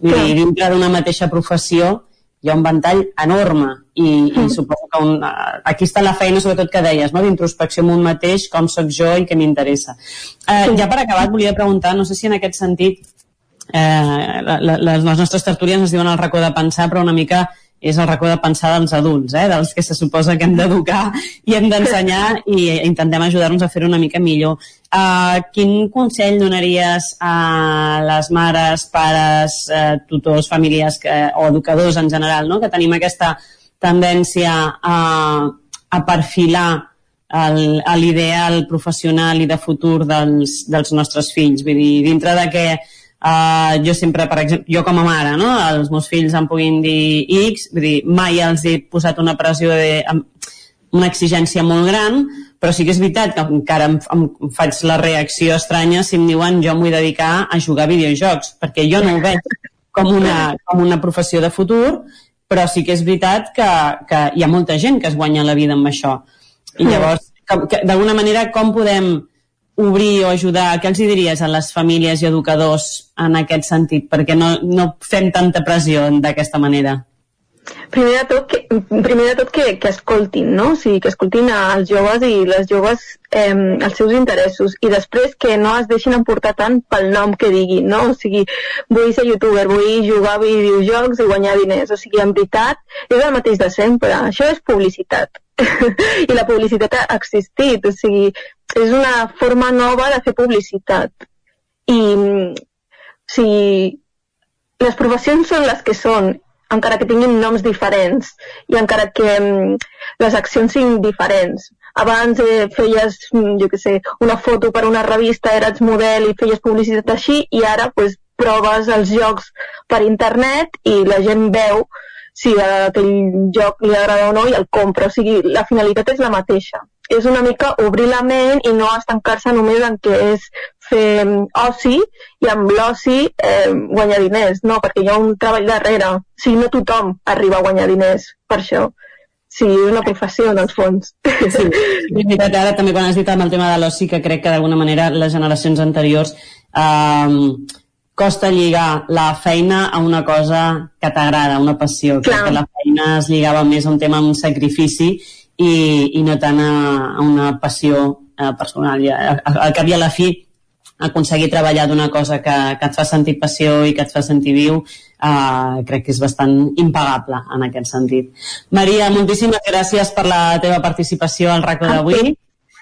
Vull dir, dintre d'una mateixa professió hi ha un ventall enorme i, i mm. suposo que un, aquí està la feina sobretot que deies, no? d'introspecció amb un mateix, com sóc jo i què m'interessa. Eh, ja per acabar volia preguntar, no sé si en aquest sentit eh, les, les nostres tertúlies ens diuen el racó de pensar, però una mica és el racó de pensar dels adults, eh? dels que se suposa que hem d'educar i hem d'ensenyar i intentem ajudar-nos a fer-ho una mica millor. Uh, quin consell donaries a les mares, pares, uh, tutors, famílies que, o educadors en general, no? que tenim aquesta tendència a, a perfilar l'ideal professional i de futur dels, dels nostres fills. Vull dir, dintre de que Uh, jo sempre, per exemple, jo com a mare, no? els meus fills em puguin dir X, vull dir, mai els he posat una pressió de, una exigència molt gran, però sí que és veritat que encara em, em faig la reacció estranya si em diuen jo m'ho vull dedicar a jugar a videojocs, perquè jo no ho veig com una, com una professió de futur, però sí que és veritat que, que hi ha molta gent que es guanya la vida amb això. I llavors, d'alguna manera, com podem obrir o ajudar, què els diries a les famílies i educadors en aquest sentit? Perquè no, no fem tanta pressió d'aquesta manera. Primer de tot, que, primer de tot que, que escoltin, no? O sigui, que escoltin els joves i les joves eh, els seus interessos i després que no es deixin emportar tant pel nom que diguin, no? O sigui, vull ser youtuber, vull jugar a videojocs i guanyar diners. O sigui, en veritat, és el mateix de sempre. Això és publicitat. <laughs> I la publicitat ha existit, o sigui, és una forma nova de fer publicitat. I o sigui, les professions són les que són, encara que tinguin noms diferents i encara que mm, les accions siguin diferents. Abans eh, feies, mm, jo què sé, una foto per una revista, eres model i feies publicitat així i ara pues, proves els jocs per internet i la gent veu si aquell joc li agrada o no i el compra. O sigui, la finalitat és la mateixa. És una mica obrir la ment i no estancar-se només en què és fer oci i amb l'oci eh, guanyar diners, no, perquè hi ha un treball darrere. O sigui, no tothom arriba a guanyar diners per això. Sí, és una professió, en el fons. Sí, <laughs> és veritat, ara també quan has dit amb el tema de l'oci, que crec que d'alguna manera les generacions anteriors eh, costa lligar la feina a una cosa que t'agrada, una passió. Clar. Crec que la feina es lligava més a un tema, a un sacrifici i, i no tant a, a una passió eh, personal. Ja, al cap i a la fi, aconseguir treballar d'una cosa que, que et fa sentir passió i que et fa sentir viu, eh, crec que és bastant impagable en aquest sentit. Maria, moltíssimes gràcies per la teva participació al RACO d'avui.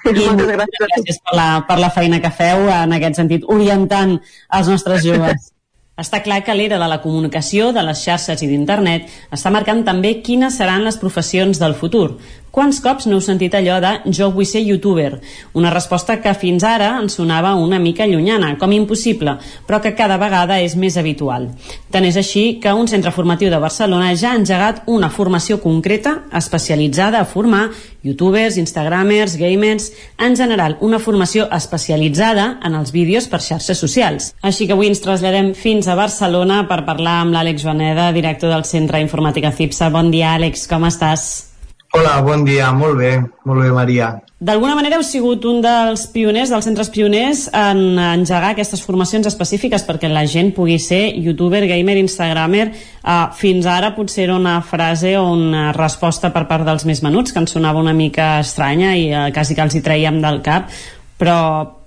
I moltes gràcies, gràcies per, la, per la feina que feu en aquest sentit, orientant els nostres joves. <laughs> Està clar que l'era de la comunicació, de les xarxes i d'internet està marcant també quines seran les professions del futur. Quants cops n'heu sentit allò de jo vull ser youtuber? Una resposta que fins ara ens sonava una mica llunyana, com impossible, però que cada vegada és més habitual. Tant és així que un centre formatiu de Barcelona ja ha engegat una formació concreta especialitzada a formar youtubers, instagramers, gamers, en general una formació especialitzada en els vídeos per xarxes socials. Així que avui ens traslladem fins a Barcelona per parlar amb l'Àlex Joaneda, director del Centre Informàtica CIPSA. Bon dia, Àlex, com estàs? Hola, bon dia, molt bé, molt bé, Maria. D'alguna manera heu sigut un dels pioners, dels centres pioners en engegar aquestes formacions específiques perquè la gent pugui ser youtuber, gamer, instagramer. Uh, fins ara potser era una frase o una resposta per part dels més menuts que ens sonava una mica estranya i uh, quasi que els hi traiem del cap, però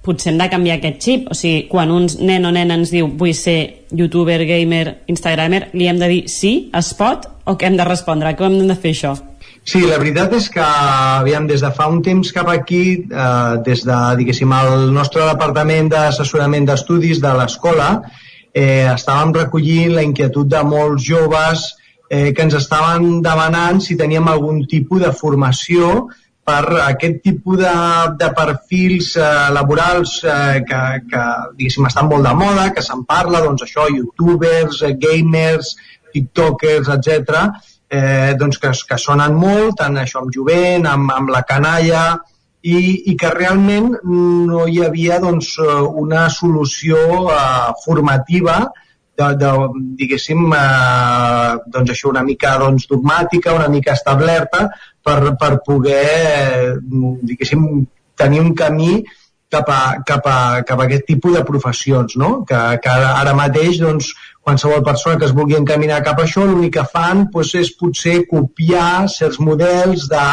potser hem de canviar aquest xip. O sigui, quan un nen o nena ens diu vull ser youtuber, gamer, instagramer, li hem de dir sí, es pot, o què hem de respondre? Com hem de fer això? Sí, la veritat és que, aviam, des de fa un temps cap aquí, eh, des de, diguéssim, el nostre departament d'assessorament d'estudis de l'escola, eh, estàvem recollint la inquietud de molts joves eh, que ens estaven demanant si teníem algun tipus de formació per aquest tipus de, de perfils eh, laborals eh, que, que diguéssim, estan molt de moda, que se'n parla, doncs això, youtubers, gamers, tiktokers, etc. Eh, doncs que, que sonen molt, tant això amb jovent, amb, amb la canalla, i, i que realment no hi havia doncs, una solució eh, formativa de, de, diguéssim, eh, doncs això una mica doncs, dogmàtica, una mica establerta, per, per poder, diguéssim, tenir un camí cap a, cap a, cap a aquest tipus de professions, no? que, que ara, ara mateix doncs, qualsevol persona que es vulgui encaminar cap a això, l'únic que fan doncs, és potser copiar certs models de,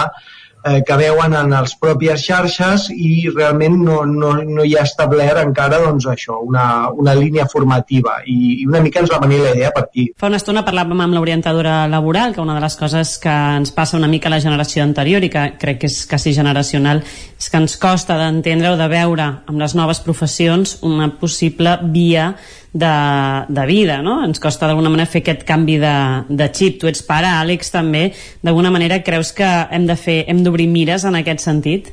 eh, que veuen en les pròpies xarxes i realment no, no, no hi ha establert encara doncs, això, una, una línia formativa i, i una mica ens va venir la idea per aquí. Fa una estona parlàvem amb l'orientadora laboral que una de les coses que ens passa una mica a la generació anterior i que crec que és quasi generacional és que ens costa d'entendre o de veure amb les noves professions una possible via de, de vida, no? Ens costa d'alguna manera fer aquest canvi de, de xip. Tu ets pare, Àlex, també. D'alguna manera creus que hem de fer, hem d'obrir mires en aquest sentit?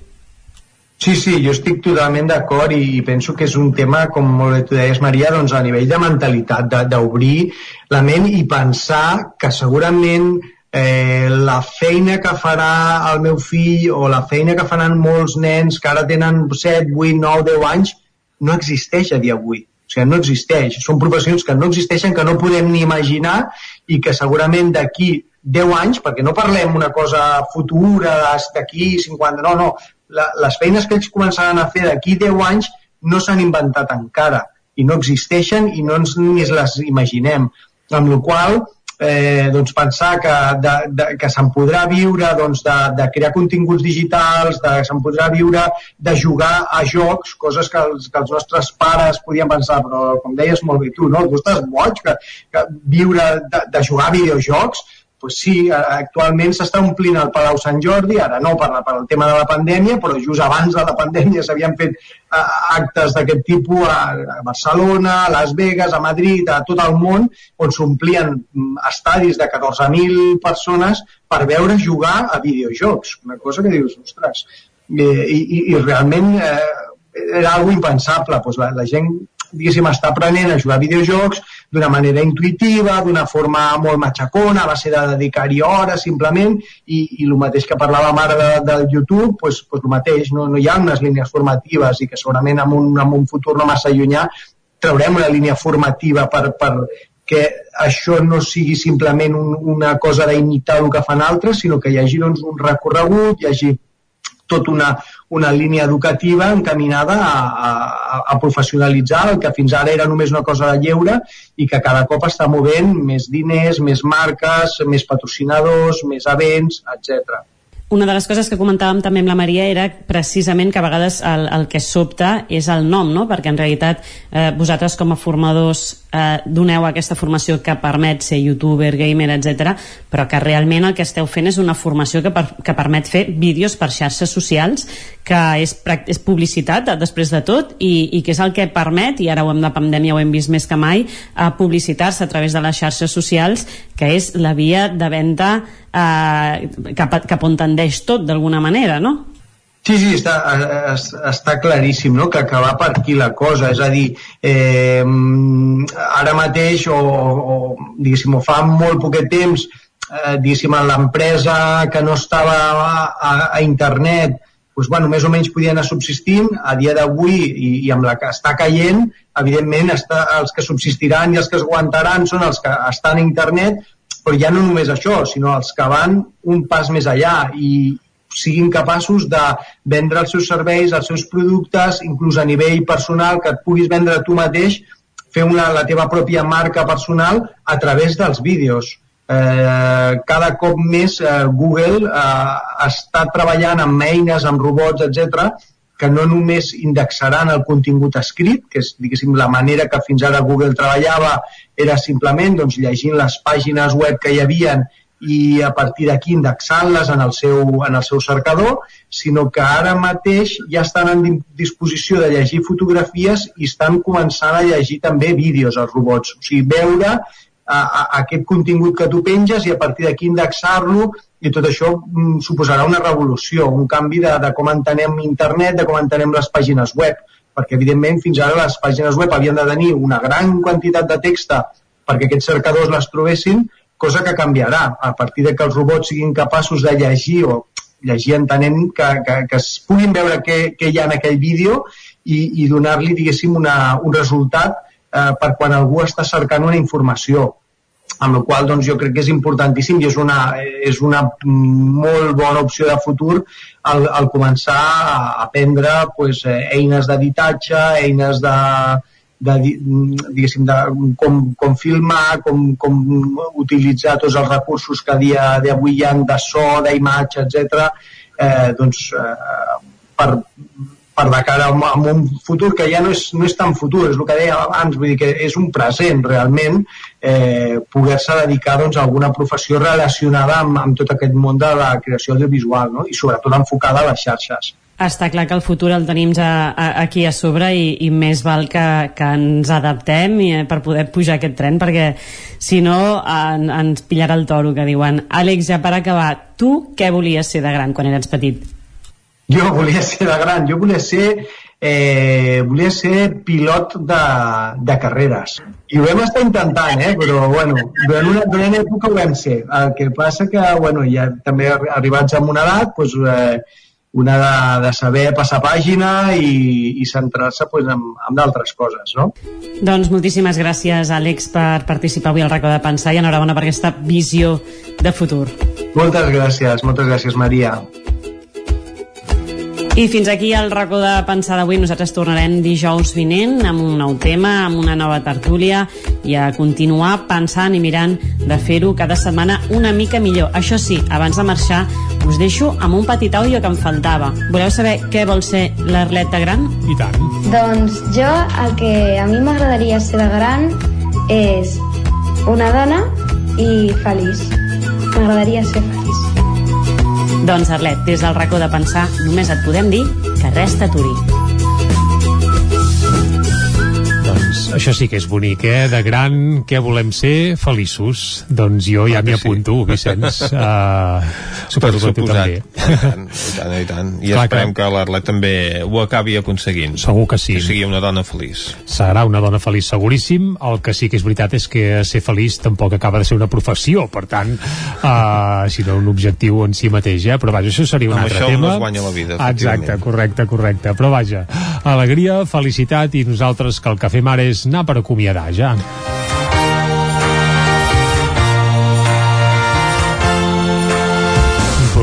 Sí, sí, jo estic totalment d'acord i penso que és un tema, com molt bé tu deies, Maria, doncs a nivell de mentalitat, d'obrir la ment i pensar que segurament eh, la feina que farà el meu fill o la feina que faran molts nens que ara tenen 7, 8, 9, 10 anys no existeix a dia d'avui o sigui, no existeix. Són professions que no existeixen, que no podem ni imaginar i que segurament d'aquí 10 anys, perquè no parlem una cosa futura d'aquí 50, no, no, la, les feines que ells començaran a fer d'aquí 10 anys no s'han inventat encara i no existeixen i no ens ni les imaginem. Amb la qual eh, doncs pensar que, de, de, que se'n podrà viure doncs, de, de crear continguts digitals, de, se'n podrà viure de jugar a jocs, coses que els, que els nostres pares podien pensar, però com deies molt bé tu, no? tu estàs boig, que, que viure de, de jugar a videojocs, pues sí, actualment s'està omplint el Palau Sant Jordi, ara no per, per el tema de la pandèmia, però just abans de la pandèmia s'havien fet actes d'aquest tipus a, Barcelona, a Las Vegas, a Madrid, a tot el món, on s'omplien mm, estadis de 14.000 persones per veure jugar a videojocs. Una cosa que dius, ostres, i, i, i realment eh, era algo impensable. Pues la, la gent diguéssim, està aprenent a jugar a videojocs d'una manera intuïtiva, d'una forma molt matxacona, a base de dedicar-hi hores simplement, i, i el mateix que parlàvem ara de, del YouTube, pues, pues el mateix, no, no hi ha unes línies formatives i que segurament en un, en un futur no massa llunyà traurem una línia formativa per, per que això no sigui simplement un, una cosa d'imitar el que fan altres, sinó que hi hagi doncs, un recorregut, hi hagi tot una, una línia educativa encaminada a, a, a professionalitzar el que fins ara era només una cosa de lleure i que cada cop està movent més diners, més marques, més patrocinadors, més events, etc una de les coses que comentàvem també amb la Maria era precisament que a vegades el, el que sobta és el nom, no? perquè en realitat eh, vosaltres com a formadors eh, doneu aquesta formació que permet ser youtuber, gamer, etc, però que realment el que esteu fent és una formació que, per, que permet fer vídeos per xarxes socials que és, és publicitat després de tot i, i que és el que permet, i ara ho hem de pandèmia ho hem vist més que mai, a publicitar-se a través de les xarxes socials que és la via de venda eh, cap, a, cap on tendeix tot d'alguna manera, no? Sí, sí, està, està claríssim no? que, va per aquí la cosa. És a dir, eh, ara mateix, o, o o fa molt poquet temps, eh, diguéssim, l'empresa que no estava a, a, a internet doncs, bueno, més o menys podia anar subsistint, a dia d'avui i, i amb la que està caient, evidentment està, els que subsistiran i els que es aguantaran són els que estan a internet, però ja no només això, sinó els que van un pas més allà i siguin capaços de vendre els seus serveis, els seus productes, inclús a nivell personal, que et puguis vendre tu mateix, fer una, la teva pròpia marca personal a través dels vídeos. Eh, cada cop més eh, Google eh, està treballant amb eines, amb robots, etc que no només indexaran el contingut escrit, que és diguéssim la manera que fins ara Google treballava era simplement doncs, llegint les pàgines web que hi havien i a partir d'aquí indexant-les en, el seu, en el seu cercador, sinó que ara mateix ja estan en disposició de llegir fotografies i estan començant a llegir també vídeos els robots. O sigui, veure a, a, aquest contingut que tu penges i a partir d'aquí indexar-lo i tot això mm, suposarà una revolució, un canvi de, de com entenem internet, de com entenem les pàgines web, perquè evidentment fins ara les pàgines web havien de tenir una gran quantitat de text perquè aquests cercadors les trobessin, cosa que canviarà. A partir de que els robots siguin capaços de llegir o llegir entenent que, que, que es puguin veure què, què hi ha en aquell vídeo i, i donar-li, diguéssim, una, un resultat eh, per quan algú està cercant una informació. Amb la qual doncs, jo crec que és importantíssim i és una, és una molt bona opció de futur el, el començar a aprendre pues, eh, eines d'editatge, eines de, de, diguéssim, de com, com filmar, com, com utilitzar tots els recursos que a dia d'avui hi ha de so, d'imatge, etc. Eh, doncs, eh, per, per de cara a un futur que ja no és, no és tan futur, és el que deia abans, vull dir que és un present realment eh, poder-se dedicar doncs, a alguna professió relacionada amb, amb tot aquest món de la creació audiovisual no? i sobretot enfocada a les xarxes. Està clar que el futur el tenim ja aquí a sobre i, i més val que, que ens adaptem i, eh, per poder pujar aquest tren perquè si no en, ens pillarà el toro que diuen Àlex, ja per acabar, tu què volies ser de gran quan eres petit? Jo volia ser de gran, jo volia ser eh, volia ser pilot de, de carreres i ho vam estar intentant, eh? però bueno, durant una, durant època ho vam ser el que passa que bueno, ja també arribats a una edat doncs, eh, una de, de saber passar pàgina i, i centrar-se pues, en, en d'altres coses, no? Doncs moltíssimes gràcies, Àlex, per participar avui al racó de pensar i enhorabona per aquesta visió de futur. Moltes gràcies, moltes gràcies, Maria. I fins aquí el racó de pensar d'avui. Nosaltres tornarem dijous vinent amb un nou tema, amb una nova tertúlia i a continuar pensant i mirant de fer-ho cada setmana una mica millor. Això sí, abans de marxar, us deixo amb un petit àudio que em faltava. Voleu saber què vol ser l'Arleta gran? I tant. Doncs jo el que a mi m'agradaria ser de gran és una dona i feliç. M'agradaria ser feliç. Doncs Arlet, des del racó de pensar, només et podem dir que res t'aturi. Això sí que és bonic, eh? De gran, què volem ser? Feliços. Doncs jo ja m'hi apunto, sí. Vicenç. Uh, <laughs> suposo que tu també. I tant, i tant, i tant. I Clar esperem que, que l'Arlet també ho acabi aconseguint. Segur que sí. Que sigui una dona feliç. Serà una dona feliç, seguríssim. El que sí que és veritat és que ser feliç tampoc acaba de ser una professió, per tant, uh, sinó un objectiu en si mateix, eh? Però vaja, això seria un Amb altre això tema. no es guanya la vida, Exacte, correcte, correcte. Però vaja, alegria, felicitat i nosaltres que el que fem ara és anar per acomiadar ja.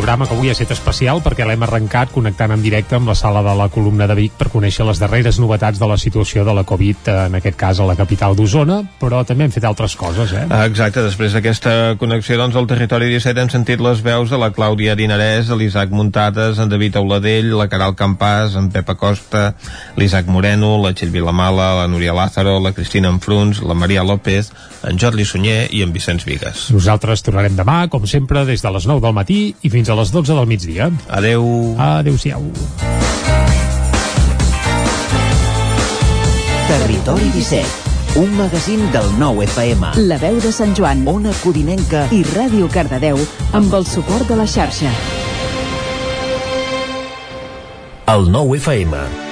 Programa que avui ha estat especial perquè l'hem arrencat connectant en directe amb la sala de la columna de Vic per conèixer les darreres novetats de la situació de la Covid, en aquest cas a la capital d'Osona, però també hem fet altres coses, eh? Exacte, després d'aquesta connexió doncs, al territori 17 hem sentit les veus de la Clàudia Dinarès, l'Isaac Muntades, en David Auladell, la Caral Campàs, en Pep Acosta, l'Isaac Moreno, la Txell Vilamala, la Núria Lázaro, la Cristina Enfruns, la Maria López, en Jordi Sunyer i en Vicenç Vigues. Nosaltres tornarem demà, com sempre, des de les 9 del matí i fins a les 12 del migdia. Adeu. Adeu-siau. Territori 17, un magazín del nou FM. La veu de Sant Joan, Ona Codinenca i Ràdio Cardedeu amb el suport de la xarxa. El nou FM